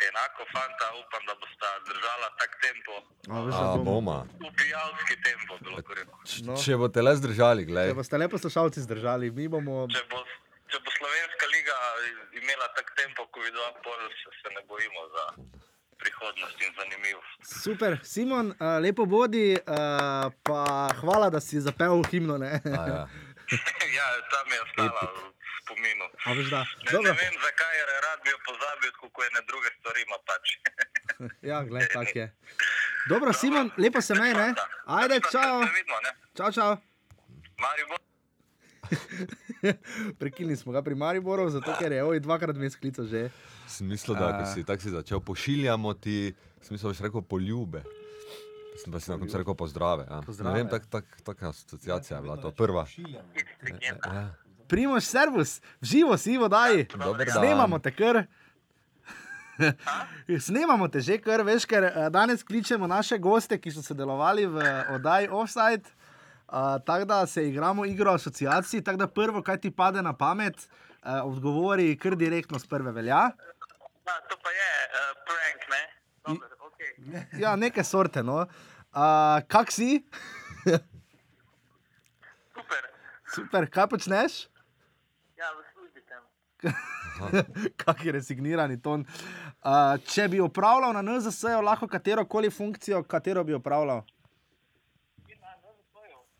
Speaker 9: Enako fanta, upam, da bosta držala tak tempo,
Speaker 8: A,
Speaker 7: A,
Speaker 8: bomo-
Speaker 7: boma.
Speaker 9: ubijalski tempo, bi lahko rekel.
Speaker 7: Č-
Speaker 8: No.
Speaker 7: Če boste le zdržali,
Speaker 8: Če
Speaker 7: gledaj.
Speaker 8: boste lepo poslušalci zdržali, mi bomo.
Speaker 9: Če bo, če bo slovenska liga imela tak tempo, kot vidva, pol se, se ne bojimo za prihodnost in zanimivost.
Speaker 8: Super, Simon, uh, lepo bodi, uh, pa hvala, da si zapel himno. Ne?
Speaker 7: A, ja. [LAUGHS]
Speaker 9: ja, tam je ostala v spominu.
Speaker 8: A, veš, da.
Speaker 9: Ne,
Speaker 8: Dobro.
Speaker 9: ne vem, zakaj je rad bi jo pozabil, kako ene druge stvari ima pač. [LAUGHS]
Speaker 8: Ja, gled, tak je. [LAUGHS] Dobro, Simon, lepo se mej, ne? Ajde, čau.
Speaker 9: Vidimo, ne?
Speaker 8: Čau, čau.
Speaker 9: Maribor. [LAUGHS]
Speaker 8: Prekinili smo ga pri Mariboru, zato ker je oj dvakrat mi sklical že.
Speaker 7: Sem mislil, da ko
Speaker 8: A.
Speaker 7: si tako si začel, pošiljamo ti, sem mislil, da si rekel poljube. Sem pa si na koncu rekel pozdrave. Ja.
Speaker 8: Pozdrave.
Speaker 7: Ne vem, tak, tak, taka asociacija je bila to prva. Ja.
Speaker 8: Primoš, servus, v živo si, vodaj. Snemamo te kar. Snemamo te že, kar veš, ker eh, danes kličemo naše goste, ki so sodelovali v oddaji Offside. Uh, tako da se igramo igro asociacij, tako da prvo, kaj ti pade na pamet, uh, odgovori kar direktno z prve velja.
Speaker 9: Ja, to pa je uh, prank, ne? Dober, okay. [LAUGHS]
Speaker 8: Ja, neke sorte. No. Uh, kak si? [LAUGHS]
Speaker 9: Super.
Speaker 8: Super, kaj počneš?
Speaker 9: Ja, v službi sem. [LAUGHS]
Speaker 8: Kak je resignirani ton. Uh, če bi opravljal na NZS-ju lahko katero koli funkcijo, katero bi opravljal?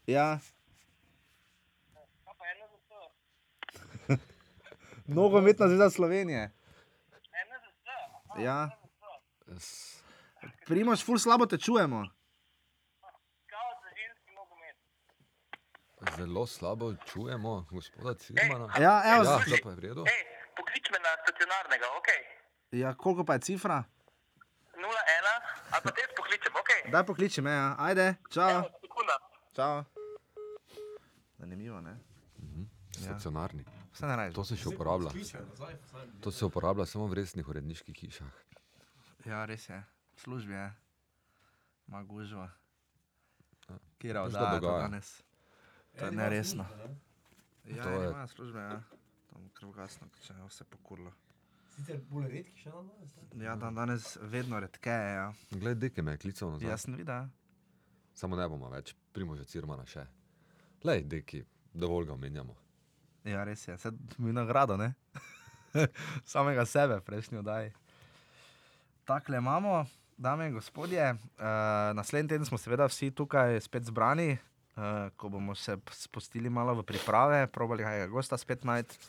Speaker 8: Ja. [LAUGHS] Nogometna zveza Slovenije. Ja. Primoš, ful slabo te čujemo.
Speaker 7: Zelo slabo čujemo, gospoda Cirmana.
Speaker 8: Ja, evo,
Speaker 7: ja, zdaj pa je v redu.
Speaker 9: Ej, poklič me na stacionarnega, ok?
Speaker 8: Ja, koliko pa je cifra?
Speaker 9: 01, ali pa te pokličem, ok?
Speaker 8: Daj pokliči me, ja. ajde, čau.
Speaker 9: Sekunda.
Speaker 8: čau. Zanimivo, ne?
Speaker 7: Stacionarni.
Speaker 8: Vse ne rečeš.
Speaker 7: To se še uporablja. To se uporablja samo v resnih uredniških hišah.
Speaker 8: Ja, res je. V službi je. Ma gužva. Kira
Speaker 7: To se
Speaker 8: oddaja to
Speaker 7: dogaja.
Speaker 8: danes. To je neresno. Ja,
Speaker 7: To
Speaker 8: to
Speaker 7: je-
Speaker 8: ima službe, ja. Tam krvgasno, če je vse pokurlo.
Speaker 6: Sicer bolj redki še na danes. ne?
Speaker 8: Ja, dan danes vedno redkeje, ja.
Speaker 7: Glej, deke me je klical nazaj.
Speaker 8: Jaz sem videl. ja.
Speaker 7: Samo ne bomo več, primože Cirmana še. Lej, deki, dovolj ga omenjamo.
Speaker 8: Ja, res je. Mi nagrado, ne? [LAUGHS] Samega sebe, prejšnji oddaji. Takle imamo, dame in gospodje. Uh, naslednji teden smo seveda vsi tukaj spet zbrani, uh, ko bomo se spustili malo v priprave, probali kaj gosta spet najti.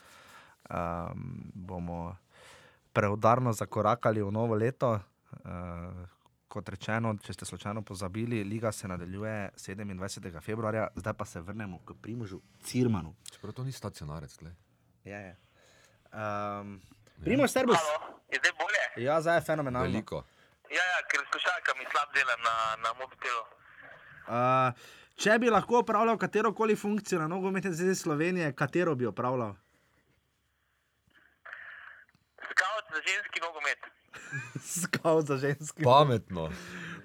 Speaker 8: Um, bomo preudarno zakorakali v novo leto. Uh, kot rečeno, če ste slučajno pozabili, liga se nadaljuje 27. februarja, zdaj pa se vrnemo k Primožu Cirmanu.
Speaker 7: Čeprav to ni stacionarec, glej.
Speaker 8: Ja, ja. Um, Primož, servus.
Speaker 9: Halo, je zdaj bolje?
Speaker 8: Ja, zdaj je fenomenalno.
Speaker 7: Veliko.
Speaker 9: Ja, ja, ker slušalka mi slab dela na, na mobitelu.
Speaker 8: Uh, če bi lahko opravljal katero koli funkcijo na nogometni zvezi Slovenije, katero bi opravljal?
Speaker 9: Scout za ženski nogomet. [LAUGHS]
Speaker 8: Skav za ženski.
Speaker 7: Pametno.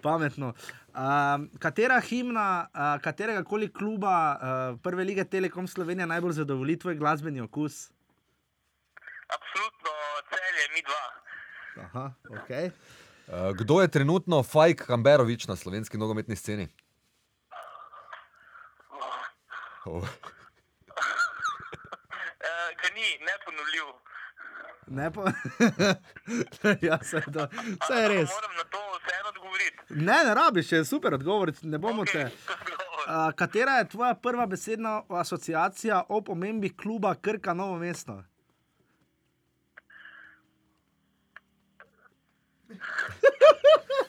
Speaker 8: Pametno. Um, katera himna, uh, katerega koli kluba uh, prve lige Telekom Slovenije najbolj zadovolji tvoj glasbeni okus?
Speaker 9: Absolutno, celje, mi dva.
Speaker 8: Aha, okay.
Speaker 7: Uh, kdo je trenutno Fajk Kamberovič na slovenski nogometni sceni? Oh.
Speaker 9: Uh, [LAUGHS] ga ni, neponovljiv.
Speaker 8: Ne pa. [LAUGHS] ja, je, to, vse je res.
Speaker 9: Moram na to vseeno odgovoriti.
Speaker 8: Ne, ne rabiš, je super odgovor, ne bomo
Speaker 9: Okej,
Speaker 8: te. [LAUGHS] Uh, katera je tvoja prva besedna asociacija o pomembi kluba Krka Novo mesto?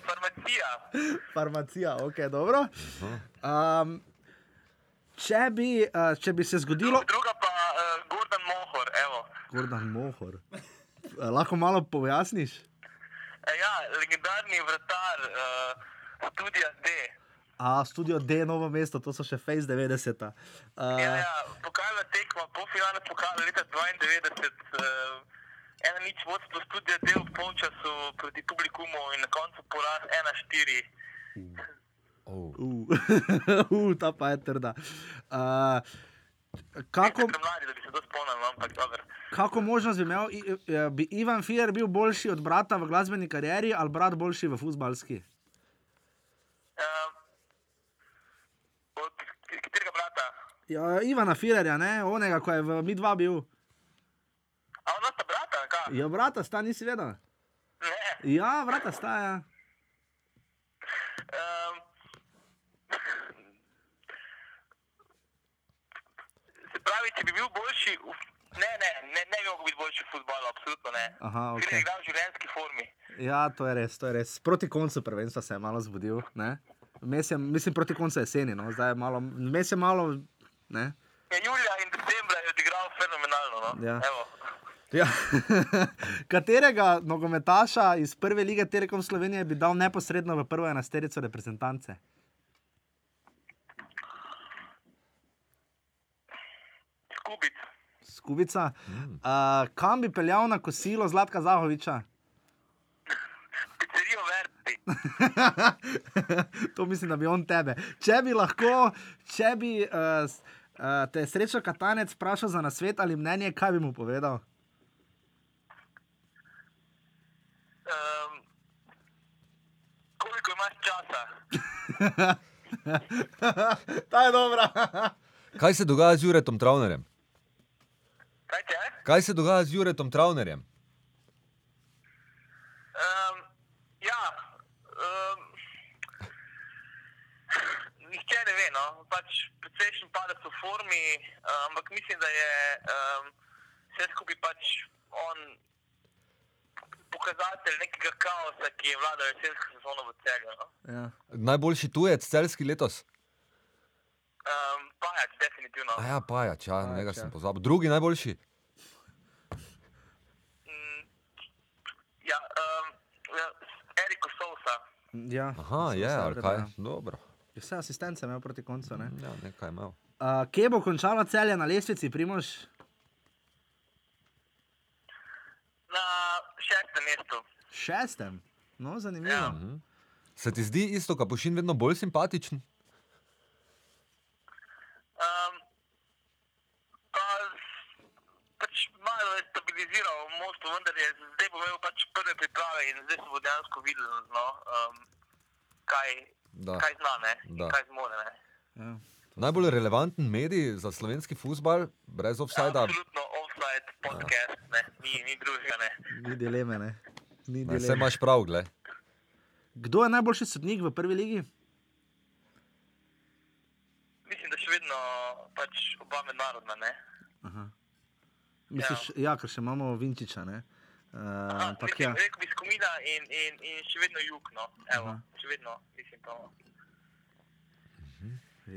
Speaker 9: Farmacija.
Speaker 8: Farmacija, ok, dobro. Um, če, bi, uh, če bi se zgodilo.
Speaker 9: Druga pa uh, Gordon Mohor, evo.
Speaker 8: Gordon Mohor. Eh, Lahko malo pojasniš?
Speaker 9: E, ja, legendarni vratar uh, studija D.
Speaker 8: A, studio D, novo mesto, to so še Face 90.
Speaker 9: Ja,
Speaker 8: Uh,
Speaker 9: ja, pokalna tekma, polfinale pokala leta 92. Uh, ena nič vodstvo studija D v polčasu proti publikumu in na koncu poraz 1-4.
Speaker 7: Oh.
Speaker 8: uh, uh, ta pa je trda. Uh, kako,
Speaker 9: Mladi, spomnil, no, ampak
Speaker 8: kako možnost bi imel, i- eh, bi Ivan Fier bil boljši od brata v glasbeni karieri ali brat boljši v futbalski?
Speaker 9: Uh, od k- katerega brata?
Speaker 8: Ja, Ivana Firerja, ne, onega, ko je v mi dva bil.
Speaker 9: A ona sta brata, kaj?
Speaker 8: Ja, brata sta, nisi vedel.
Speaker 9: Ne.
Speaker 8: Ja, brata sta, ja.
Speaker 9: Um, če bi bil boljši, v, ne, ne, ne, ne bi mogel biti boljši v futbalu, absolutno ne.
Speaker 8: Aha,
Speaker 9: Ker
Speaker 8: ok.
Speaker 9: je igral v življenjski formi.
Speaker 8: Ja, to je res, to je res. Proti koncu prvenstva se je malo zbudil. ne. Vmes Je, mislim, proti koncu jeseni, no. zdaj je malo, vmes je malo. Ne?
Speaker 9: Ja, julija in decembra je odigral fenomenalno. No?
Speaker 8: Ja.
Speaker 9: Evo.
Speaker 8: Ja. [LAUGHS] Katerega nogometaša iz prve lige Telekom Slovenije bi dal neposredno v prvo enajsterico reprezentance?
Speaker 9: Skubic.
Speaker 8: Skubica. Uh, kam bi peljal na kosilo Zlatka Zahoviča? [LAUGHS]
Speaker 9: Pizzerijo Verdi. [LAUGHS]
Speaker 8: to mislim, da bi on tebe. Če bi lahko, če bi uh, uh, te srečo katanec vprašal za nasvet ali mnenje, kaj bi mu povedal?
Speaker 9: Um, koliko imaš časa? [LAUGHS]
Speaker 8: Ta je dobra.
Speaker 7: Kaj se dogaja z Juretom Travnerjem?
Speaker 9: Kaj te?
Speaker 7: Kaj se dogaja z Juretom Travnerjem?
Speaker 9: Um, ja, um, nihče ne ve, no. pač precejšen padec v formi, um, ampak mislim, da je um, vse skupaj pač on pokazatelj nekega kaosa, ki je vladal jesensko sezono v celju. No.
Speaker 8: Ja.
Speaker 7: Najboljši tujec celski letos?
Speaker 9: Um, pajač, definitivno.
Speaker 7: A ja, Pajač, ja,
Speaker 8: Pajač,
Speaker 7: njega
Speaker 8: ja.
Speaker 7: sem pozabil. Drugi najboljši?
Speaker 9: Ja, um, ja, Eriko Sousa.
Speaker 8: Ja,
Speaker 7: Aha, je,
Speaker 8: vse
Speaker 7: ali kaj?
Speaker 8: ja.
Speaker 7: Dobro.
Speaker 8: Vse asistence imel proti koncu. Ne?
Speaker 7: Ja, nekaj je imel.
Speaker 8: Uh, kje bo končala celje na lestvici, Primož?
Speaker 9: Na šestem mestu.
Speaker 8: Šestem. No, zanimivo.
Speaker 9: Ja.
Speaker 7: Mhm. Se ti zdi isto, kapušin vedno bolj simpatičen?
Speaker 9: Um, pa, pač malo je stabiliziral moštvo, vendar je zdaj bo imel pač prve priprave in zdaj se bo dejansko videl, no, um, kaj,
Speaker 7: Da.
Speaker 9: kaj zna ne,
Speaker 7: Da.
Speaker 9: kaj zmore. Ne.
Speaker 8: Ja.
Speaker 7: Najbolj relevanten medij za slovenski futbal, brez offsajda.
Speaker 9: Absolutno offside podcast, ne, ni, ni drugega. Ne.
Speaker 8: Ni dileme, ne. Ni
Speaker 7: Ne, Vse
Speaker 8: dileme.
Speaker 7: imaš prav, gled.
Speaker 8: Kdo je najboljši sodnik v prvi ligi?
Speaker 9: Mislim, da še vedno pač oba mednarodna. Ne.
Speaker 8: Aha. Misliš, ja. ja, ker še imamo Vinčiča. Ne? Uh,
Speaker 9: Aha,
Speaker 8: ampak
Speaker 9: mislim,
Speaker 8: ja.
Speaker 9: Rekel bi skomina in, in, in še vedno jug, no, evo,
Speaker 8: Aha.
Speaker 9: še vedno, mislim to.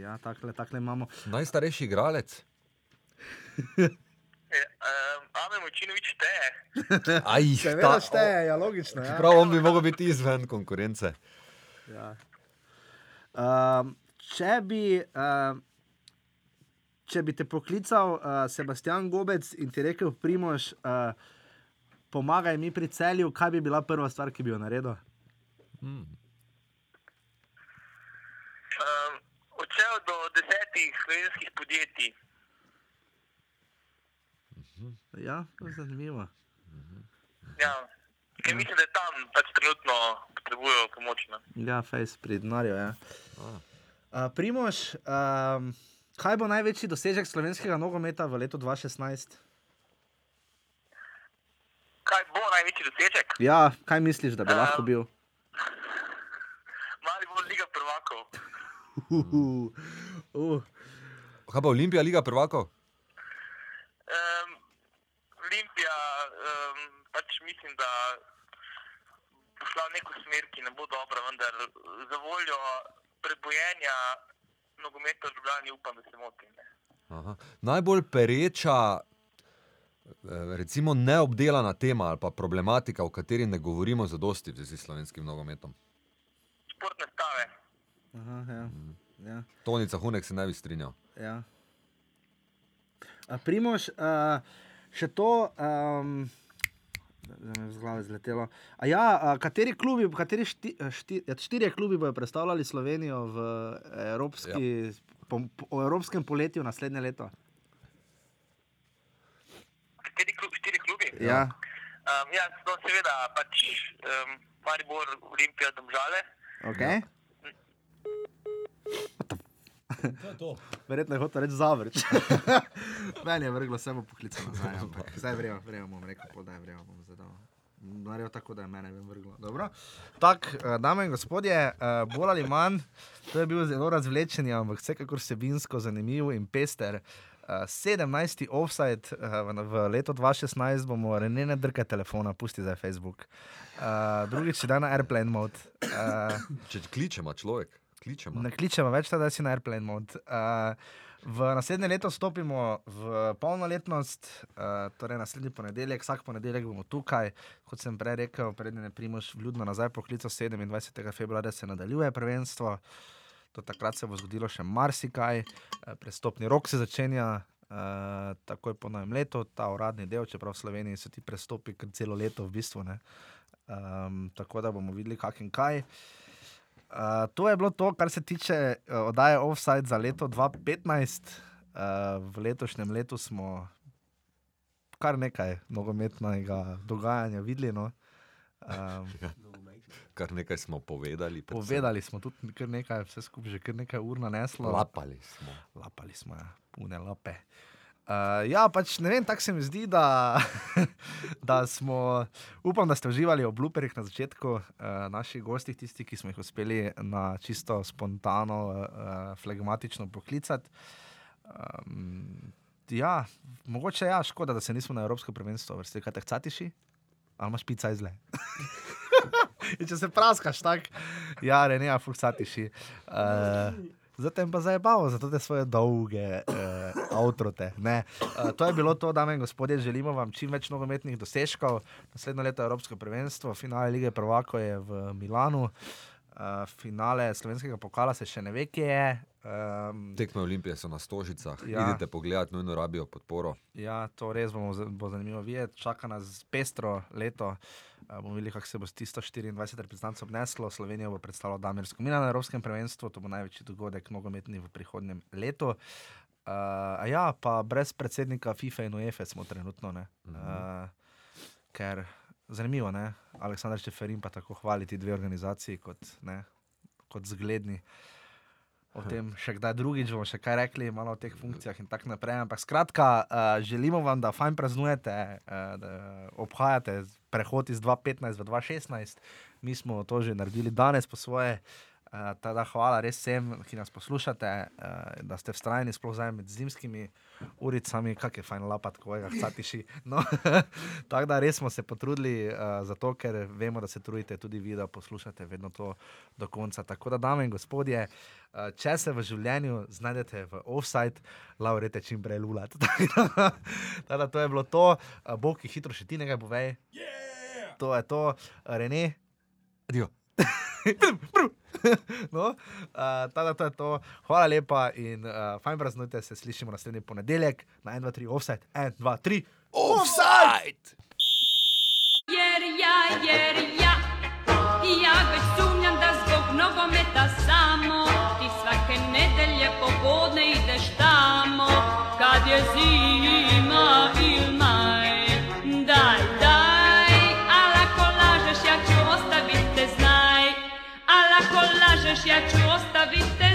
Speaker 8: ja, takle, takle imamo.
Speaker 7: Najstarejši igralec. [LAUGHS]
Speaker 9: Um, Ame Močinovič šteje. [LAUGHS]
Speaker 7: Aj,
Speaker 8: Seveda šteje, ja, logično. Ja.
Speaker 7: Prav, on bi mogel biti izven konkurence.
Speaker 8: Ja. Um, če, bi, um, če bi te poklical uh, Sebastian Gobec in ti rekel, Primož, uh, pomagaj mi pri celju, kaj bi bila prva stvar, ki bi jo naredil?
Speaker 7: Hmm.
Speaker 9: Um, odšel do desetih slovenskih podjetij.
Speaker 8: Ja, to je zanimivo.
Speaker 9: Ja. Ker mislim, da je tam pač trenutno potrebujejo pomoč. Ne.
Speaker 8: Ja, face pri denarju. Ja. Uh, Primož, um, kaj bo največji dosežek slovenskega nogometa v letu 2016?
Speaker 9: Kaj bo največji dosežek?
Speaker 8: Ja, kaj misliš, da bi
Speaker 9: Um,
Speaker 8: lahko bil? [LAUGHS]
Speaker 9: Mali bo Liga prvakov.
Speaker 8: Uh, uh.
Speaker 7: Kaj pa Olimpija, Liga prvakov?
Speaker 9: Um, Olimpija, um, pač mislim, da bo šla v neko smer, ki ne bo dobra, vendar za voljo prebojenja nogometa v Ljubljani upam, da se motim.
Speaker 7: Najbolj pereča, eh, recimo neobdelana tema ali pa problematika, o kateri ne govorimo za dosti v zvezi s slovenskim nogometom.
Speaker 9: Športne stave.
Speaker 8: Aha, ja. Ja.
Speaker 7: Tonica Hunek se ne bi strinjal.
Speaker 8: Ja. A, Primož, uh, še to, um, z glave zletelo. A ja, a, kateri klubi, kateri šti, šti, ja, štirje klubi bodo predstavljali Slovenijo v, evropski, ja. po, po evropskem poletju naslednje leto?
Speaker 9: Kateri klub, štiri klubi?
Speaker 8: Ja.
Speaker 9: Um, ja, no, seveda, pač um, Maribor, Olimpija, Domžale.
Speaker 8: Okay.
Speaker 6: Je to. [LAUGHS]
Speaker 8: Verjetno je hotel reči zavrč. [LAUGHS] Meni je vrglo samo poklicano nazaj, [LAUGHS] ampak zdaj vremo, vremo, bom rekel, pol, da je vremo, bom zadal. Naredil tako, da je mene vrglo. Tako, eh, dame in gospodje, eh, bolj ali manj, to je bil zelo razvlečen, ampak vsekakor vsebinsko zanimiv in pester. Uh, 17. offside uh, v, letu 2016 bomo renene drke telefona, pusti za Facebook. Drugič dan na airplane mode.
Speaker 7: Če kličemo človek, kličemo.
Speaker 8: Ne kličemo več, da si na airplane mode. Uh, v naslednje leto stopimo v polnoletnost, uh, torej naslednji ponedeljek, vsak ponedeljek bomo tukaj. Kot sem prej rekel, prednje primoš vljudno nazaj poklical 27. februarja se nadaljuje prvenstvo. Do takrat se bo zgodilo še marsikaj, uh, prestopni rok se začenja. Uh, takoj po novem letu, ta uradni del, čeprav v Sloveniji so ti prestopi kar celo leto, v bistvu. Um, tako da bomo videli, kak in kaj. Uh, to je bilo to, kar se tiče uh, oddaje Offside za leto 2015. Uh, v letošnjem letu smo kar nekaj nogometnega dogajanja videli. No. Um,
Speaker 7: Kar nekaj smo povedali. predvsem.
Speaker 8: Povedali smo tudi kar nekaj, vse skupaj že kar nekaj ur naneslo.
Speaker 7: Lapali smo.
Speaker 8: Lapali smo, ja, pune lape. Uh, ja, pač ne vem, tako se mi zdi, da, [LAUGHS] da smo, upam, da ste uživali v blooperjih na začetku, uh, naših gostih, tisti, ki smo jih uspeli na čisto spontano, uh, flegmatično poklicati. Um, ja, mogoče ja, škoda, da se nismo na Evropsko prvenstvo vrstili, kaj te catiši, ali imaš pica izle. [LAUGHS] Če se praskaš, tako, ja, ne, ja, fuksatiši. Uh, Zatem pa zabavo, zato te svoje dolge uh, avtrote. Uh, to je bilo to, dame in gospodje, želimo vam čim več nogometnih dosežkov. Naslednje leto je Evropsko prvenstvo, finale lige Prvako je v Milanu, uh, finale slovenskega pokala se še ne ve, kje je. Um,
Speaker 7: Tekme Olimpije so na stožicah,
Speaker 8: Ja.
Speaker 7: idite pogledat, nujno rabijo podporo.
Speaker 8: Ja, to res bomo, bo zanimivo videti. Čaka nas pestro leto. Uh, bomo videli, kako se bo s 124 reprezentancov obneslo. Slovenijo bo predstavljalo Damirsko Mina na Evropskem prvenstvu, to bo največji dogodek nogometni v prihodnjem letu. Uh, ja, pa brez predsednika FIFA in UEFA smo trenutno. Ne? Uh, ker zanimivo, ne? Aleksandr Čeferin pa tako hvali ti dve organizaciji kot, ne, kot zgledni. O tem še kdaj drugič bomo še kaj rekli, malo o teh funkcijah in tako naprej. Ampak skratka, uh, želimo vam, da fajn praznujete, uh, da obhajate prehod iz 2015 v 2016. Mi smo to že naredili danes po svoje. Uh, tada hvala res vsem, ki nas poslušate, uh, da ste vztrajni, sploh zdaj med zimskimi uricami, kak je fajn lapat, ko ga catiši. No, [LAUGHS] tako da res smo se potrudili, uh, zato ker vemo, da se trudite tudi vi, da poslušate vedno to do konca. Tako da, dame in gospodje, uh, če se v življenju znajdete v offside, laurete čim prej lulat. [LAUGHS] Tako da to je bilo to, uh, Bog, ki hitro še ti nekaj povej. Yeah! To je to, Rene.
Speaker 7: Adijo. [LAUGHS]
Speaker 8: no, uh, tada to je to. Hvala lepa in uh, fajn praznujte, se slišimo naslednji ponedeljek na 1, 2, 3, offside. 1, 2, 3, offside!
Speaker 3: Jer ja, jer ja, ja već sumnjam da zbog nogometa samo ti svake nedelje popodne ideš tamo kad je zima il ja ću ostavit te